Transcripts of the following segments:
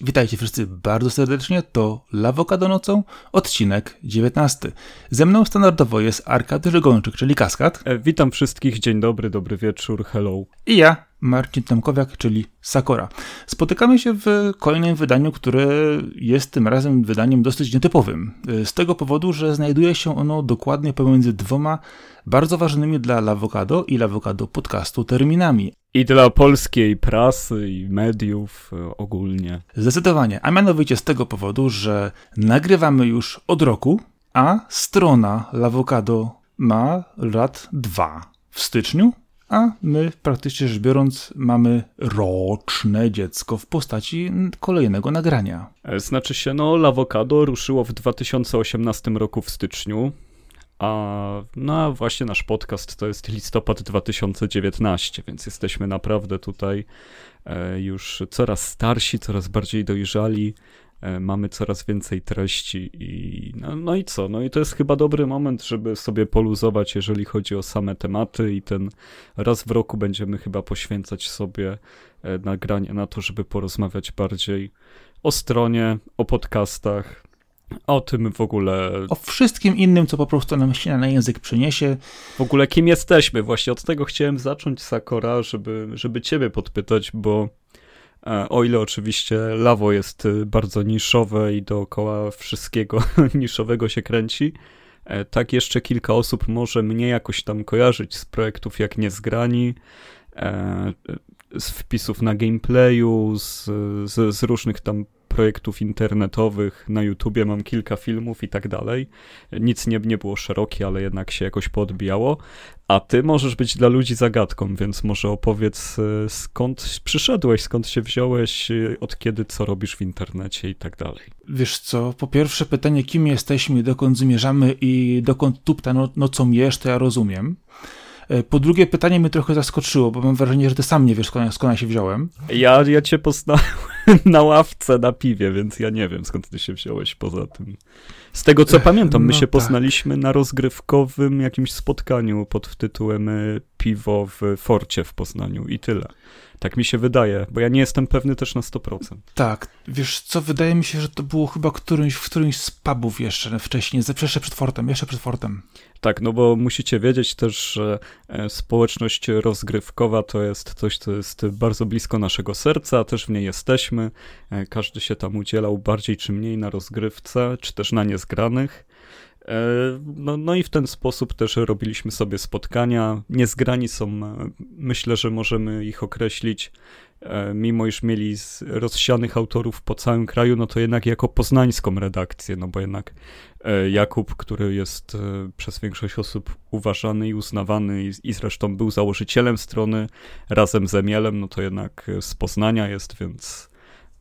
Cześć, witajcie wszyscy bardzo serdecznie, to Lawokado nocą, odcinek 19. Ze mną standardowo jest Arkady Żegończyk, czyli Kaskad. E, witam wszystkich, dzień dobry, dobry wieczór, hello. I ja, Marcin Tomkowiak, czyli Sakora. Spotykamy się w kolejnym wydaniu, które jest tym razem wydaniem dosyć nietypowym. Z tego powodu, że znajduje się ono dokładnie pomiędzy dwoma bardzo ważnymi dla Lawokado i Lawokado podcastu terminami. I dla polskiej prasy i mediów e, ogólnie. Zdecydowanie, a mianowicie z tego powodu, że nagrywamy już od roku, a strona Lawokado ma lat dwa w styczniu, a my praktycznie rzecz biorąc mamy roczne dziecko w postaci kolejnego nagrania. E, znaczy się, no, Lawokado ruszyło w 2018 roku w styczniu. A no właśnie nasz podcast to jest listopad 2019, więc jesteśmy naprawdę tutaj e, już coraz starsi, coraz bardziej dojrzali. E, mamy coraz więcej treści i no, no, i co? No i to jest chyba dobry moment, żeby sobie poluzować, jeżeli chodzi o same tematy i ten raz w roku będziemy chyba poświęcać sobie e, nagranie na to, żeby porozmawiać bardziej o stronie, o podcastach, o tym w ogóle. O wszystkim innym, co po prostu nam się na język przyniesie. W ogóle kim jesteśmy? Właśnie od tego chciałem zacząć, Sakora, żeby, żeby ciebie podpytać, bo o ile oczywiście lawo jest e, bardzo niszowe i dookoła wszystkiego niszowego się kręci, e, tak jeszcze kilka osób może mnie jakoś tam kojarzyć z projektów jak Niezgrani, z wpisów na gameplayu, z, z, z różnych tam projektów internetowych, na YouTubie mam kilka filmów i tak dalej. Nic nie, nie było szerokie, ale jednak się jakoś podbijało. A ty możesz być dla ludzi zagadką, więc może opowiedz e, skąd przyszedłeś, skąd się wziąłeś, e, od kiedy, co robisz w internecie i tak dalej. Wiesz co, po pierwsze pytanie, kim jesteśmy, dokąd zmierzamy i dokąd tupta no, nocą jesz, to ja rozumiem. E, po drugie, pytanie mnie trochę zaskoczyło, bo mam wrażenie, że ty sam nie wiesz, skąd, skąd ja się wziąłem. Ja, ja cię poznałem na ławce na piwie, więc ja nie wiem, skąd ty się wziąłeś poza tym. Z tego co pamiętam, my no się tak. poznaliśmy na rozgrywkowym jakimś spotkaniu pod tytułem e, Piwo w Forcie w Poznaniu i tyle. Tak mi się wydaje, bo ja nie jestem pewny też na 100%. Tak, wiesz co, wydaje mi się, że to było chyba którymś, w którymś z pubów jeszcze wcześniej, jeszcze przed Fortem, jeszcze przed Fortem. Tak, no bo musicie wiedzieć też, że e, społeczność rozgrywkowa to jest coś, co jest bardzo blisko naszego serca, też w niej jesteśmy. E, każdy się tam udzielał bardziej czy mniej na rozgrywce, czy też na niezgranych. E, no, no i w ten sposób też robiliśmy sobie spotkania. Niezgrani są, myślę, że możemy ich określić mimo iż mieli rozsianych autorów po całym kraju, no to jednak jako poznańską redakcję, no bo jednak e, Jakub, który jest e, przez większość osób uważany i uznawany i, i zresztą był założycielem strony razem z Emielem, no to jednak z Poznania jest, więc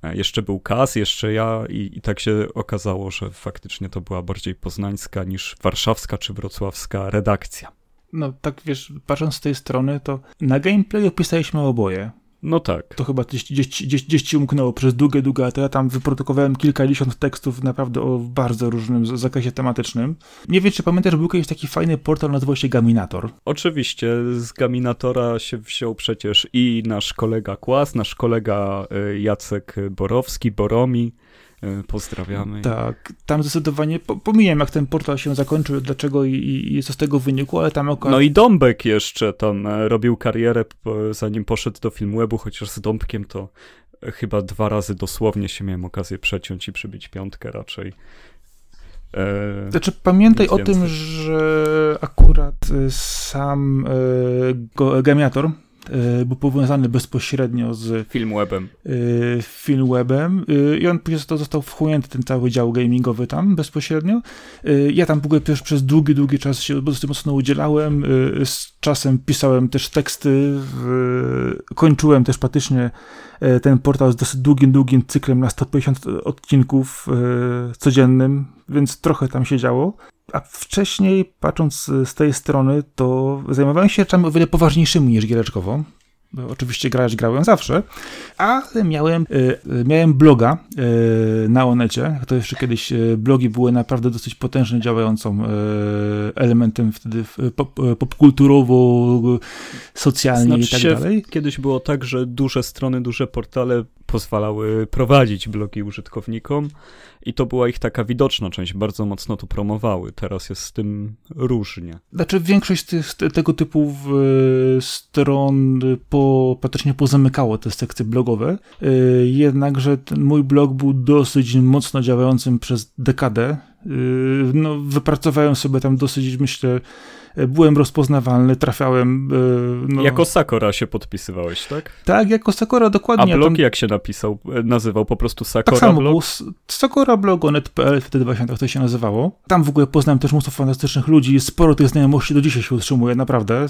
jeszcze był Kaz, jeszcze ja i, i tak się okazało, że faktycznie to była bardziej poznańska niż warszawska czy wrocławska redakcja. No tak wiesz, patrząc z tej strony, to na gameplayu pisaliśmy oboje. No tak. To chyba gdzieś, gdzieś, gdzieś, gdzieś ci umknęło przez długie, długie lata. Ja tam wyprodukowałem kilkadziesiąt tekstów naprawdę o bardzo różnym zakresie tematycznym. Nie wiem, czy pamiętasz, był kiedyś taki fajny portal, nazywał się Gaminator. Oczywiście, z Gaminatora się wziął przecież i nasz kolega Kłas, nasz kolega y, Jacek Borowski, Boromi, pozdrawiamy. Tak, tam zdecydowanie pomijam, jak ten portal się zakończył, dlaczego i, i co z tego wynikło, ale tam akurat... No i Dąbek jeszcze tam e, robił karierę, zanim poszedł do Filmwebu, chociaż z Dąbkiem to chyba dwa razy dosłownie się miałem okazję przeciąć i przybić piątkę raczej. E, znaczy, pamiętaj o tym, że akurat sam e, Gamiator, E, był powiązany bezpośrednio z Filmwebem. E, Filmwebem e, i on później został wchłonięty, ten cały dział gamingowy tam bezpośrednio. Ja tam w ogóle też przez długi, długi czas się dosyć mocno udzielałem. Z czasem pisałem też teksty, kończyłem też praktycznie ten portal z dosyć długim, długim cyklem na 150 odcinków codziennym, więc trochę tam się działo. A wcześniej, patrząc z tej strony, to zajmowałem się rzeczami o wiele poważniejszymi niż giereczkowo. Oczywiście grać grałem zawsze, ale miałem, e, miałem bloga e, na Onecie. To jeszcze kiedyś e, blogi były naprawdę dosyć potężnie działającą elementem wtedy pop, popkulturowo, socjalnie znaczy i tak dalej. Kiedyś było tak, że duże strony, duże portale pozwalały prowadzić blogi użytkownikom i to była ich taka widoczna część, bardzo mocno to promowały. Teraz jest z tym różnie. Znaczy większość tych, tego typu stron po, praktycznie pozamykało te sekcje blogowe, y, jednakże mój blog był dosyć mocno działającym przez dekadę. Y, no, wypracowałem sobie tam dosyć, myślę, byłem rozpoznawalny, trafiałem... E, no... Jako Sakora się podpisywałeś, tak? Tak, jako Sakora, dokładnie. A blog tam... jak się napisał, e, nazywał? Po prostu Sakora tak samo, blog? Sakora blogonet.pl, wtedy właśnie tak to się nazywało. Tam w ogóle poznałem też mnóstwo fantastycznych ludzi, sporo tych znajomości do dzisiaj się utrzymuje, naprawdę.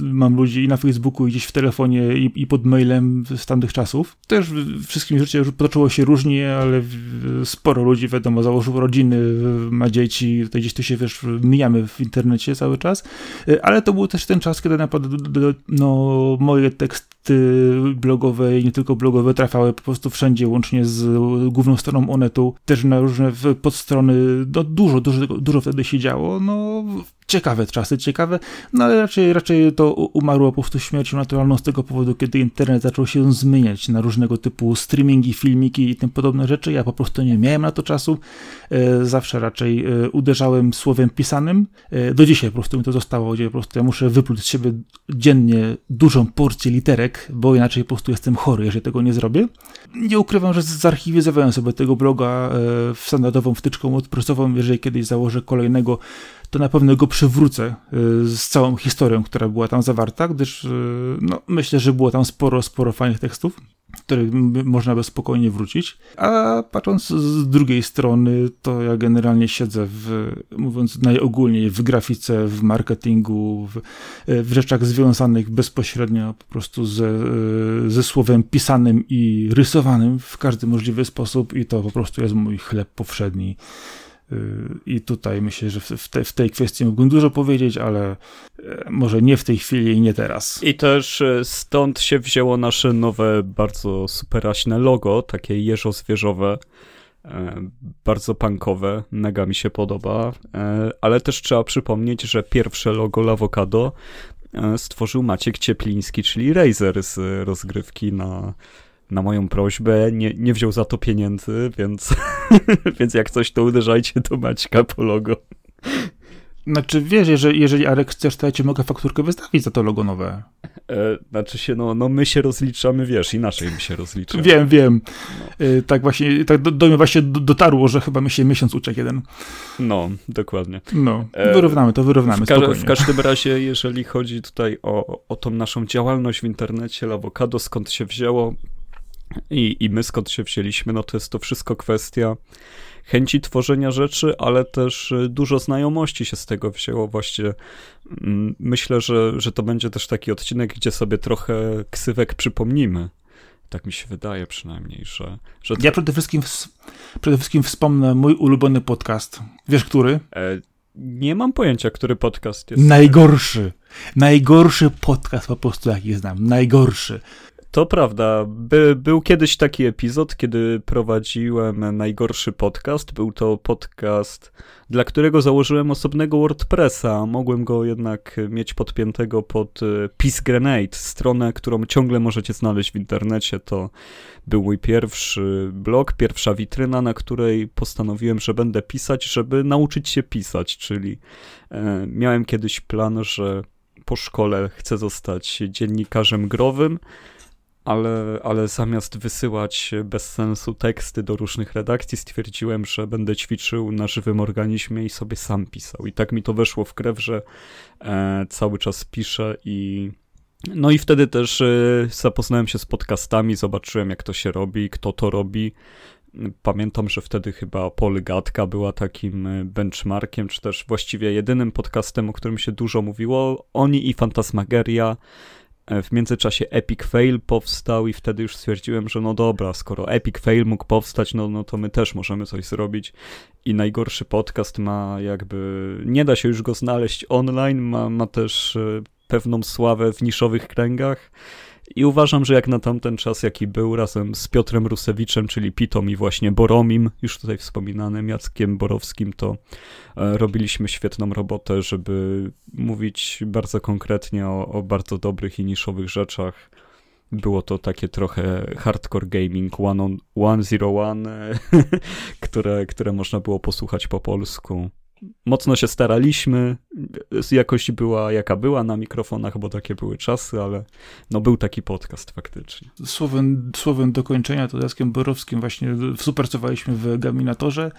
Mam ludzi i na Facebooku, i gdzieś w telefonie, i, i pod mailem z tamtych czasów. Też wszystkim życie potoczyło się różnie, ale sporo ludzi, wiadomo, założyło rodziny, ma dzieci, tutaj gdzieś tu się, wiesz, mijamy w internecie cały czas. Y, ale to był też ten czas, kiedy naprawdę no, moje teksty blogowe i nie tylko blogowe trafiały po prostu wszędzie, łącznie z główną stroną Onetu, też na różne podstrony, no dużo, dużo, dużo wtedy się działo, no ciekawe czasy, ciekawe, no ale raczej, raczej to umarło po prostu śmiercią naturalną z tego powodu, kiedy internet zaczął się zmieniać na różnego typu streamingi, filmiki i tym podobne rzeczy. Ja po prostu nie miałem na to czasu. E, zawsze raczej e, uderzałem słowem pisanym. E, do dzisiaj po prostu mi to zostało, gdzie po prostu ja muszę wypluć z siebie dziennie dużą porcję literek, bo inaczej po prostu jestem chory, jeżeli tego nie zrobię. Nie ukrywam, że zarchiwizowałem sobie tego bloga w standardową wtyczką odpresową, jeżeli kiedyś założę kolejnego to na pewno go przywrócę y, z całą historią, która była tam zawarta, gdyż y, no, myślę, że było tam sporo, sporo fajnych tekstów, których można by spokojnie wrócić. A patrząc z drugiej strony, to ja generalnie siedzę w, mówiąc najogólniej, w grafice, w marketingu, w, w rzeczach związanych bezpośrednio po prostu ze, ze słowem pisanym i rysowanym w każdy możliwy sposób i to po prostu jest mój chleb powszedni. I tutaj myślę, że w, te, w, tej kwestii mógłbym dużo powiedzieć, ale e, może nie w tej chwili i nie teraz. I też e, stąd się wzięło nasze nowe, bardzo superaśne logo, takie jeżo-zwierzowe, e, bardzo punkowe, mega mi się podoba, ale też trzeba przypomnieć, że pierwsze logo Lawokado stworzył Maciek Ciepliński, czyli Razer z rozgrywki na na moją prośbę nie, nie wziął za to pieniędzy, więc, więc jak coś, to uderzajcie do Maćka po logo. Znaczy, wiesz, jeżeli, jeżeli Arek chcesz, to ja ci mogę fakturkę wystawić za to logo nowe. E, znaczy się, no, no my się rozliczamy, wiesz, inaczej my się rozliczamy. Wiem, wiem. No. E, tak właśnie, tak do, do mnie właśnie dotarło, że chyba mi się miesiąc uciekł jeden. No, dokładnie. No, e, wyrównamy to, wyrównamy, w, ka w każdym razie, jeżeli chodzi tutaj o, o tą naszą działalność w internecie, Lawokado, skąd się wzięło, i, I my skąd się wzięliśmy, no to jest to wszystko kwestia chęci tworzenia rzeczy, ale też y, dużo znajomości się z tego wzięło. Właśnie mm, myślę, że, że to będzie też taki odcinek, gdzie sobie trochę ksywek przypomnimy. Tak mi się wydaje przynajmniej, że... że to... Ja przede wszystkim, przede wszystkim wspomnę mój ulubiony podcast. Wiesz, który? E, nie mam pojęcia, który podcast jest. Najgorszy. Najgorszy podcast po prostu, jaki znam. Najgorszy. To prawda. By, był kiedyś taki epizod, kiedy prowadziłem najgorszy podcast. Był to podcast, dla którego założyłem osobnego WordPressa. Mogłem go jednak mieć podpiętego pod e, Peace Grenade, stronę, którą ciągle możecie znaleźć w internecie. To był mój pierwszy blog, pierwsza witryna, na której postanowiłem, że będę pisać, żeby nauczyć się pisać. Czyli e, miałem kiedyś plan, że po szkole chcę zostać dziennikarzem growym ale, ale zamiast wysyłać bez sensu teksty do różnych redakcji, stwierdziłem, że będę ćwiczył na żywym organizmie i sobie sam pisał. I tak mi to weszło w krew, że e, cały czas piszę i. No i wtedy też e, zapoznałem się z podcastami, zobaczyłem jak to się robi, kto to robi. Pamiętam, że wtedy chyba Polygatka była takim e, benchmarkiem, czy też właściwie jedynym podcastem, o którym się dużo mówiło. Oni i Fantasmageria E, w międzyczasie Epic Fail powstał i wtedy już stwierdziłem, że no dobra, skoro Epic Fail mógł powstać, no, no to my też możemy coś zrobić. I najgorszy podcast ma jakby, nie da się już go znaleźć online, ma, ma też e, pewną sławę w niszowych kręgach. I uważam, że jak na tamten czas, jaki był razem z Piotrem Rusewiczem, czyli Pitom i właśnie Boromim, już tutaj wspominanym Jackiem Borowskim, to e, robiliśmy świetną robotę, żeby mówić bardzo konkretnie o, o bardzo dobrych i niszowych rzeczach. było to takie trochę hardcore gaming 101, które, które można było posłuchać po polsku mocno się staraliśmy. Jakość była jaka była na mikrofonach, bo takie były czasy, ale no był taki podcast faktycznie. Słowem, słowem dokończenia to Jackiem Borowskim właśnie współpracowaliśmy w Gaminatorze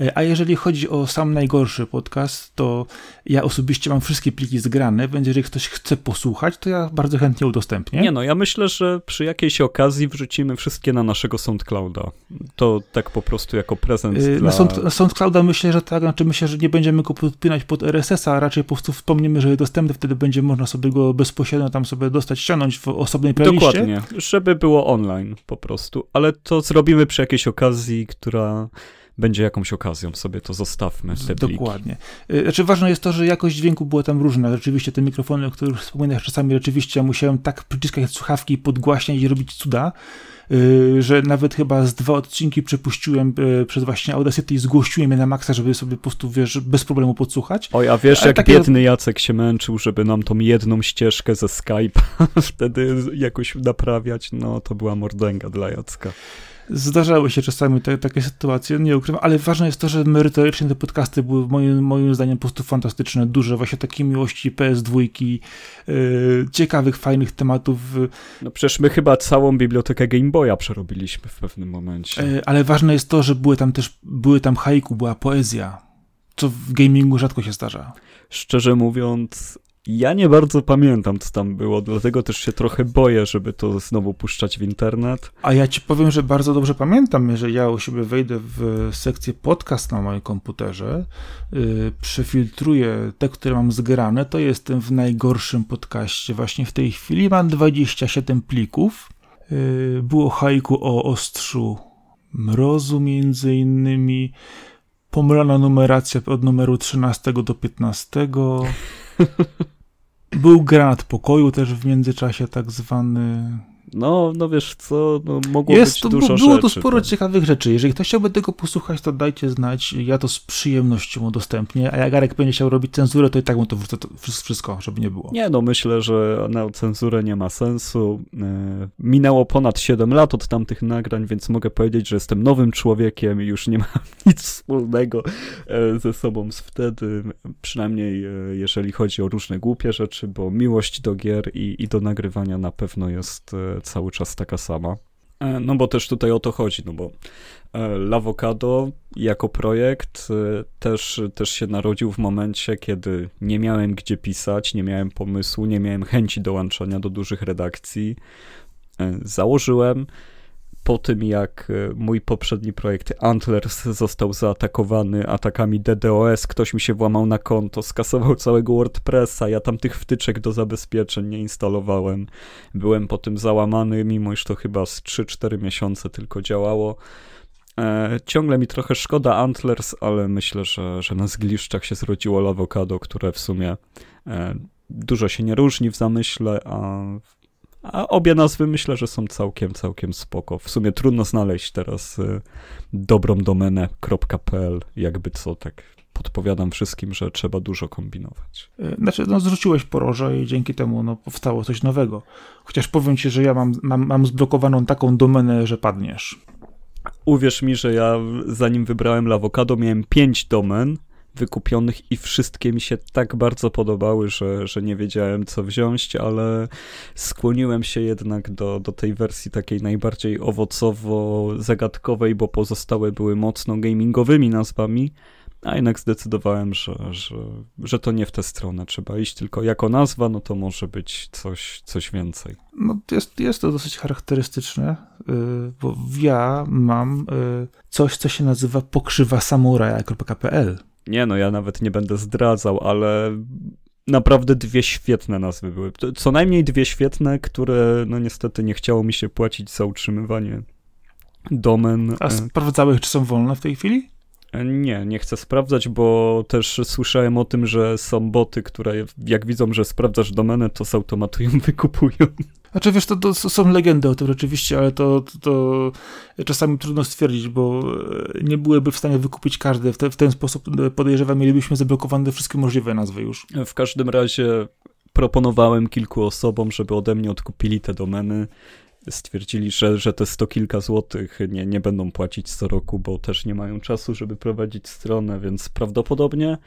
E, a jeżeli chodzi o sam najgorszy podcast, to ja osobiście mam wszystkie pliki zgrane, więc jeżeli ktoś chce posłuchać, to ja bardzo chętnie udostępnię. Nie no, ja myślę, że przy jakiejś okazji wrzucimy wszystkie na naszego SoundClouda. To tak po prostu jako prezent yy, dla... Na, Sound, na SoundClouda myślę, że tak, znaczy myślę, że nie będziemy go podpinać pod RSS-a, a raczej po prostu wspomnimy, że jest dostępny, wtedy będzie można sobie go bezpośrednio tam sobie dostać, ściągnąć w osobnej playliście. Dokładnie, żeby było online po prostu, ale to zrobimy przy jakiejś okazji, która będzie jakąś okazją, sobie to zostawmy. Te Dokładnie. Y, znaczy ważne jest to, że jakość dźwięku była tam różna. Rzeczywiście te mikrofony, o których wspominasz, czasami rzeczywiście musiałem tak przyciskać słuchawki podgłaśniać i robić cuda, że nawet chyba z dwa odcinki przepuściłem y, przez właśnie Audacity i zgłosiłem je na maksa, żeby sobie po prostu, wiesz, bez problemu podsłuchać. Oj, a wiesz, Ale jak takie... biedny Jacek się męczył, żeby nam tą jedną ścieżkę ze Skype'a wtedy jakoś naprawiać, no to była mordęga dla Jacka. Zdarzały się czasami te, takie sytuacje, nie ukrywam, ale ważne jest to, że merytorycznie te podcasty były moim, moim zdaniem po prostu fantastyczne, duże, właśnie takiej miłości PS2, yy, ciekawych, fajnych tematów. No przecież my chyba całą bibliotekę Game Boya przerobiliśmy w pewnym momencie. Yy, ale ważne jest to, że były tam też, były tam haiku, była poezja, co w gamingu rzadko się zdarza. Szczerze mówiąc, ja nie bardzo pamiętam, co tam było, dlatego też się trochę boję, żeby to znowu puszczać w internet. A ja ci powiem, że bardzo dobrze pamiętam, jeżeli ja u siebie wejdę w sekcję podcast na moim komputerze, yy, przefiltruję te, które mam zgrane, to jestem w najgorszym podcaście. Właśnie w tej chwili mam 27 plików. Yy, było hajku o ostrzu mrozu między innymi, pomylona numeracja od numeru 13 do 15. Był granat pokoju też w międzyczasie tak zwany. No, no wiesz co, no, mogło Jest, być to, dużo Było rzeczy, tu sporo tak. ciekawych rzeczy. Jeżeli ktoś chciałby tego posłuchać, to dajcie znać. Ja to z przyjemnością udostępnię. A jak Arek będzie chciał robić cenzurę, to i tak mu to to wszystko, żeby nie było. Nie, no myślę, że na cenzurę nie ma sensu. E, minęło ponad 7 lat od tamtych nagrań, więc mogę powiedzieć, że jestem nowym człowiekiem i już nie mam nic wspólnego e, ze sobą z wtedy. Przynajmniej e, jeżeli chodzi o różne głupie rzeczy, bo miłość do gier i, i do nagrywania na pewno jest cały czas taka sama. E, no bo też tutaj o to chodzi, no bo e, Lawokado jako projekt e, też, też się narodził w momencie, kiedy nie miałem gdzie pisać, nie miałem pomysłu, nie miałem chęci dołączania do dużych redakcji. Założyłem, po tym, jak e, mój poprzedni projekt Antlers został zaatakowany atakami DDoS, ktoś mi się włamał na konto, skasował całego WordPressa, ja tam tych wtyczek do zabezpieczeń nie instalowałem. Byłem po tym załamany, mimo iż to chyba z 3-4 miesiące tylko działało. E, ciągle mi trochę szkoda Antlers, ale myślę, że, że na zgliszczach się zrodziło Lawokado, które w sumie e, dużo się nie różni w zamyśle, a a obie nazwy myślę, że są całkiem, całkiem spoko. W sumie trudno znaleźć teraz y, dobrą domenę.pl, jakby co, tak podpowiadam wszystkim, że trzeba dużo kombinować. Y, znaczy, no zrzuciłeś poroże i dzięki temu no, powstało coś nowego. Chociaż powiem ci, że ja mam, mam, mam zblokowaną taką domenę, że padniesz. Uwierz mi, że ja zanim wybrałem Lawokado miałem pięć domen, wykupionych i wszystkie mi się tak bardzo podobały, że, że nie wiedziałem co wziąć, ale skłoniłem się jednak do, do tej wersji takiej najbardziej owocowo-zagadkowej, bo pozostałe były mocno gamingowymi nazwami. A jednak zdecydowałem, że, że, że to nie w tę stronę trzeba iść, tylko jako nazwa, no to może być coś, coś więcej. No jest, jest to dosyć charakterystyczne, y, bo ja mam y, coś, co się nazywa pokrzywa samuraja.pl. Nie no, ja nawet nie będę zdradzał, ale naprawdę dwie świetne nazwy były. Co najmniej dwie świetne, które no niestety nie chciało mi się płacić za utrzymywanie domen. A sprawdzałeś, czy są wolne w tej chwili? E, nie, nie chcę sprawdzać, bo też słyszałem o tym, że są boty, które jak widzą, że sprawdzasz domenę, to z automatu ją wykupują. Znaczy wiesz, to, to są legendy o tym rzeczywiście, ale to, to, to, czasami trudno stwierdzić, bo e, nie byłyby w stanie wykupić każde. W, te, w ten sposób e, podejrzewam, mielibyśmy zablokowane wszystkie możliwe nazwy już. W każdym razie proponowałem kilku osobom, żeby ode mnie odkupili te domeny. Stwierdzili, że, że te sto kilka złotych nie, nie będą płacić co roku, bo też nie mają czasu, żeby prowadzić stronę, więc prawdopodobnie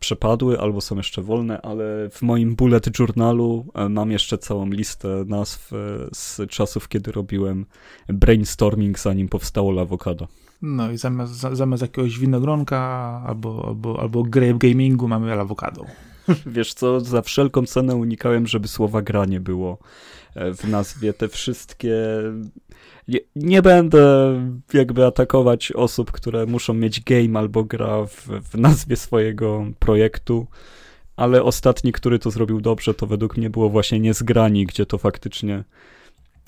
przepadły albo są jeszcze wolne, ale w moim bullet journalu e, mam jeszcze całą listę nazw e, z czasów, kiedy robiłem brainstorming, zanim powstało Lawokado. No i zamiast, zamiast jakiegoś winogronka albo, albo, albo grape gamingu mamy awokado. Wiesz co, za wszelką cenę unikałem, żeby słowa gra nie było e, w nazwie. Te wszystkie... Nie, nie będę jakby atakować osób, które muszą mieć game albo gra w, w nazwie swojego projektu, ale ostatni, który to zrobił dobrze, to według mnie było właśnie Niezgrani, gdzie to faktycznie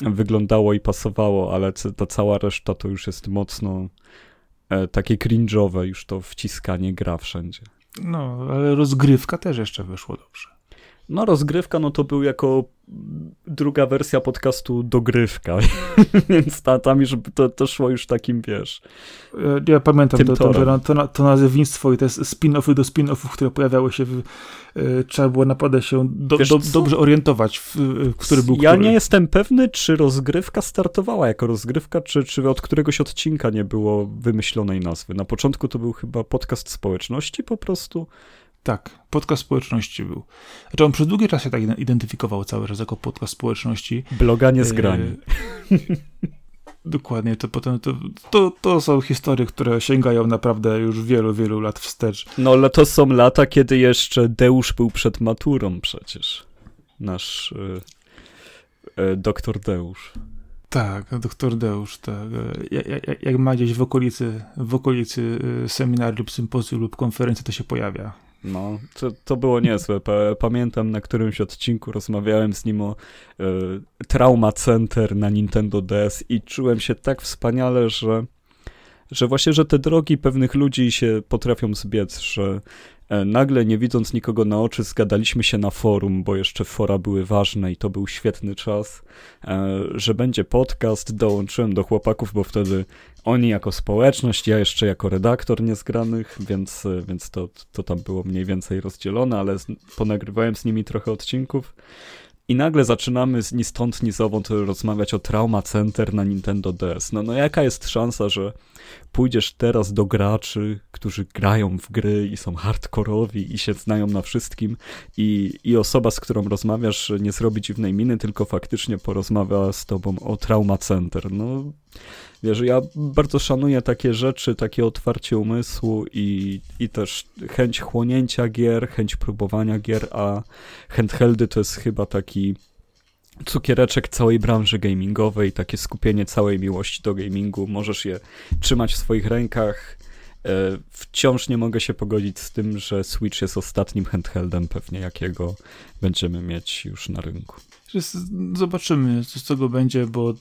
wyglądało i pasowało, ale ta cała reszta to już jest mocno e, takie cringe'owe, już to wciskanie gra wszędzie. No, ale rozgrywka też jeszcze wyszło dobrze. No, rozgrywka, no to był jako druga wersja podcastu dogrywka, więc ta, tam już to, to szło już takim, wiesz. Ja, ja pamiętam to, to, to, to, nazewnictwo i te spin-offy do spin-offów, które pojawiały się, w, y, trzeba było naprawdę się do, do, dobrze orientować, w, w który był Ja który. nie jestem pewny, czy rozgrywka startowała jako rozgrywka, czy, czy od któregoś odcinka nie było wymyślonej nazwy. Na początku to był chyba podcast społeczności po prostu, tak, podcast społeczności był. Znaczy on przez długi czas się tak identyfikował cały czas jako podcast społeczności. Bloganie z grani. E... Dokładnie, to potem to, to, to są historie, które sięgają naprawdę już wielu, wielu lat wstecz. No ale to są lata, kiedy jeszcze Deusz był przed maturą przecież. Nasz e, e, doktor Deusz. Tak, doktor Deusz, tak. Jak, jak, jak ma gdzieś w okolicy, w okolicy e, seminarium sympozjum lub konferencji, to się pojawia. No, to, to było niezłe. Pamiętam na którymś odcinku rozmawiałem z nim o y, Trauma Center na Nintendo DS i czułem się tak wspaniale, że, że właśnie, że te drogi pewnych ludzi się potrafią zbiec, że nagle, nie widząc nikogo na oczy, zgadaliśmy się na forum, bo jeszcze fora były ważne i to był świetny czas, e, że będzie podcast. Dołączyłem do chłopaków, bo wtedy oni jako społeczność, ja jeszcze jako redaktor niezgranych, więc, e, więc to, to tam było mniej więcej rozdzielone, ale ponagrywałem z nimi trochę odcinków. I nagle zaczynamy ni stąd, ni zowąd rozmawiać o Trauma Center na Nintendo DS. No, no jaka jest szansa, że pójdziesz teraz do graczy, którzy grają w gry i są hardkorowi i się znają na wszystkim i, i osoba, z którą rozmawiasz nie zrobi dziwnej miny, tylko faktycznie porozmawia z tobą o Trauma Center. No Wiesz, ja bardzo szanuję takie rzeczy, takie otwarcie umysłu i, i też chęć chłonięcia gier, chęć próbowania gier, a handheldy to jest chyba taki cukiereczek całej branży gamingowej, takie skupienie całej miłości do gamingu. Możesz je trzymać w swoich rękach. E, wciąż nie mogę się pogodzić z tym, że Switch jest ostatnim handheldem pewnie, jakiego będziemy mieć już na rynku. Zobaczymy, co z tego będzie, bo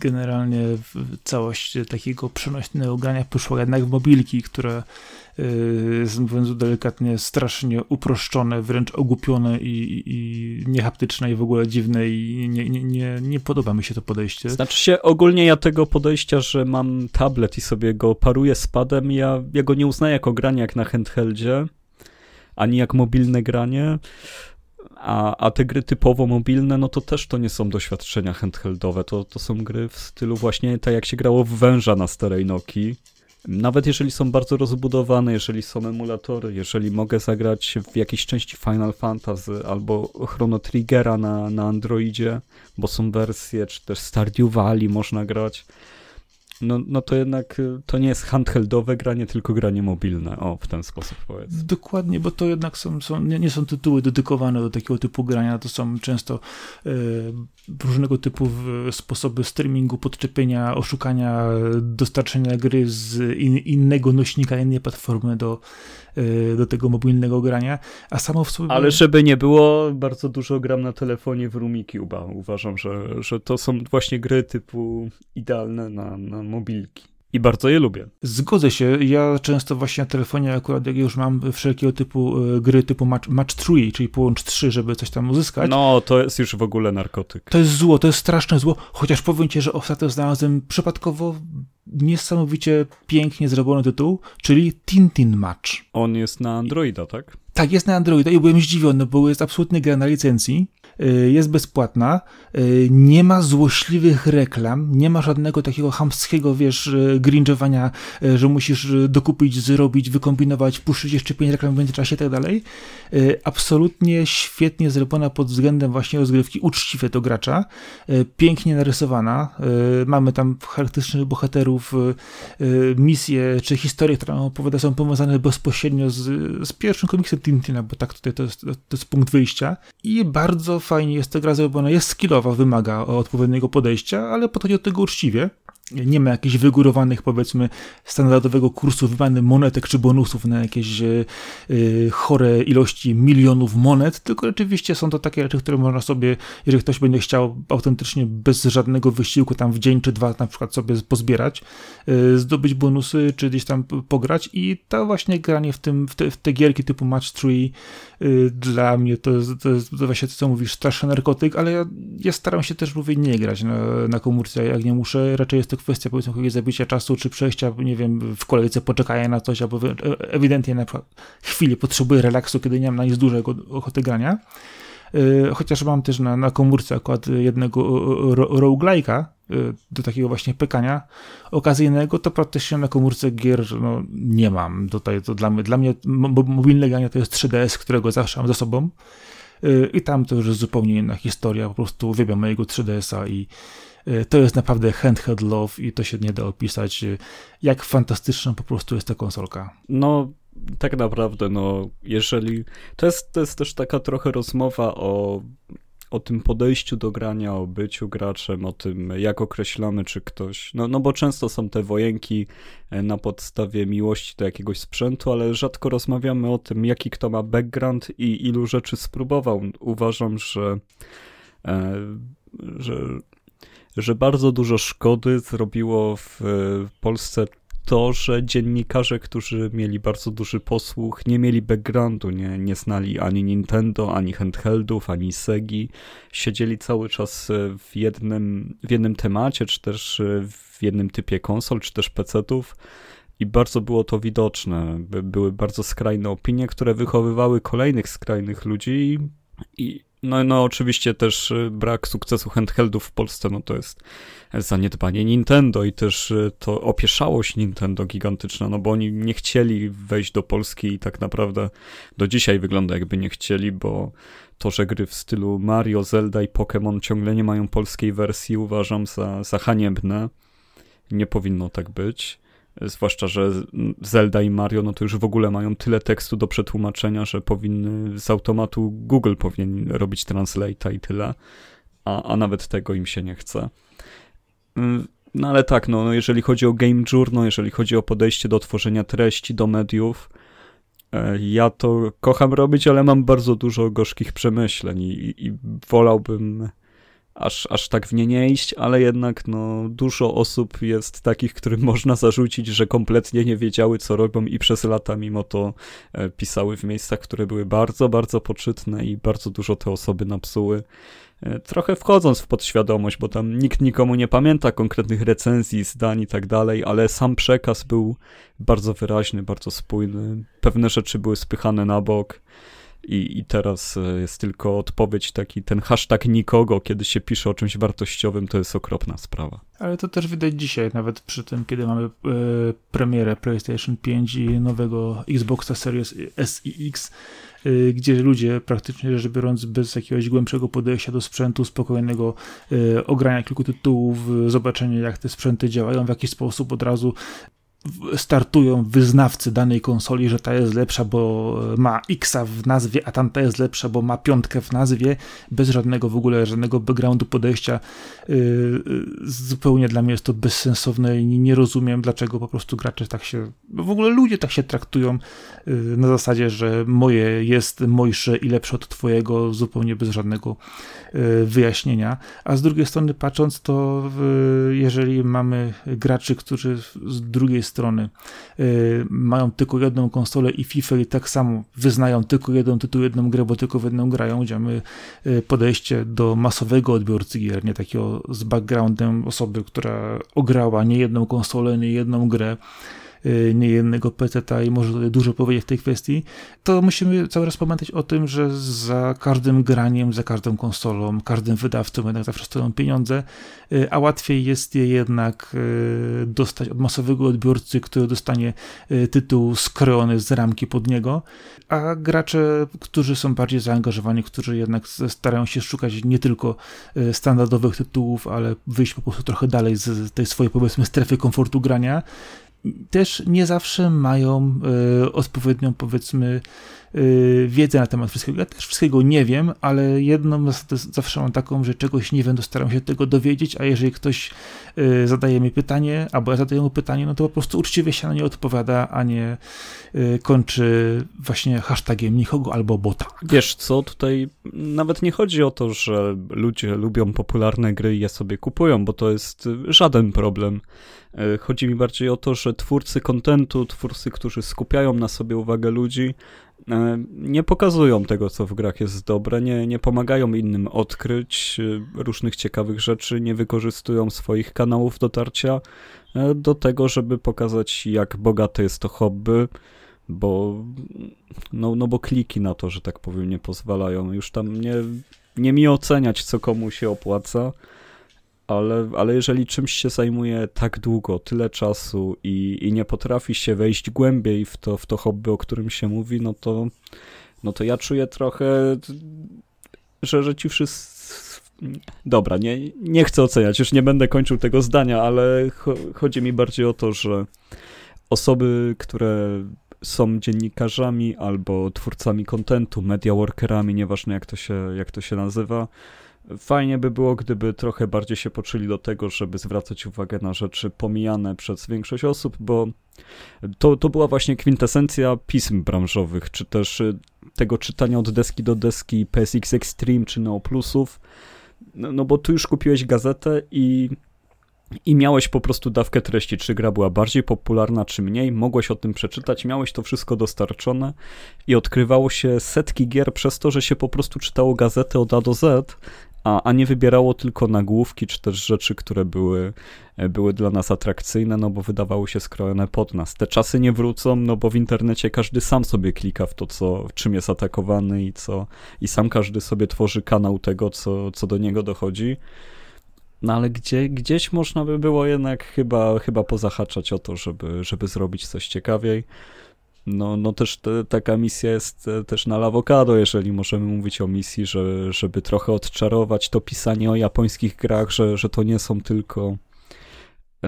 generalnie całość takiego przenośnego grania poszła jednak w mobilki, które yy, mówiąc delikatnie, strasznie uproszczone, wręcz ogłupione i, i niehaptyczne i w ogóle dziwne i nie, nie, nie, nie podoba mi się to podejście. Znaczy się, ogólnie ja tego podejścia, że mam tablet i sobie go paruję z padem, ja, ja go nie uznaję jako granie jak na handheldzie, ani jak mobilne granie. A, a te gry typowo mobilne, no to też to nie są doświadczenia handheldowe, to, to są gry w stylu właśnie tak jak się grało w węża na starej Nokii. Nawet jeżeli są bardzo rozbudowane, jeżeli są emulatory, jeżeli mogę zagrać w jakiejś części Final Fantasy albo Chrono Triggera na, na Androidzie, bo są wersje, czy też Stardew Valley można grać, no, no to jednak y, to nie jest handheldowe granie, tylko granie mobilne. O, w ten sposób powiedz. Dokładnie, bo to jednak są, są nie, nie, są tytuły dedykowane do takiego typu grania, to są często e, różnego typu sposoby streamingu, podczepienia, oszukania, dostarczenia gry z in, innego nośnika, innej platformy do, do tego mobilnego grania, a samo w sobie... Ale żeby nie było, bardzo dużo gram na telefonie w Rumiki Uważam, że, że to są właśnie gry typu idealne na, na mobilki. I bardzo je lubię. Zgodzę się. Ja często właśnie na telefonie akurat jak już mam wszelkiego typu e, gry typu match, match 3, czyli połącz 3, żeby coś tam uzyskać. No, to jest już w ogóle narkotyk. To jest zło, to jest straszne zło, chociaż powiem ci, że ostatnio znalazłem przypadkowo niesamowicie pięknie zrobiony tytuł, czyli Tintin Match. On jest na Androida, tak? Tak, jest na Androida i byłem zdziwiony, bo jest absolutnie gra na licencji. Y, jest bezpłatna, y, nie ma złośliwych reklam, nie ma żadnego takiego hamskiego, wiesz, y, gringowania, że musisz dokupić, zrobić, wykombinować, puszczyć jeszcze pięć reklam w międzyczasie i tak dalej. Absolutnie świetnie zrobiona pod względem właśnie rozgrywki, uczciwe do gracza, pięknie narysowana, mamy tam charakterystycznych bohaterów, misje czy historie, które opowiada, są powiązane bezpośrednio z, z pierwszym komiksem Tintina, bo tak tutaj to jest, to jest punkt wyjścia. I bardzo fajnie jest ta gra zrobiona, jest skillowa, wymaga odpowiedniego podejścia, ale podchodzi do tego uczciwie nie ma jakichś wygórowanych, powiedzmy, standardowego kursu wymiany monetek czy bonusów na jakieś e, chore ilości milionów monet, tylko rzeczywiście są to takie rzeczy, które można sobie, jeżeli ktoś będzie chciał autentycznie bez żadnego wysiłku tam w dzień czy dwa na przykład sobie pozbierać, e, zdobyć bonusy czy gdzieś tam pograć. I to właśnie granie w, tym, w, te, w te gierki typu Match 3 dla mnie to jest, to jest właśnie to, co mówisz, straszny narkotyk, ale ja, ja staram się też, mówię, nie grać na, na komórce, jak nie muszę, raczej jest to kwestia powiedzmy jakiegoś zabicia czasu, czy przejścia, nie wiem, w kolejce poczekania na coś, albo ewidentnie na przykład chwili potrzebuję relaksu, kiedy nie mam na nic dużego ochoty grania. E, chociaż mam też na, na komórce akurat jednego roguelike'a e, do takiego właśnie pekania okazyjnego, to praktycznie na komórce gier no, nie mam. Tutaj to dla dla mnie mobilne granie to jest 3DS, którego zawsze mam ze sobą e, i tam to już jest zupełnie inna historia. Po prostu uwielbiam mojego 3DS-a i to jest naprawdę handheld love i to się nie da opisać, e, jak fantastyczna po prostu jest ta konsolka. No, tak naprawdę, no, jeżeli. To jest, to jest też taka trochę rozmowa o, o tym podejściu do grania, o byciu graczem, o tym, jak określamy, czy ktoś. No, no bo często są te wojenki e, na podstawie miłości do jakiegoś sprzętu, ale rzadko rozmawiamy o tym, jaki kto ma background i ilu rzeczy spróbował. Uważam, że. że że bardzo dużo szkody zrobiło w Polsce to, że dziennikarze, którzy mieli bardzo duży posłuch, nie mieli backgroundu, nie, nie znali ani Nintendo, ani handheldów, ani Segi. Siedzieli cały czas w jednym, w jednym temacie, czy też w jednym typie konsol, czy też PC-ów. I bardzo było to widoczne. Były bardzo skrajne opinie, które wychowywały kolejnych skrajnych ludzi i, no, no oczywiście też y, brak sukcesu handheldów w Polsce, no to jest zaniedbanie Nintendo i też y, to opieszałość Nintendo gigantyczna, no bo oni nie chcieli wejść do Polski i tak naprawdę do dzisiaj wygląda jakby nie chcieli, bo to, że gry w stylu Mario, Zelda i Pokémon ciągle nie mają polskiej wersji uważam za, za haniebne. Nie powinno tak być. Zwłaszcza, że Zelda i Mario, no to już w ogóle mają tyle tekstu do przetłumaczenia, że powinny z automatu Google powinien robić translate'a i tyle, a, a nawet tego im się nie chce. Mm, no ale tak, no, no jeżeli chodzi o game journal, jeżeli chodzi o podejście do tworzenia treści, do mediów, e, ja to kocham robić, ale mam bardzo dużo gorzkich przemyśleń i, i wolałbym aż, aż tak w nie nie iść, ale jednak no, dużo osób jest takich, którym można zarzucić, że kompletnie nie wiedziały, co robią i przez lata mimo to e, pisały w miejscach, które były bardzo, bardzo poczytne i bardzo dużo te osoby napsuły. E, trochę wchodząc w podświadomość, bo tam nikt nikomu nie pamięta konkretnych recenzji, zdań i tak dalej, ale sam przekaz był bardzo wyraźny, bardzo spójny. Pewne rzeczy były spychane na bok i, I teraz e, jest tylko odpowiedź taki, ten hashtag nikogo, kiedy się pisze o czymś wartościowym, to jest okropna sprawa. Ale to też widać dzisiaj, nawet przy tym, kiedy mamy e, premierę PlayStation 5 i nowego Xboxa Series S i X, e, gdzie ludzie praktycznie rzecz biorąc bez jakiegoś głębszego podejścia do sprzętu, spokojnego e, ogrania kilku tytułów, zobaczenia jak te sprzęty działają, w jaki sposób od razu startują wyznawcy danej konsoli, że ta jest lepsza, bo ma X w nazwie, a tamta jest lepsza, bo ma piątkę w nazwie, bez żadnego w ogóle, żadnego backgroundu podejścia. Yy, zupełnie dla mnie jest to bezsensowne i nie rozumiem, dlaczego po prostu gracze tak się, w ogóle ludzie tak się traktują yy, na zasadzie, że moje jest mojsze i lepsze od twojego, zupełnie bez żadnego wyjaśnienia. A z drugiej strony patrząc, to jeżeli mamy graczy, którzy z drugiej strony strony y, mają tylko jedną konsolę i FIFA i tak samo wyznają tylko jeden tytuł, jedną grę, bo tylko w jedną grają, gdzie mamy y, podejście do masowego odbiorcy gier, nie takiego z backgroundem osoby, która ograła nie jedną konsolę, nie jedną grę, niejednego PC-ta i może dużo powiedzieć w tej kwestii, to musimy cały czas pamiętać o tym, że za każdym graniem, za każdą konsolą, każdym wydawcą jednak zawsze stoją pieniądze, a łatwiej jest je jednak dostać od masowego odbiorcy, który dostanie tytuł skrojony z ramki pod niego, a gracze, którzy są bardziej zaangażowani, którzy jednak starają się szukać nie tylko standardowych tytułów, ale wyjść po prostu trochę dalej z tej swojej powiedzmy strefy komfortu grania, też nie zawsze mają e, odpowiednią powiedzmy Y, wiedzę na temat wszystkiego. Ja też wszystkiego nie wiem, ale jedną zawsze mam taką, że czegoś nie wiem, to staram się tego dowiedzieć, a jeżeli ktoś y, zadaje mi pytanie, albo ja zadaję mu pytanie, no to po prostu uczciwie się na nie odpowiada, a nie kończy właśnie hashtagiem nikogo albo bota. Wiesz co, tutaj nawet nie chodzi o to, że ludzie lubią popularne gry i je sobie kupują, bo to jest żaden problem. Chodzi mi bardziej o to, że twórcy kontentu, twórcy, którzy skupiają na sobie uwagę ludzi, E, nie pokazują tego, co w grach jest dobre, nie, nie pomagają innym odkryć e, różnych ciekawych rzeczy, nie wykorzystują swoich kanałów dotarcia e, do tego, żeby pokazać, jak bogate jest to hobby, bo, no, no bo kliki na to, że tak powiem, nie pozwalają. Już tam nie, nie mi oceniać, co komu się opłaca ale, ale jeżeli czymś się zajmuje tak długo, tyle czasu i, i nie potrafi się wejść głębiej w to, w to hobby, o którym się mówi, no to, no to ja czuję trochę, że, że ci wszyscy. Dobra, nie, nie chcę oceniać, już nie będę kończył tego zdania, ale chodzi mi bardziej o to, że osoby, które są dziennikarzami albo twórcami kontentu, media workerami, nieważne jak to się, jak to się nazywa, Fajnie by było, gdyby trochę bardziej się poczuli do tego, żeby zwracać uwagę na rzeczy pomijane przez większość osób, bo to, to była właśnie kwintesencja pism branżowych, czy też y, tego czytania od deski do deski PSX Extreme czy Neo Plusów. No, no bo tu już kupiłeś gazetę i i miałeś po prostu dawkę treści, czy gra była bardziej popularna, czy mniej, mogłeś o tym przeczytać, miałeś to wszystko dostarczone i odkrywało się setki gier przez to, że się po prostu czytało gazetę od A do Z a, a nie wybierało tylko nagłówki, czy też rzeczy, które były, e, były dla nas atrakcyjne, no bo wydawały się skrojone pod nas. Te czasy nie wrócą, no bo w internecie każdy sam sobie klika w to, co, czym jest atakowany i co, i sam każdy sobie tworzy kanał tego, co, co do niego dochodzi. No ale gdzie, gdzieś można by było jednak chyba, chyba pozahaczać o to, żeby, żeby zrobić coś ciekawiej. No, no też te, taka misja jest e, też na Lawokado, jeżeli możemy mówić o misji, że, żeby trochę odczarować to pisanie o japońskich grach, że, że to nie są tylko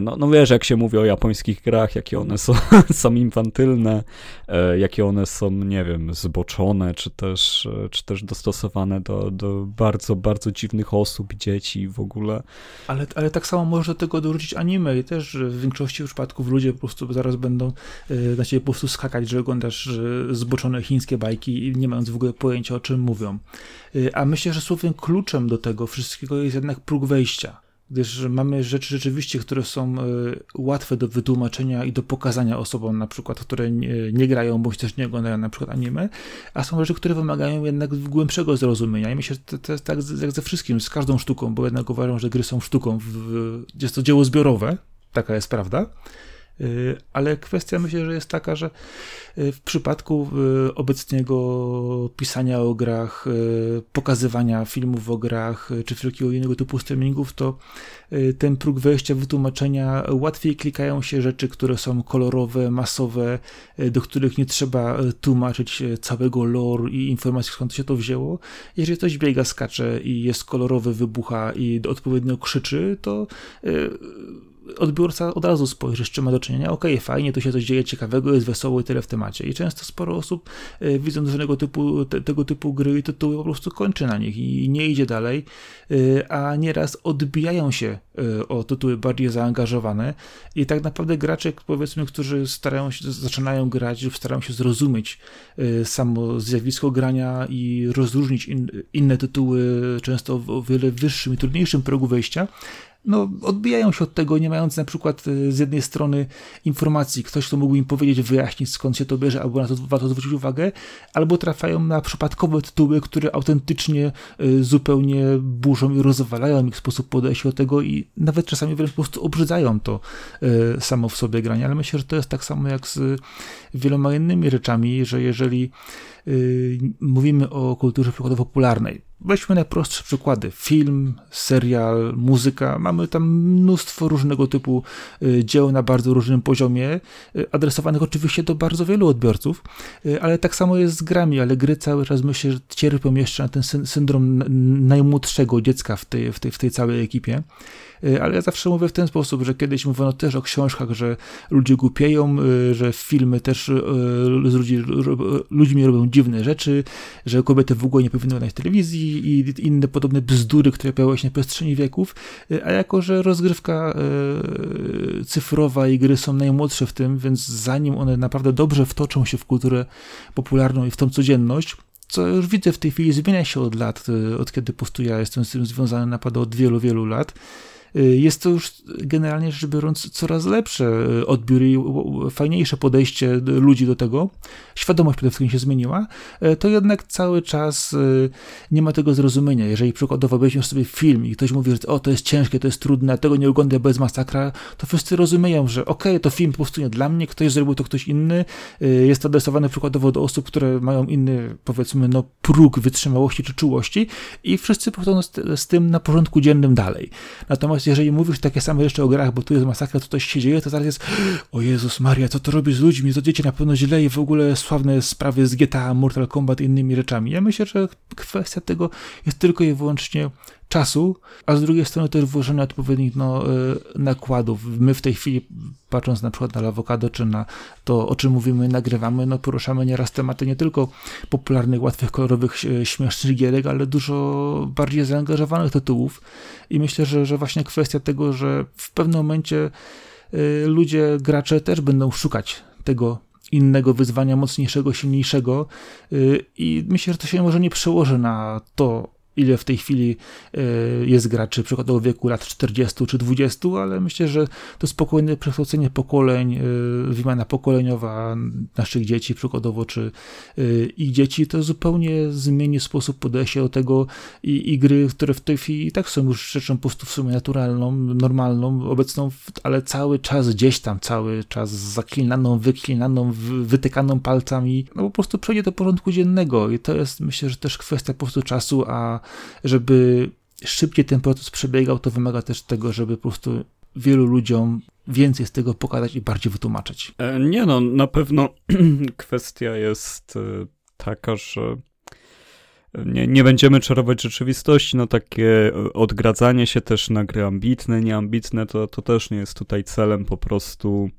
no, no wiesz, jak się mówi o japońskich grach, jakie one są, są infantylne, e, jakie one są, nie wiem, zboczone, czy też, e, czy też dostosowane do, do bardzo, bardzo dziwnych osób, dzieci w ogóle. Ale, ale tak samo może do tego dorzucić anime i też w większości przypadków ludzie po prostu zaraz będą e, na ciebie po prostu skakać, że oglądasz zboczone chińskie bajki, nie mając w ogóle pojęcia o czym mówią. A myślę, że słowem kluczem do tego wszystkiego jest jednak próg wejścia gdyż mamy rzeczy rzeczywiście, które są e, łatwe do wytłumaczenia i do pokazania osobom, na przykład, które nie, grają bądź też nie oglądają na przykład anime, a są rzeczy, które wymagają jednak głębszego zrozumienia. I myślę, że to jest tak jak ze wszystkim, z każdą sztuką, bo jednak uważam, że gry są sztuką, w, jest to dzieło zbiorowe, taka jest prawda. Y, ale kwestia myślę, że jest taka, że y, w przypadku y, obecnego pisania o grach, pokazywania filmów o grach, czy wszelkiego innego typu streamingów, to ten próg wejścia, wytłumaczenia, łatwiej klikają się rzeczy, które są kolorowe, masowe, do których nie trzeba tłumaczyć całego lore i informacji, skąd się to wzięło. Jeżeli ktoś biega, skacze i jest kolorowy, wybucha i odpowiednio krzyczy, to odbiorca od razu spojrzy, z czym ma do czynienia. Okej, okay, fajnie, tu się coś dzieje ciekawego, jest wesoło i tyle w temacie. I często sporo osób, y, widząc tego typu, te, tego typu gry i tytuły, po prostu kończy na nich i nie idzie dalej, y, a nieraz odbijają się y, o tytuły bardziej zaangażowane i tak naprawdę gracze, powiedzmy, którzy starają się, zaczynają grać, starają się zrozumieć samo zjawisko grania i rozróżnić in, inne tytuły, często o wiele wyższym i trudniejszym progu wejścia, no, odbijają się od tego, nie mając na przykład y, z jednej strony informacji, ktoś, kto mógł im powiedzieć, wyjaśnić skąd się to bierze, albo na to warto zwrócić uwagę, albo trafiają na przypadkowe tytuły, które autentycznie y, zupełnie burzą i rozwalają ich sposób podejścia do tego i nawet czasami wręcz po prostu obrzydzają to y, samo w sobie granie, ale myślę, że to jest tak samo jak z wieloma innymi rzeczami, że jeżeli mówimy o kulturze przykładowo popularnej, Weźmy najprostsze przykłady. Film, serial, muzyka. Mamy tam mnóstwo różnego typu y, dzieł na bardzo różnym poziomie, y, adresowanych oczywiście do bardzo wielu odbiorców, y, ale tak samo jest z grami, ale gry cały czas myślę, że cierpią jeszcze na ten syndrom najmłodszego dziecka w tej, w tej, w tej całej ekipie. Y, ale ja zawsze mówię w ten sposób, że kiedyś mówiono też o książkach, że ludzie głupieją, y, że filmy też y, z ludzi, ludźmi robią dziwne rzeczy, że kobiety w ogóle nie powinny oglądać telewizji i inne podobne bzdury, które pojawiały się na przestrzeni wieków, a jako, że rozgrywka cyfrowa i gry są najmłodsze w tym, więc zanim one naprawdę dobrze wtoczą się w kulturę popularną i w tą codzienność, co już widzę w tej chwili zmienia się od lat, od kiedy po prostu ja jestem z tym związany naprawdę od wielu, wielu lat, jest to już generalnie rzecz biorąc coraz lepsze y, odbiór i fajniejsze podejście ludzi do tego. Świadomość przede wszystkim się zmieniła, y, to jednak cały czas nie ma tego zrozumienia. Jeżeli przykładowo weźmiesz sobie film i ktoś mówi, że o, to jest ciężkie, to jest trudne, tego nie ogląda bez masakra, to wszyscy rozumieją, że okej, okay, to film po prostu nie dla mnie, ktoś zrobił to ktoś inny, jest adresowany przykładowo do osób, które mają inny, powiedzmy, no, próg wytrzymałości czy czułości i wszyscy po z, z tym na porządku dziennym dalej. Natomiast jeżeli mówisz takie same jeszcze o grach, bo tu jest masakra, tu coś się dzieje, to zaraz jest o Jezus Maria, co to robi z ludźmi, to dzieci na pewno źle i w ogóle sławne sprawy z GTA, Mortal Kombat i innymi rzeczami. Ja myślę, że kwestia tego jest tylko i wyłącznie czasu, a z drugiej strony też włożenia odpowiednich no, e, nakładów. My w tej chwili, patrząc na przykład na awokado, czy na to, o czym mówimy, nagrywamy, no poruszamy nieraz tematy nie tylko popularnych, łatwych, kolorowych, śmiesznych gierek, ale dużo bardziej zaangażowanych tytułów i myślę, że, że właśnie kwestia tego, że w pewnym momencie y, ludzie, gracze też będą szukać tego innego wyzwania, mocniejszego, silniejszego i myślę, że to się może nie przełoży na to, ile w tej chwili e, jest graczy, przykładowo wieku lat 40 czy 20, ale myślę, że to spokojne przekształcenie pokoleń, e, wymiana pokoleniowa naszych dzieci, przykładowo, czy e, ich dzieci, to zupełnie zmieni sposób podejścia do tego i, i gry, które w tej chwili i tak są już rzeczą po prostu w sumie naturalną, normalną, obecną, ale cały czas gdzieś tam, cały czas zaklinaną, wyklinaną, wytykaną palcami, no po prostu przejdzie do porządku dziennego i to jest myślę, że też kwestia po prostu czasu, a żeby szybciej ten proces przebiegał, to wymaga też tego, żeby po prostu wielu ludziom więcej z tego pokazać i bardziej wytłumaczyć. E, nie no, na pewno kwestia jest e, taka, że nie, nie będziemy czarować rzeczywistości, no takie odgradzanie się też na gry ambitne, nieambitne, to, to też nie jest tutaj celem, po prostu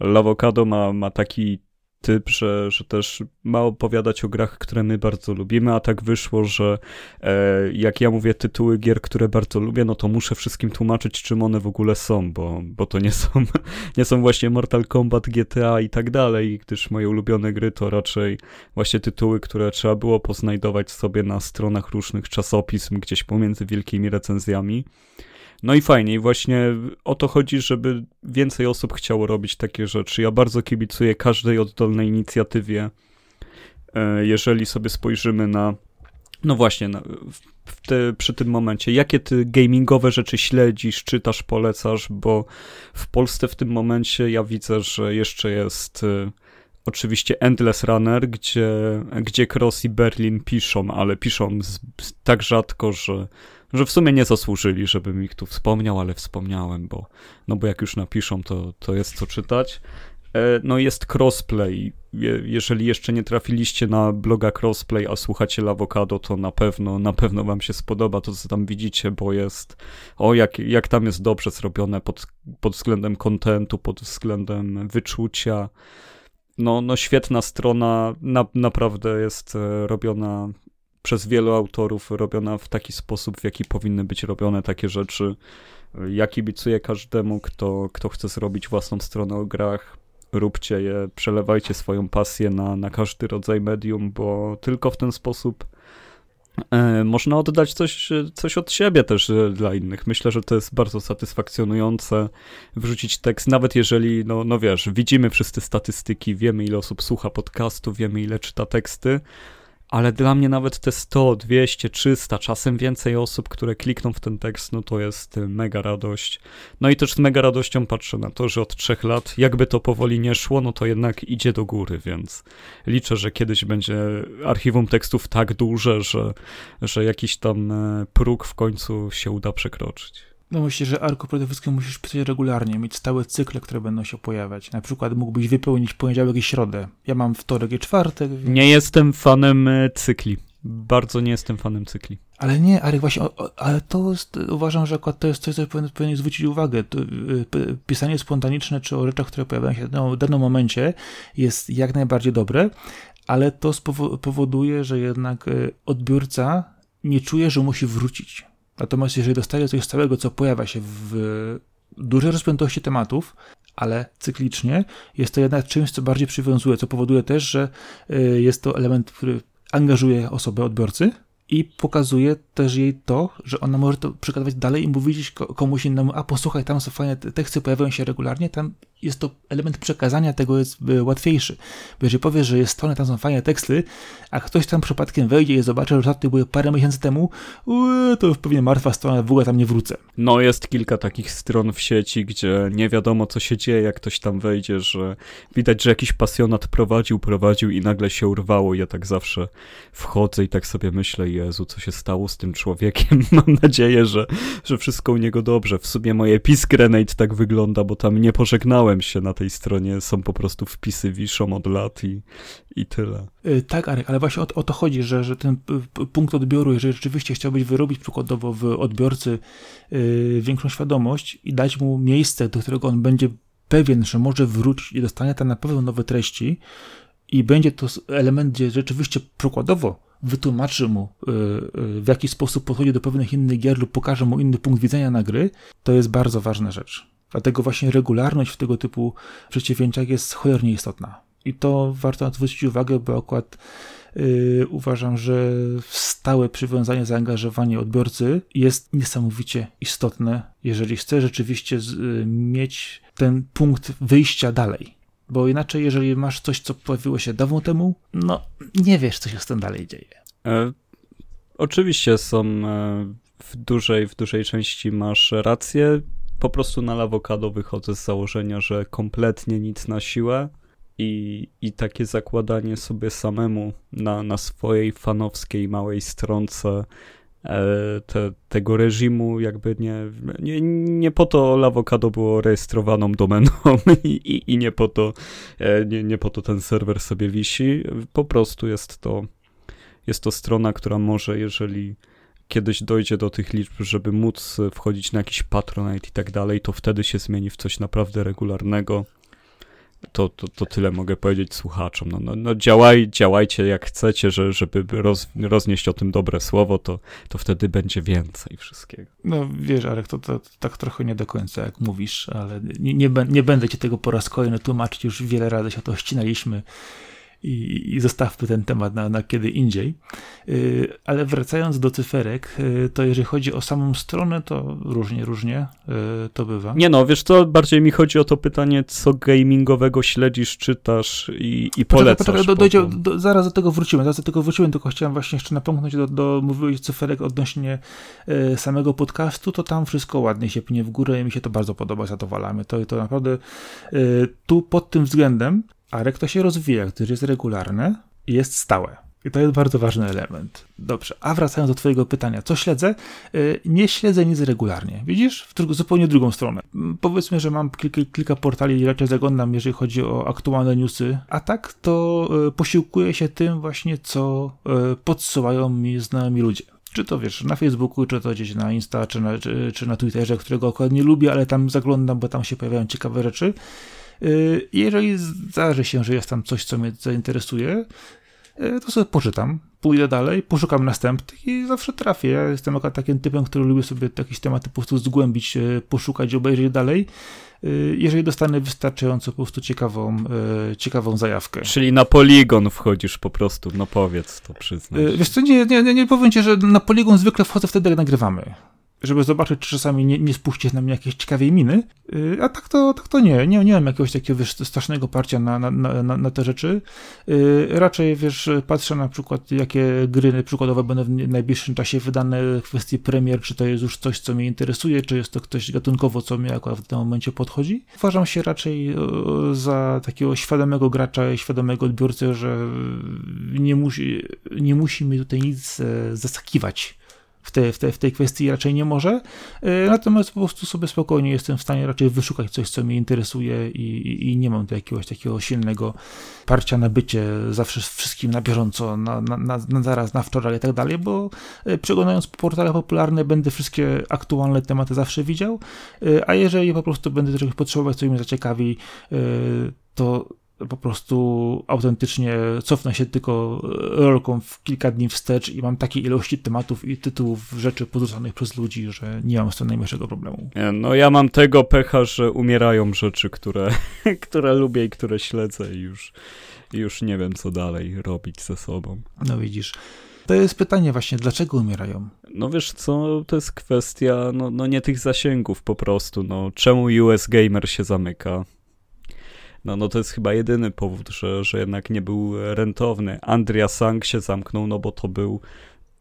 Lawokado ma, ma taki typ, że, że też ma opowiadać o grach, które my bardzo lubimy, a tak wyszło, że e, jak ja mówię tytuły gier, które bardzo lubię, no to muszę wszystkim tłumaczyć, czym one w ogóle są, bo, bo to nie są, nie są właśnie Mortal Kombat, GTA i tak dalej, gdyż moje ulubione gry to raczej właśnie tytuły, które trzeba było poznajdować sobie na stronach różnych czasopism, gdzieś pomiędzy wielkimi recenzjami. No i fajnie, i właśnie o to chodzi, żeby więcej osób chciało robić takie rzeczy. Ja bardzo kibicuję każdej oddolnej inicjatywie. E, jeżeli sobie spojrzymy na, no właśnie, na, te, przy tym momencie, jakie ty gamingowe rzeczy śledzisz, czytasz, polecasz, bo w Polsce w tym momencie ja widzę, że jeszcze jest e, oczywiście Endless Runner, gdzie, gdzie Cross i Berlin piszą, ale piszą z, z, tak rzadko, że że w sumie nie zasłużyli, żebym ich tu wspomniał, ale wspomniałem, bo, no bo jak już napiszą, to, to jest co czytać. E, no jest crossplay. jeżeli jeszcze nie trafiliście na bloga crossplay, a słuchacie Lawokado, to na pewno, na pewno wam się spodoba to, co tam widzicie, bo jest, o jak, jak tam jest dobrze zrobione pod, pod względem kontentu, pod względem wyczucia. No, no świetna strona, na, naprawdę jest e, robiona przez wielu autorów robiona w taki sposób, w jaki powinny być robione takie rzeczy. Ja kibicuję każdemu, kto, kto chce zrobić własną stronę o grach. Róbcie je, przelewajcie swoją pasję na, na każdy rodzaj medium, bo tylko w ten sposób e, można oddać coś, coś od siebie też e, dla innych. Myślę, że to jest bardzo satysfakcjonujące wrzucić tekst, nawet jeżeli, no, no wiesz, widzimy wszyscy statystyki, wiemy ile osób słucha podcastu, wiemy ile czyta teksty, ale dla mnie nawet te 100, 200, 300, czasem więcej osób, które klikną w ten tekst, no to jest y, mega radość. No i też z mega radością patrzę na to, że od trzech lat, jakby to powoli nie szło, no to jednak idzie do góry, więc liczę, że kiedyś będzie archiwum tekstów tak duże, że, że jakiś tam e, próg w końcu się uda przekroczyć. No myślę, że Arko przede wszystkim musisz pisać regularnie, mieć stałe cykle, które będą się pojawiać. Na przykład mógłbyś wypełnić poniedziałek i środę. Ja mam wtorek i czwartek. Więc... Nie jestem fanem e, cykli. Bardzo nie jestem fanem cykli. Ale nie, Arek, właśnie, o, o, ale to jest, uważam, że to jest coś, co powinien, powinien zwrócić uwagę. To, y, pisanie spontaniczne czy o rzeczach, które pojawiają się w danym momencie jest jak najbardziej dobre, ale to spowoduje, że jednak y, odbiorca nie czuje, że musi wrócić Natomiast jeżeli dostaje coś stałego, co pojawia się w dużej rozpiętości tematów, ale cyklicznie, jest to jednak czymś, co bardziej przywiązuje, co powoduje też, że y, jest to element, który angażuje osobę odbiorcy, i pokazuje też jej to, że ona może to przekazywać dalej i mówić komuś innemu, a posłuchaj, tam są fajne teksty, pojawiają się regularnie, tam jest to element przekazania tego jest e, łatwiejszy. Bo jeżeli powiesz, że jest strona, tam są fajne teksty, a ktoś tam przypadkiem wejdzie i zobaczy, że ostatnie były parę miesięcy temu, to już pewnie martwa strona, w ogóle tam nie wrócę. No jest kilka takich stron w sieci, gdzie nie wiadomo co się dzieje, jak ktoś tam wejdzie, że widać, że jakiś pasjonat prowadził, prowadził i nagle się urwało. Ja tak zawsze wchodzę i tak sobie myślę, Jezu, co się stało z tym człowiekiem? Mam nadzieję, że, że wszystko u niego dobrze. W sumie moje Peace Grenade tak wygląda, bo tam nie pożegnałem się na tej stronie, są po prostu wpisy wiszą od lat i, i tyle. Yy, tak, Arek, ale właśnie o, o, to chodzi, że, że ten punkt odbioru, jeżeli rzeczywiście chciałbyś wyrobić przykładowo w odbiorcy yy, większą świadomość i dać mu miejsce, do którego on będzie pewien, że może wrócić i dostanie tam na pewno nowe treści i będzie to element, gdzie rzeczywiście przykładowo wytłumaczy mu, y, y, w jaki sposób podchodzi do pewnych innych gier lub pokaże mu inny punkt widzenia na gry, to jest bardzo ważna rzecz. Dlatego właśnie regularność w tego typu przedsięwzięciach jest cholernie istotna. I to warto zwrócić uwagę, bo akurat yy, uważam, że stałe przywiązanie, zaangażowanie odbiorcy jest niesamowicie istotne, jeżeli chce rzeczywiście z, yy, mieć ten punkt wyjścia dalej. Bo inaczej, jeżeli masz coś, co pojawiło się dawno temu, no nie wiesz, co się z tym dalej dzieje. E, oczywiście są e, w dużej, w dużej części masz rację. Po prostu na awokado wychodzę z założenia, że kompletnie nic na siłę i, i takie zakładanie sobie samemu na, na swojej fanowskiej małej stronce E, te, tego reżimu jakby nie, nie, nie po to Lawokado było rejestrowaną domeną i, i, i, nie, po to, e, nie, nie po to ten serwer sobie wisi. Po prostu jest to, jest to strona, która może, jeżeli kiedyś dojdzie do tych liczb, żeby móc wchodzić na jakiś Patronite i tak dalej, to wtedy się zmieni w coś naprawdę regularnego to, to, to tyle mogę powiedzieć słuchaczom. No, no, no działaj, działajcie jak chcecie, że, żeby roz, roznieść o tym dobre słowo, to, to wtedy będzie więcej wszystkiego. No wiesz, Arek, to, to, to tak trochę nie do końca jak mówisz, ale nie, nie, nie będę ci tego po raz kolejny tłumaczyć, już wiele razy się to ścinaliśmy i, i zostawmy ten temat na, na kiedy indziej. Yy, ale wracając do cyferek, yy, to jeżeli chodzi o samą stronę, to różnie, różnie yy, to bywa. Nie no, wiesz co, bardziej mi chodzi o to pytanie, co gamingowego śledzisz, czytasz i, i polecasz. Poczekaj, do, dojdzie, do, zaraz do tego wrócimy, zaraz do tego wrócimy, tylko chciałem właśnie jeszcze napomknąć do, do mówiłeś cyferek odnośnie y, samego podcastu, to tam wszystko ładnie się pnie w górę i mi się to bardzo podoba, zadowalamy. To, to naprawdę y, tu pod tym względem Arek to się rozwija, gdyż jest regularne i jest stałe. I to jest bardzo ważny element. Dobrze, a wracając do Twojego pytania, co śledzę? Yy, nie śledzę nic regularnie. Widzisz? W zupełnie drugą stronę. Mm, powiedzmy, że mam kilka, kilka portali i raczej zaglądam, jeżeli chodzi o aktualne newsy, a tak to yy, posiłkuję się tym właśnie, co yy, podsyłają mi znajomi ludzie. Czy to wiesz, na Facebooku, czy to gdzieś na Insta, czy na, czy, czy na Twitterze, którego akurat nie lubię, ale tam zaglądam, bo tam się pojawiają ciekawe rzeczy. Y, jeżeli zdarzy się, że jest tam coś, co mnie zainteresuje, to sobie poczytam, pójdę dalej, poszukam następnych i zawsze trafię. Ja jestem takim typem, który lubi sobie jakieś tematy po prostu zgłębić, poszukać, obejrzeć dalej Y, jeżeli dostanę wystarczająco po prostu ciekawą, y, ciekawą zajawkę. Czyli na poligon wchodzisz po prostu, no powiedz to, przyznaj. Wiesz co, nie, nie, nie powiem ci, że na poligon zwykle wchodzę wtedy, jak nagrywamy żeby zobaczyć, czy czasami nie, nie spuści na mnie jakieś ciekawej miny. Y, a tak to, tak to nie. nie. Nie mam jakiegoś takiego wiesz, strasznego parcia na, na, na, na te rzeczy. Y, raczej wiesz, patrzę na przykład, jakie gry przykładowe będą w najbliższym czasie wydane w kwestii premier, czy to jest już coś, co mnie interesuje, czy jest to ktoś gatunkowo, co mi akurat w tym momencie podchodzi. Uważam się raczej y, za takiego świadomego gracza i świadomego odbiorcę, że nie musi, nie musi mi tutaj nic e, zaskakiwać w, te, w, te, w tej kwestii raczej nie może. E, natomiast po prostu sobie spokojnie jestem w stanie raczej wyszukać coś, co mnie interesuje i, i, nie mam tu jakiegoś takiego silnego parcia na bycie zawsze wszystkim na bieżąco, na, na, na, na zaraz, na wczoraj i tak dalej, bo e, przeglądając portale popularne będę wszystkie aktualne tematy zawsze widział, e, a jeżeli po prostu będę czegoś potrzebować, co mnie zaciekawi, to po prostu autentycznie cofnę się tylko rolką w kilka dni wstecz i mam takie ilości tematów i tytułów rzeczy porzucanych przez ludzi, że nie mam z tym najmniejszego problemu. No ja mam tego pecha, że umierają rzeczy, które, które lubię i które śledzę i już, już nie wiem, co dalej robić ze sobą. No widzisz. To jest pytanie właśnie, dlaczego umierają? No wiesz co, to jest kwestia, no, no nie tych zasięgów po prostu, no czemu US Gamer się zamyka? No, no to jest chyba jedyny powód, że, że jednak nie był rentowny. Andrea Sang się zamknął, no bo to był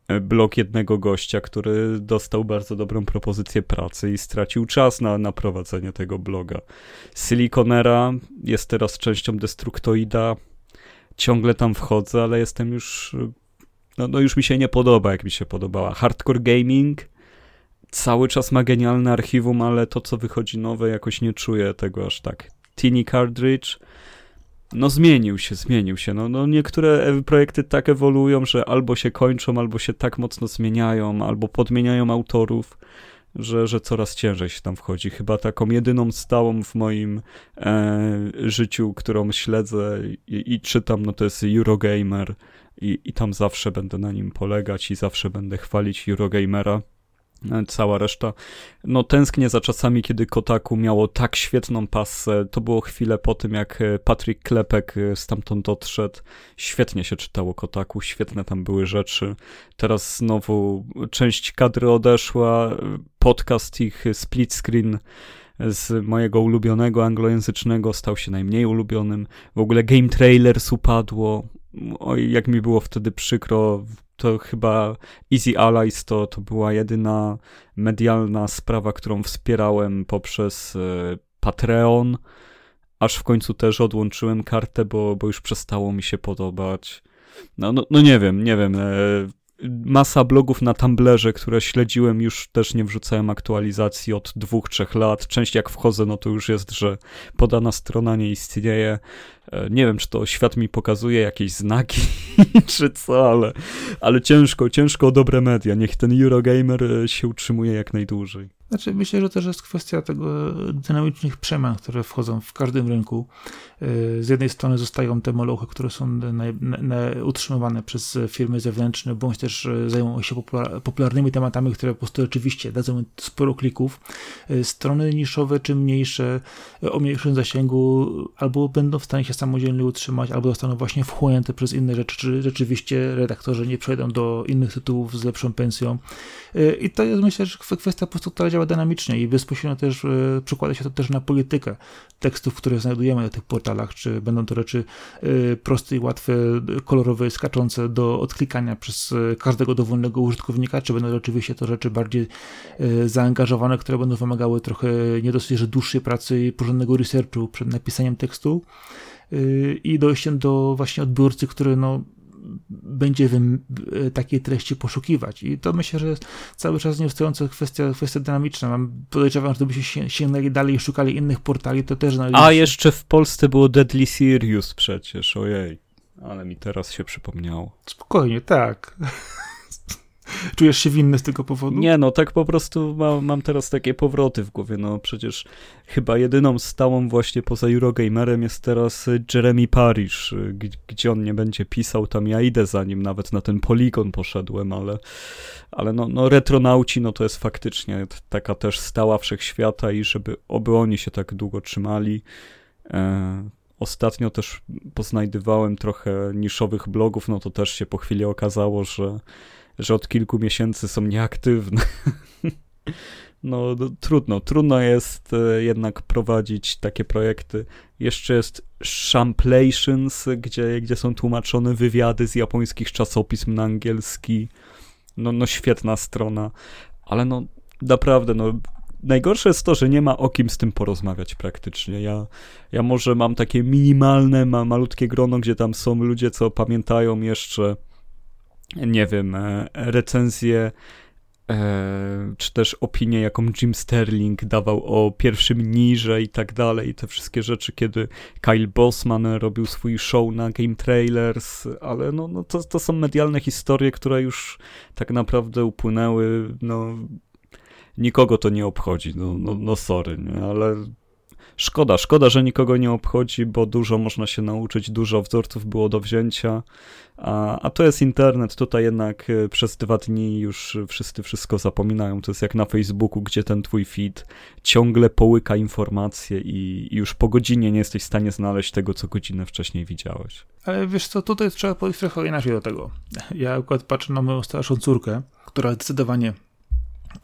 e, blok jednego gościa, który dostał bardzo dobrą propozycję pracy i stracił czas na, na prowadzenie tego bloga. Siliconera jest teraz częścią Destructoida. Ciągle tam wchodzę, ale jestem już. No, no już mi się nie podoba, jak mi się podobała. Hardcore Gaming cały czas ma genialne archiwum, ale to, co wychodzi nowe, jakoś nie czuję tego aż tak. Tiny Cartridge, no zmienił się, zmienił się. No, no niektóre projekty tak ewoluują, że albo się kończą, albo się tak mocno zmieniają, albo podmieniają autorów, że, że coraz ciężej się tam wchodzi. Chyba taką jedyną stałą w moim e, życiu, którą śledzę i, i, czytam, no to jest Eurogamer i, i tam zawsze będę na nim polegać i zawsze będę chwalić Eurogamera. E, cała reszta. No tęsknię za czasami, kiedy Kotaku miało tak świetną pasę. To było chwilę po tym, jak e, Patryk Klepek e, stamtąd odszedł. Świetnie się czytało Kotaku, świetne tam były rzeczy. Teraz znowu część kadry odeszła, podcast ich split screen z mojego ulubionego anglojęzycznego stał się najmniej ulubionym. W ogóle Game Trailers upadło. Oj, jak mi było wtedy przykro, to chyba Easy Allies to, to była jedyna medialna sprawa, którą wspierałem poprzez e, Patreon, aż w końcu też odłączyłem kartę, bo, bo już przestało mi się podobać. No, no, no nie wiem, nie wiem. E, masa blogów na Tumblerze, które śledziłem, już też nie wrzucałem aktualizacji od dwóch, trzech lat. Część jak wchodzę, no to już jest, że podana strona nie istnieje. E, nie wiem, czy to świat mi pokazuje jakieś znaki, czy co, ale, ale ciężko, ciężko o dobre media. Niech ten Eurogamer e, się utrzymuje jak najdłużej. Znaczy, myślę, że też jest kwestia tego dynamicznych przemian, które wchodzą w każdym rynku. Z jednej strony zostają te molochy, które są na, na, utrzymywane przez firmy zewnętrzne, bądź też e, zajmują się popular, popularnymi tematami, które po prostu oczywiście dadzą sporo klików. E, strony niszowe czy mniejsze, e, o mniejszym zasięgu, albo będą w stanie się samodzielnie utrzymać, albo zostaną właśnie wchłonięte przez inne rzeczy, czy rzeczywiście redaktorzy nie przejdą do innych tytułów z lepszą pensją. I to jest myślę, że kwestia po prostu, która działa dynamicznie i bezpośrednio też przekłada się to też na politykę tekstów, które znajdujemy na tych portalach czy będą to rzeczy y, proste i łatwe, kolorowe, skaczące do odklikania przez y, każdego dowolnego użytkownika, czy będą oczywiście to rzeczy bardziej y, zaangażowane, które będą wymagały trochę nie dosyć, że dłuższej pracy i porządnego researchu przed napisaniem tekstu i dojściem do właśnie odbiorcy, który no, będzie e, takiej treści poszukiwać. I to myślę, że jest cały czas nieustająca kwestia, kwestia dynamiczna. Mam podejrzewam, że gdybyście sięgnęli dalej i szukali innych portali, to też znaleźli... A jeszcze w Polsce było Deadly Serious przecież, ojej. Ale mi teraz się przypomniało. Spokojnie, tak. Czujesz się winny z tego powodu? Nie, no tak po prostu mam, teraz takie powroty w głowie, no przecież chyba jedyną stałą właśnie poza Eurogamerem jest teraz Jeremy Parish, gdzie on nie będzie pisał, tam ja idę za nim, nawet na ten poligon poszedłem, ale, ale no, no retronauci, no to jest faktycznie taka też stała wszechświata i żeby oby oni się tak długo trzymali, e, Ostatnio też poznajdywałem trochę niszowych blogów, no to też się po chwili okazało, że, że od kilku miesięcy są nieaktywne. No, no, trudno, trudno jest e, jednak prowadzić takie projekty. Jeszcze jest Shamplations, gdzie, gdzie są tłumaczone wywiady z japońskich czasopism na angielski. No, no świetna strona, ale no naprawdę, no najgorsze jest to, że nie ma o kim z tym porozmawiać praktycznie. Ja, ja może mam takie minimalne, ma, malutkie grono, gdzie tam są ludzie, co pamiętają jeszcze, nie wiem, e, recenzję e, czy też opinię, jaką Jim Sterling dawał o pierwszym Nirze i tak dalej, i te wszystkie rzeczy, kiedy Kyle Bossman robił swój show na Game Trailers, ale no, no to, to są medialne historie, które już tak naprawdę upłynęły, no nikogo to nie obchodzi, no, no, no sorry, nie? ale szkoda, szkoda, że nikogo nie obchodzi, bo dużo można się nauczyć, dużo wzorców było do wzięcia, a, a to jest internet, tutaj jednak e, przez dwa dni już wszyscy wszystko zapominają, to jest jak na Facebooku, gdzie ten twój feed ciągle połyka informacje i, już po godzinie nie jesteś w stanie znaleźć tego, co godzinę wcześniej widziałeś. Ale wiesz co, tutaj trzeba podejść trochę inaczej do tego. Ja akurat patrzę na moją starszą córkę, która zdecydowanie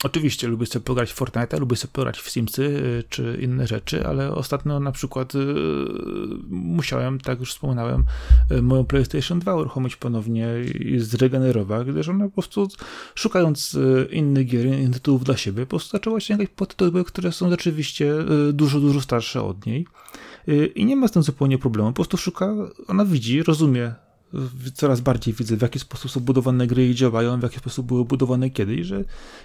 Oczywiście lubię sobie pograć w Fortnite, lubię sobie pograć w Simsy y, czy inne rzeczy, ale ostatnio na przykład y, musiałem, tak już wspominałem, y, moją PlayStation 2 uruchomić ponownie i zregenerować, gdyż ona po prostu szukając innych gier, innych tytułów dla siebie, po prostu zaczęła sięgać po tytuły, które są rzeczywiście dużo, dużo starsze od niej. I nie ma z tym zupełnie problemu. Po prostu szuka, ona widzi, rozumie coraz bardziej widzę, w jaki sposób są budowane gry i działają, w jaki sposób były budowane kiedyś, że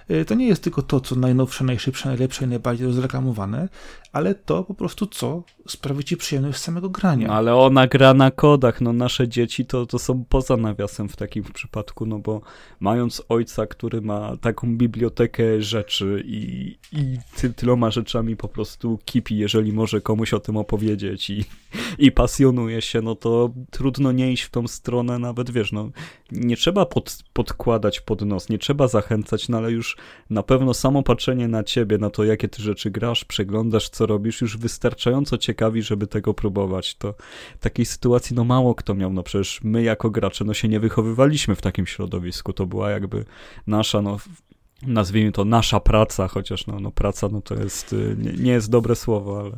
e, to nie jest tylko to, co najnowsze, najszybsze, najlepsze i najbardziej rozreklamowane, ale to po prostu co sprawi ci przyjemność samego grania. Ale ona gra na kodach, no nasze dzieci to, to są poza nawiasem w takim przypadku, no bo mając ojca, który ma taką bibliotekę rzeczy i, i ty, tyloma rzeczami po prostu kipi, jeżeli może komuś o tym opowiedzieć i, i pasjonuje się, no to trudno nie iść w tą stronę, nawet wiesz, no nie trzeba pod, podkładać pod nos, nie trzeba zachęcać, no ale już na pewno samo patrzenie na ciebie, na to jakie ty rzeczy grasz, przeglądasz, co robisz, już wystarczająco ciekawi, żeby tego próbować. To takiej sytuacji no mało kto miał, no przecież my jako gracze no się nie wychowywaliśmy w takim środowisku, to była jakby nasza no nazwijmy to nasza praca, chociaż no, no praca no to jest, y, nie, nie jest dobre słowo, ale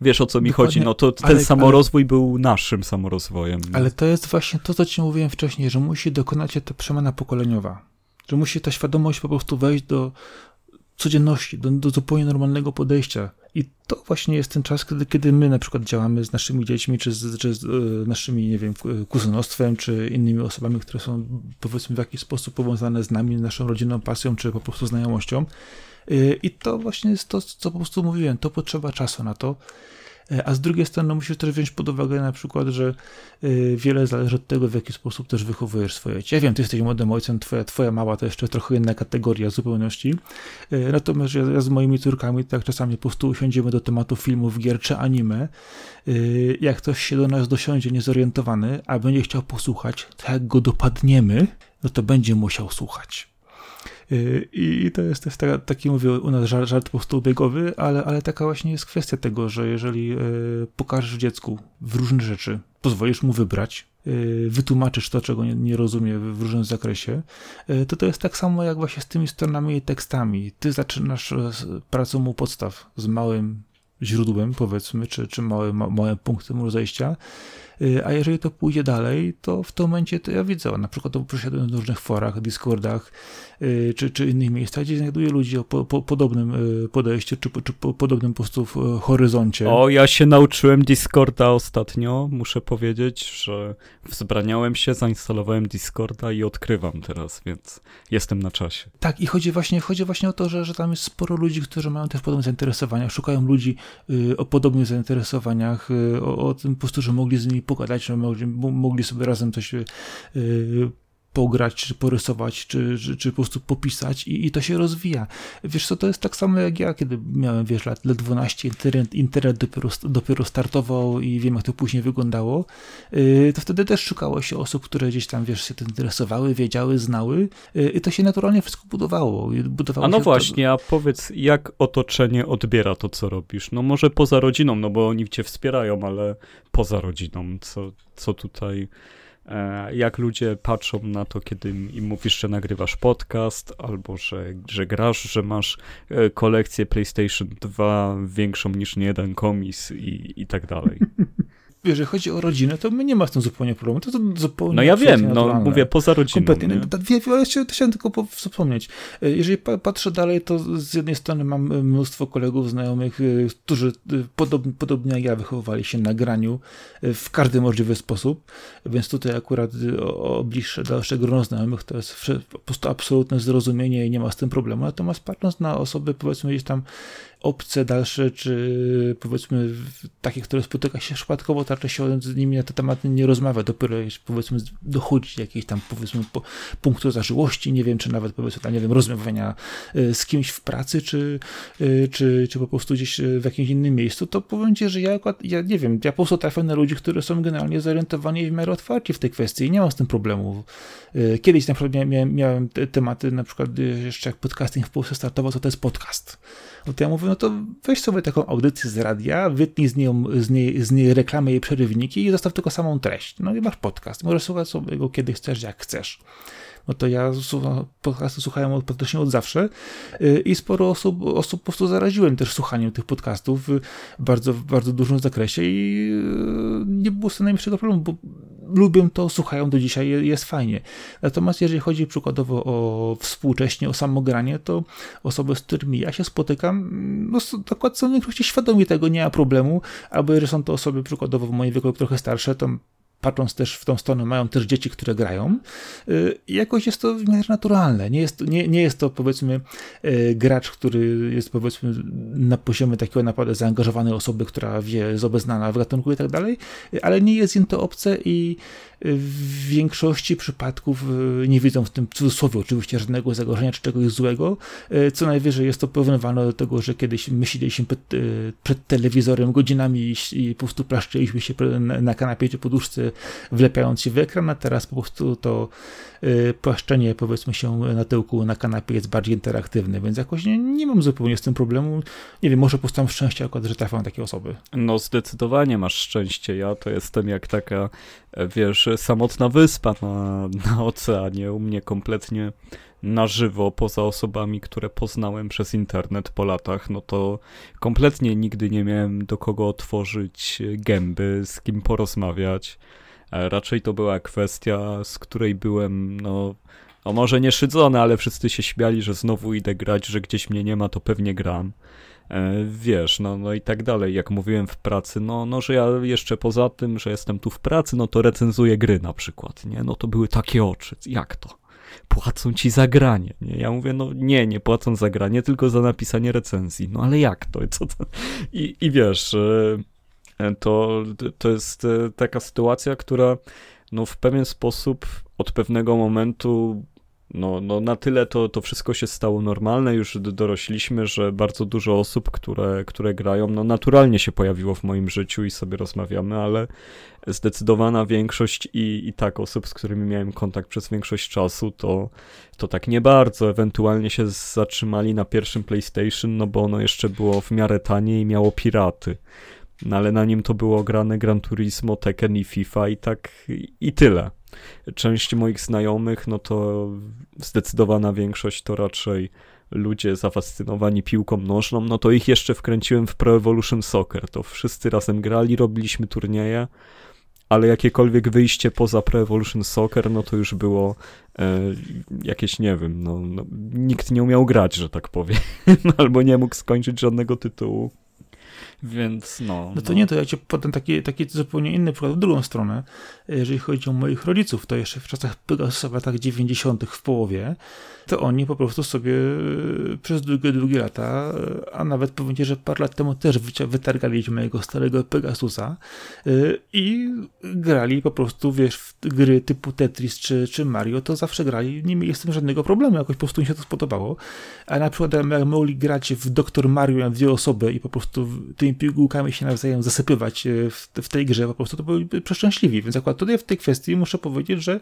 wiesz o co mi Dokładnie, chodzi, no to ten ale, samorozwój ale, był naszym samorozwojem. No. Ale to jest właśnie to, co ci mówiłem wcześniej, że musi dokonać się ta przemiana pokoleniowa, że musi ta świadomość po prostu wejść do codzienności, do, do zupełnie normalnego podejścia. I to właśnie jest ten czas, kiedy, kiedy my na przykład działamy z naszymi dziećmi, czy z, czy z y, naszymi, nie wiem, kuzynostwem, czy innymi osobami, które są powiedzmy w jakiś sposób powiązane z nami, naszą rodzinną pasją, czy po prostu znajomością. Y, I to właśnie jest to, co po prostu mówiłem, to potrzeba czasu na to. E, a z drugiej strony musisz też wziąć pod uwagę na przykład, że e, wiele zależy od tego, w jaki sposób też wychowujesz swoje dzieci. Ja wiem, ty jesteś młodym ojcem, twoja, twoja mała to jeszcze trochę inna kategoria zupełności. E, natomiast ja, ja z moimi córkami tak czasami po prostu usiądziemy do tematu filmów, gier czy anime. Jak ktoś się do nas dosiądzie niezorientowany, a będzie chciał posłuchać, to jak go dopadniemy, no to będzie musiał słuchać. Y, I to jest też taki, mówię u nas żart, żart po prostu ubiegowy, ale, ale taka właśnie jest kwestia tego, że jeżeli y, pokażesz dziecku w różne rzeczy, pozwolisz mu wybrać, y, wytłumaczysz to, czego nie, nie rozumie w różnym zakresie, to to jest tak samo jak właśnie z tymi stronami i tekstami. Ty zaczynasz pracą u podstaw z małym źródłem, powiedzmy, czy, czy małym, małym punktem rozejścia, a jeżeli to pójdzie dalej, to w tym momencie to ja widzę, na przykład to przesiadłem w różnych forach, Discordach, y, czy, czy innych miejscach, gdzie znajduję ludzi o po, po, podobnym y, podejściu, czy, czy po, podobnym po prostu horyzoncie. O, ja się nauczyłem Discorda ostatnio, muszę powiedzieć, że wzbraniałem się, zainstalowałem Discorda i odkrywam teraz, więc jestem na czasie. Tak, i chodzi właśnie, chodzi właśnie o to, że, że tam jest sporo ludzi, którzy mają też podobne zainteresowania, szukają ludzi y, o podobnych zainteresowaniach, y, o, o tym po prostu, że mogli z nimi pogadać, że mogli, mogli sobie razem coś yy, pograć, czy porysować, czy, czy, czy po prostu popisać i, i to się rozwija. Wiesz co, to jest tak samo jak ja, kiedy miałem, wiesz, lat, lat 12, internet, internet dopiero, dopiero startował i wiem, jak to później wyglądało, yy, to wtedy też szukało się osób, które gdzieś tam, wiesz, się tym interesowały, wiedziały, znały yy, i to się naturalnie wszystko budowało. budowało a no właśnie, a powiedz, jak otoczenie odbiera to, co robisz? No może poza rodziną, no bo oni cię wspierają, ale poza rodziną, co, co tutaj jak ludzie patrzą na to, kiedy im mówisz, że nagrywasz podcast, albo że, że grasz, że masz e, kolekcję PlayStation 2 większą niż jeden komis i, i tak dalej. jeżeli chodzi o rodzinę, to my nie ma z tym zupełnie problemu. To, to zupełnie No ja wiem, no mówię poza rodziną. Kompletnie. No, dwie, ale chciałem tylko wspomnieć. E, jeżeli patrzę dalej, to z jednej strony mam e, mnóstwo kolegów, znajomych, e, którzy podobnie, podobnie jak ja wychowywali się na graniu w każdy możliwy sposób, więc tutaj akurat o, o bliższe, dalsze grono znajomych to jest po prostu absolutne zrozumienie i nie ma z tym problemu. Natomiast patrząc na osoby, powiedzmy gdzieś tam obce dalsze, czy powiedzmy takie, które spotyka się przypadkowo, to raczej się z nimi na te tematy nie rozmawia, dopiero powiedzmy dochodzi jakiejś tam powiedzmy po, punktu zażyłości, nie wiem, czy nawet powiedzmy, nie wiem, rozmawiania y, z kimś w pracy, czy, y, czy, czy po prostu gdzieś y, w jakimś innym miejscu, to powiem Ci, że ja, ja nie wiem, ja po prostu trafiam na ludzi, którzy są generalnie zorientowani i w miarę otwarci w tej kwestii i nie mam z tym problemu. Kiedyś na przykład miałem, miałem tematy, na przykład jeszcze jak podcasting w Polsce startował, to to jest podcast. No to ja mówię, no to weź sobie taką audycję z radia, wytnij z, nią, z, niej, z niej reklamy, jej przerywniki i zostaw tylko samą treść. No i masz podcast. Możesz słuchać sobie go kiedy chcesz, jak chcesz no to ja podcasty słuchałem od, praktycznie od zawsze y, i sporo osób, osób po prostu zaraziłem też słuchaniem tych podcastów w bardzo, w bardzo dużym zakresie i y, nie było z tym najmniejszego problemu, bo lubią to, słuchają do dzisiaj, jest fajnie. Natomiast jeżeli chodzi przykładowo o współcześnie, o samogranie, to osoby, z którymi ja się spotykam, no, akurat są w większości świadomi tego, nie ma problemu, albo jeżeli są to osoby przykładowo w moim wieku trochę starsze, to patrząc też w tą stronę, mają też dzieci, które grają. Y, jakoś jest to w miarę naturalne. Nie jest, nie, nie jest to powiedzmy y, gracz, który jest powiedzmy na poziomie takiego naprawdę zaangażowanej osoby, która wie, jest obeznana w gatunku i tak dalej, ale nie jest im to obce i w większości przypadków e, nie widzą w tym cudzysłowie oczywiście żadnego zagrożenia czy czegoś złego. E, co najwyżej jest to porównywane do tego, że kiedyś my siedzieliśmy przed, e, przed telewizorem godzinami i, po prostu plaszczyliśmy się na kanapie czy poduszce, wlepiając się w ekran, a teraz po prostu to płaszczenie powiedzmy się na tyłku na kanapie jest bardziej interaktywne, więc jakoś nie, nie mam zupełnie z tym problemu. Nie wiem, może po prostu mam szczęście akurat, że trafiam takie osoby. No zdecydowanie masz szczęście. Ja to jestem jak taka wiesz, samotna wyspa na, na oceanie, u mnie kompletnie na żywo, poza osobami, które poznałem przez internet po latach, no to kompletnie nigdy nie miałem do kogo otworzyć gęby, z kim porozmawiać. E, raczej to była kwestia, z której byłem, no, no może nie szydzony, ale wszyscy się śmiali, że znowu idę grać, że gdzieś mnie nie ma, to pewnie gram. E, wiesz, no, no i tak dalej. Jak mówiłem w pracy, no, no, że ja jeszcze poza tym, że jestem tu w pracy, no to recenzuję gry na przykład, nie? No to były takie oczy. Jak to? Płacą ci za granie, nie? Ja mówię, no nie, nie płacą za granie, tylko za napisanie recenzji. No ale jak to? Co to? I, i wiesz, e, to, to jest e, taka sytuacja, która no w pewien sposób od pewnego momentu no, no na tyle to, to wszystko się stało normalne, już dorośliśmy, że bardzo dużo osób, które, które grają, no naturalnie się pojawiło w moim życiu i sobie rozmawiamy, ale zdecydowana większość i, i tak osób, z którymi miałem kontakt przez większość czasu, to, to tak nie bardzo. Ewentualnie się zatrzymali na pierwszym PlayStation, no bo ono jeszcze było w miarę tanie i miało piraty. No ale na nim to było grane Gran Turismo, Tekken i FIFA i tak i tyle część moich znajomych, no to zdecydowana większość to raczej ludzie zafascynowani piłką nożną, no to ich jeszcze wkręciłem w Pro Evolution Soccer. To wszyscy razem grali, robiliśmy turnieje, ale jakiekolwiek wyjście poza Pro Evolution Soccer, no to już było e, jakieś, nie wiem, no, no, nikt nie umiał grać, że tak powiem, albo nie mógł skończyć żadnego tytułu Więc no. No to no. nie, to ja ci podam taki, taki zupełnie inny przykład w drugą stronę. Jeżeli chodzi o moich rodziców, to jeszcze w czasach Pegasusa w latach 90. w połowie, to oni po prostu sobie e, przez długie, długie lata, e, a nawet powiedzieć, że parę lat temu też wytargali mojego starego Pegasusa e, i grali po prostu, wiesz, w gry typu Tetris czy, czy Mario, to zawsze grali, nie mieli z tym żadnego problemu, jakoś po prostu mi się to spodobało. A na przykład jak mogli grać w Doktor Mario na dwie osoby i po prostu tymi pigułkami się nawzajem zasypywać w, w tej grze, po prostu to byli przeszczęśliwi. Więc akurat tutaj w tej kwestii muszę powiedzieć, że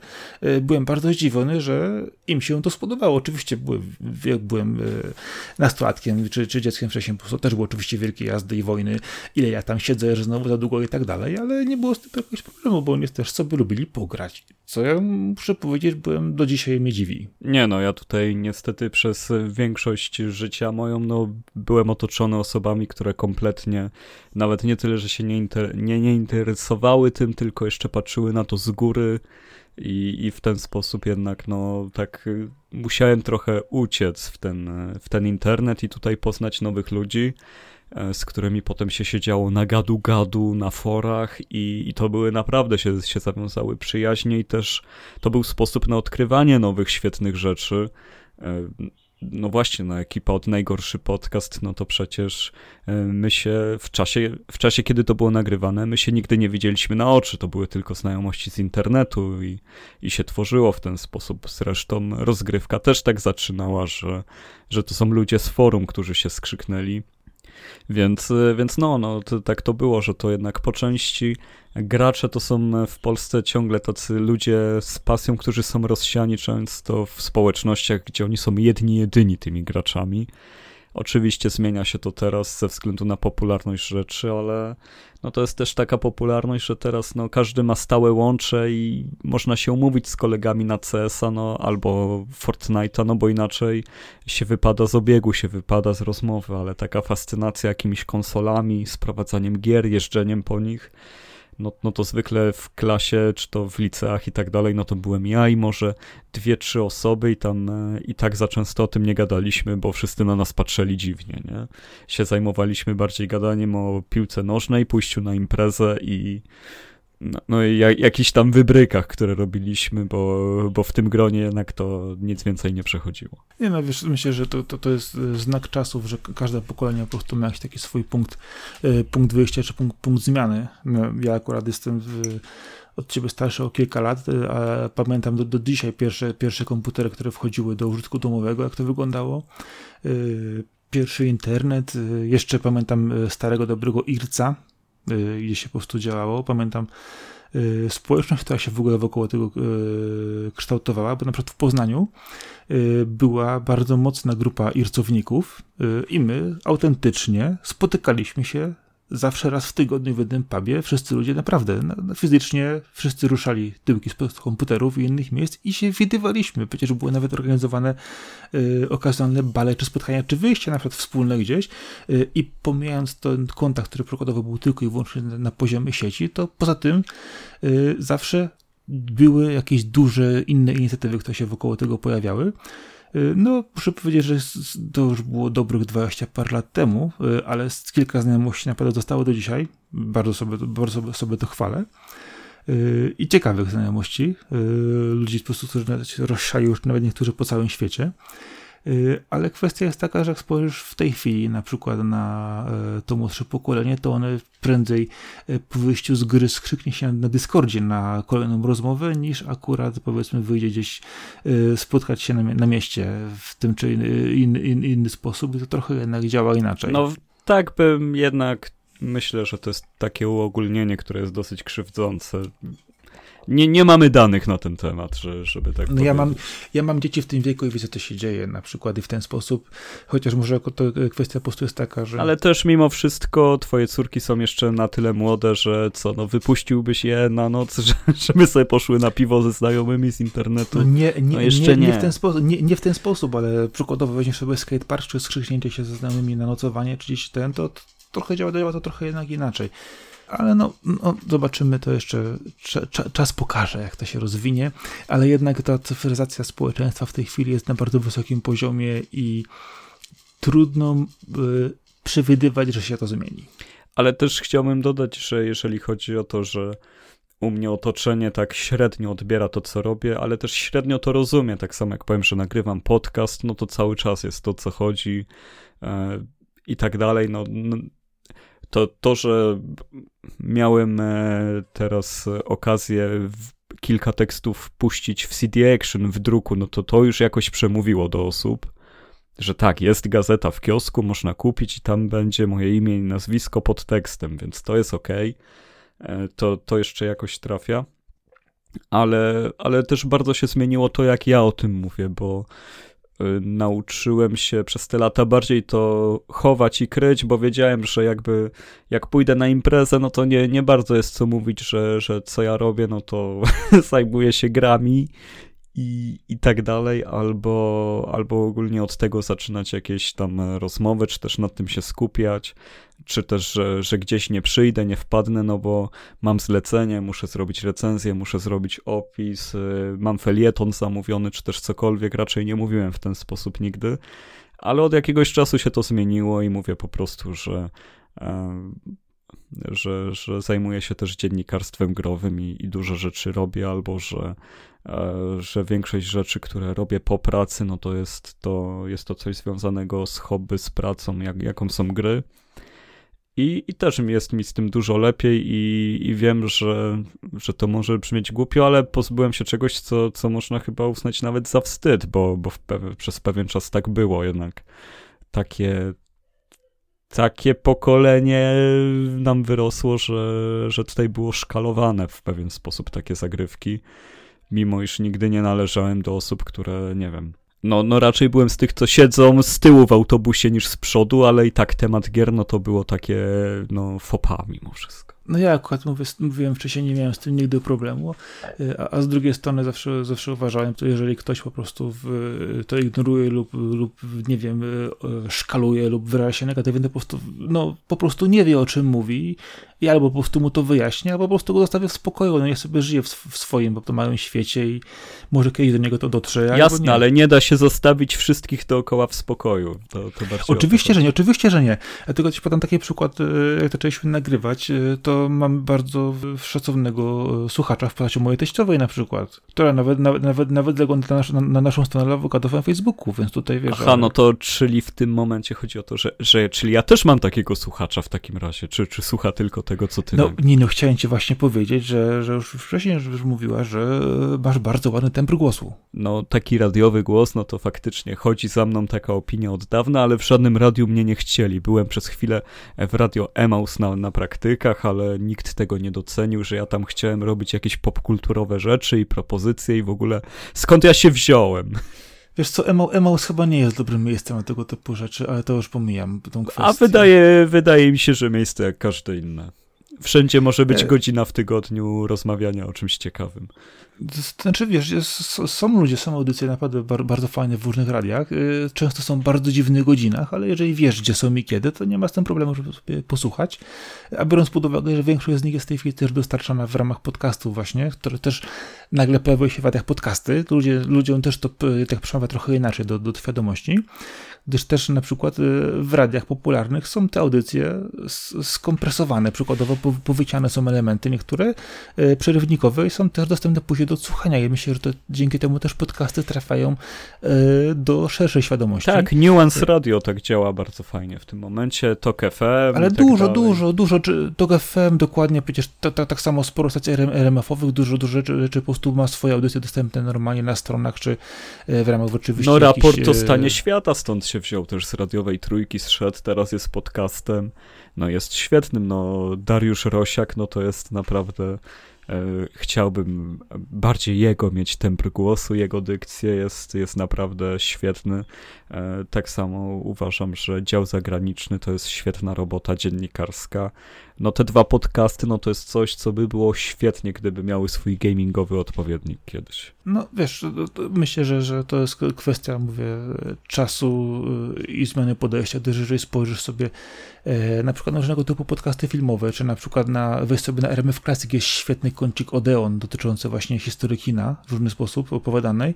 byłem bardzo zdziwiony, że im się to spodobało Oczywiście byłem, jak byłem e, nastolatkiem czy, czy dzieckiem wcześniej, po prostu też było oczywiście wielkie jazdy i wojny, ile ja tam siedzę, że znowu za długo i tak dalej, ale nie było z tym jakiegoś problemu, bo oni też sobie lubili pograć. Co ja muszę powiedzieć, byłem do dzisiaj mnie dziwi. Nie no, ja tutaj niestety przez większość życia moją, no byłem otoczony osobami, które kompletnie, nawet nie tyle, że się nie, inter nie, nie interesowały tym, tylko jeszcze patrzyły na to z góry, i, i w ten sposób jednak, no tak, musiałem trochę uciec w ten, w ten internet i tutaj poznać nowych ludzi, z którymi potem się siedziało na gadu-gadu, na forach i, i to były naprawdę, się, się zawiązały przyjaźnie i też to był sposób na odkrywanie nowych, świetnych rzeczy. E, no właśnie, no ekipa od najgorszy podcast, no to przecież e, my się w czasie, w czasie, kiedy to było nagrywane, my się nigdy nie widzieliśmy na oczy, to były tylko znajomości z internetu i, i się tworzyło w ten sposób. Zresztą rozgrywka też tak zaczynała, że, że to są ludzie z forum, którzy się skrzyknęli więc, y, więc no, no to, tak to było, że to jednak po części gracze to są w Polsce ciągle tacy ludzie z pasją, którzy są rozsiani często w społecznościach, gdzie oni są jedni, jedyni tymi graczami. Oczywiście zmienia się to teraz ze względu na popularność rzeczy, ale no to jest też taka popularność, że teraz no, każdy ma stałe łącze i można się umówić z kolegami na CS-a no, albo Fortnite'a, no bo inaczej się wypada z obiegu, się wypada z rozmowy, ale taka fascynacja jakimiś konsolami, sprowadzaniem gier, jeżdżeniem po nich, no, no to zwykle w klasie, czy to w liceach i tak dalej, no to byłem ja i może dwie, trzy osoby i tam e, i tak za często o tym nie gadaliśmy, bo wszyscy na nas patrzyli dziwnie, nie? Się zajmowaliśmy bardziej gadaniem o piłce nożnej, pójściu na imprezę i no, no i jak, jakichś tam wybrykach, które robiliśmy, bo, bo w tym gronie jednak to nic więcej nie przechodziło. Nie no, wiesz, myślę, że to, to, to jest e, znak czasów, że każde pokolenie po prostu ma jakiś taki swój punkt, e, punkt wyjścia, czy punkt, punkt zmiany. No, ja akurat jestem w, od ciebie starszy o kilka lat, e, a pamiętam do, do dzisiaj pierwsze, pierwsze komputery, które wchodziły do użytku domowego, jak to wyglądało. Pierwszy internet, jeszcze pamiętam starego, dobrego IRCA, gdzie się po prostu działało. Pamiętam y, społeczność, która się w ogóle wokół tego y, kształtowała, bo na przykład w Poznaniu była bardzo mocna grupa ircowników i my autentycznie spotykaliśmy się zawsze raz w tygodniu w jednym pubie wszyscy ludzie naprawdę fizycznie wszyscy ruszali tyłki z komputerów i innych miejsc i się widywaliśmy. Przecież były nawet organizowane y, okazjonalne bale czy spotkania, czy wyjścia na przykład wspólne gdzieś y, i pomijając ten kontakt, który przykładowo był tylko i wyłącznie na, na poziomie sieci, to poza tym y, zawsze były jakieś duże inne inicjatywy, które się wokół tego pojawiały. Y, no, muszę powiedzieć, że to już było dobrych 20 par lat temu, y, ale kilka znajomości naprawdę zostało do dzisiaj. Bardzo sobie, bardzo sobie to chwalę. Y, I ciekawych znajomości. Ludzi po prostu, którzy rozsiali już nawet niektórzy po całym świecie. Y, ale kwestia jest taka, że jak spojrzysz w tej chwili na przykład na e, to młodsze pokolenie, to one prędzej e, po wyjściu z gry skrzyknie się na Discordzie na kolejną rozmowę, niż akurat powiedzmy wyjdzie gdzieś e, spotkać się na, mieście w tym czy inny, inny, inny sposób i to trochę jednak działa inaczej. No tak bym jednak myślę, że to jest takie uogólnienie, które jest dosyć krzywdzące nie, nie mamy danych na ten temat, że, żeby tak no ja mam, ja mam dzieci w tym wieku i widzę, co się dzieje na przykład i w ten sposób, chociaż może to kwestia po prostu jest taka, że... Ale też mimo wszystko twoje córki są jeszcze na tyle młode, że co, no wypuściłbyś je na noc, że, żeby sobie poszły na piwo ze znajomymi z internetu? No nie, nie, no jeszcze nie, nie. nie, w ten sposób, nie, nie w ten sposób, ale przykładowo weźmiesz sobie skatepark, czy skrzyknięcie się ze znajomymi na nocowanie, czy gdzieś ten, to trochę działa, działa to trochę jednak inaczej ale no, no, zobaczymy to jeszcze, czas pokaże, jak to się rozwinie, ale jednak ta cyfryzacja społeczeństwa w tej chwili jest na bardzo wysokim poziomie i trudno y, przewidywać, że się to zmieni. ale też chciałbym dodać, że jeżeli chodzi o to, że u mnie otoczenie tak średnio odbiera to, co robię, ale też średnio to rozumie. Tak samo jak powiem, że nagrywam podcast, no to cały czas jest to, co chodzi e, i tak dalej. No, to, to, że miałem e, teraz okazję kilka tekstów puścić w CD Action w druku, no to to już jakoś przemówiło do osób, że tak, jest gazeta w kiosku, można kupić i tam będzie moje imię i nazwisko pod tekstem, więc to jest ok. To, to jeszcze jakoś trafia. Ale, ale też bardzo się zmieniło to, jak ja o tym mówię, bo nauczyłem się przez te lata bardziej to chować i kryć, bo wiedziałem, że jakby jak pójdę na imprezę, no to nie, nie bardzo jest co mówić, że, że co ja robię, no to zajmuję się grami i, i tak dalej, albo, albo ogólnie od tego zaczynać jakieś tam rozmowy, czy też nad tym się skupiać, czy też, że, że gdzieś nie przyjdę, nie wpadnę, no bo mam zlecenie, muszę zrobić recenzję, muszę zrobić opis, y, mam felieton zamówiony, czy też cokolwiek, raczej nie mówiłem w ten sposób nigdy, ale od jakiegoś czasu się to zmieniło i mówię po prostu, że że, że zajmuję się też dziennikarstwem growym i, i dużo rzeczy robię, albo że, że większość rzeczy, które robię po pracy, no to jest to, jest to coś związanego z hobby, z pracą, jak, jaką są gry. I, I też jest mi z tym dużo lepiej i, i wiem, że, że to może brzmieć głupio, ale pozbyłem się czegoś, co, co można chyba uznać nawet za wstyd, bo, bo pe przez pewien czas tak było jednak. Takie, takie pokolenie nam wyrosło, że, że tutaj było szkalowane w pewien sposób takie zagrywki, mimo iż nigdy nie należałem do osób, które, nie wiem, no, no raczej byłem z tych, co siedzą z tyłu w autobusie niż z przodu, ale i tak temat gier, no to było takie, no, fopa mimo wszystko. No ja akurat mówię, mówiłem wcześniej, nie miałem z tym nigdy problemu, y, a, a z drugiej strony zawsze, zawsze uważałem, że jeżeli ktoś po prostu w, to ignoruje lub, lub, nie wiem, y, szkaluje lub wyraża się negatywnie, to po prostu, no, po prostu nie wie o czym mówi i albo po prostu mu to wyjaśnia, albo po prostu go zostawię w spokoju, no niech sobie żyje w, w swoim, bo to małym świecie i może kiedyś do niego to dotrze. Jasne, nie. ale nie da się zostawić wszystkich dookoła w spokoju. To, to oczywiście, że nie, oczywiście, że nie. Tylko ci podam taki przykład, y, jak zaczęliśmy nagrywać, to mam bardzo szacownego słuchacza w postaci mojej teściowej na przykład, która nawet, nawet, nawet, zagląda na, nasz, na, na naszą stronę awokadową na Facebooku, więc tutaj wiesz... Aha, no to czyli w tym momencie chodzi o to, że, że czyli ja też mam takiego słuchacza w takim razie, czy, czy słucha tylko tego, co ty... No nie, no chciałem ci właśnie powiedzieć, że, że już wcześniej już mówiła, że masz bardzo ładny temper głosu. No taki radiowy głos, no to faktycznie chodzi za mną taka opinia od dawna, ale w żadnym radiu mnie nie chcieli. Byłem przez chwilę w radio Emaus na, na praktykach, ale nikt tego nie docenił, że ja tam chciałem robić jakieś popkulturowe rzeczy i propozycje i w ogóle skąd ja się wziąłem. Wiesz co, Emaus chyba nie jest dobrym miejscem na tego typu rzeczy, ale to już pomijam tą kwestię. A wydaje, wydaje mi się, że miejsce jak każde inne. Wszędzie może być e, godzina w tygodniu rozmawiania o czymś ciekawym. Znaczy, wiesz, są ludzie, są audycje naprawdę bardzo fajne w różnych radiach. Y, często są w bardzo dziwnych godzinach, ale jeżeli wiesz, gdzie są i kiedy, to nie ma z tym problemu, żeby sobie posłuchać. A biorąc pod uwagę, że większość z nich jest w tej chwili też dostarczana w ramach podcastów właśnie, które też nagle pojawiły się w radiach podcasty, ludzie, ludziom też to tak przemawia trochę inaczej do, do świadomości gdyż też na przykład y, w radiach popularnych są te audycje skompresowane, przykładowo powyciane są elementy niektóre y, przerywnikowe i są też dostępne później do słuchania i myślę, że to, dzięki temu też podcasty trafiają y, do szerszej świadomości. Tak, Nuance Radio tak działa bardzo fajnie w tym momencie, Tok FM Ale tak dużo, dalej. dużo, dużo, Tok FM dokładnie, przecież to, to, tak samo sporo stacji RMF-owych, dużo, dużo rzeczy, rzeczy po prostu ma swoje audycje dostępne normalnie na stronach, czy w ramach oczywiście No raport jakiś, o stanie świata stąd się wziął też z radiowej trójki, zszedł, teraz jest podcastem, no jest świetnym, no Dariusz Rosiak, no to jest naprawdę E, chciałbym bardziej jego mieć temper głosu, jego dykcję jest, jest naprawdę świetny. E, tak samo uważam, że dział zagraniczny to jest świetna robota dziennikarska. No te dwa podcasty, no to jest coś, co by było świetnie, gdyby miały swój gamingowy odpowiednik kiedyś. No wiesz, myślę, że, że to jest kwestia, mówię, czasu y, i zmiany podejścia, gdyż jeżeli spojrzysz sobie e, na przykład na różnego typu podcasty filmowe, czy na przykład na, weź sobie na RMF Classic, jest świetny kącik Odeon dotyczący właśnie historii kina w różny sposób opowiadanej,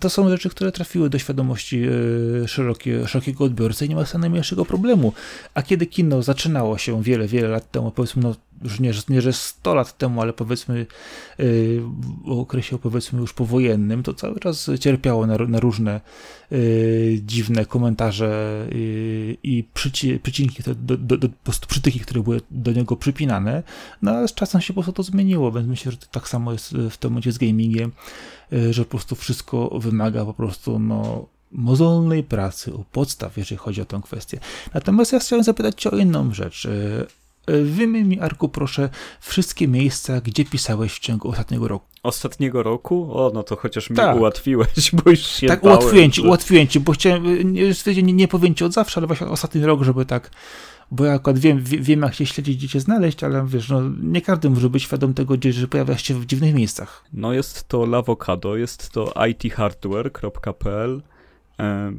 to są rzeczy, które trafiły do świadomości szerokie, szerokiego odbiorcy i nie ma najmniejszego problemu. A kiedy kino zaczynało się wiele, wiele lat temu, powiedzmy no już nie, nie że 100 lat temu, ale powiedzmy y, w okresie powiedzmy już powojennym, to cały czas cierpiało na, na różne y, dziwne komentarze y, i przyci, przycinki, do, do, do, po prostu przytyki, które były do niego przypinane, no ale z czasem się po prostu to zmieniło, więc myślę, że tak samo jest w tym momencie z gamingiem, że po prostu wszystko wymaga po prostu no mozolnej pracy u podstaw, jeżeli chodzi o tę kwestię. Natomiast ja chciałem zapytać Cię o inną rzecz. Wymień mi, Arku, proszę, wszystkie miejsca, gdzie pisałeś w ciągu ostatniego roku. Ostatniego roku? O, no to chociaż mi tak. ułatwiłeś, bo już się Tak, bałem, ułatwiłem ci, że... ułatwiłem ci, bo chciałem, nie, nie, nie powiem ci od zawsze, ale właśnie ostatni rok, żeby tak, bo ja akurat wiem, wiem jak się śledzić, gdzie cię znaleźć, ale wiesz, no nie każdy może być świadom tego, że pojawiasz się w dziwnych miejscach. No jest to Lavocado, jest to ithardware.pl, E,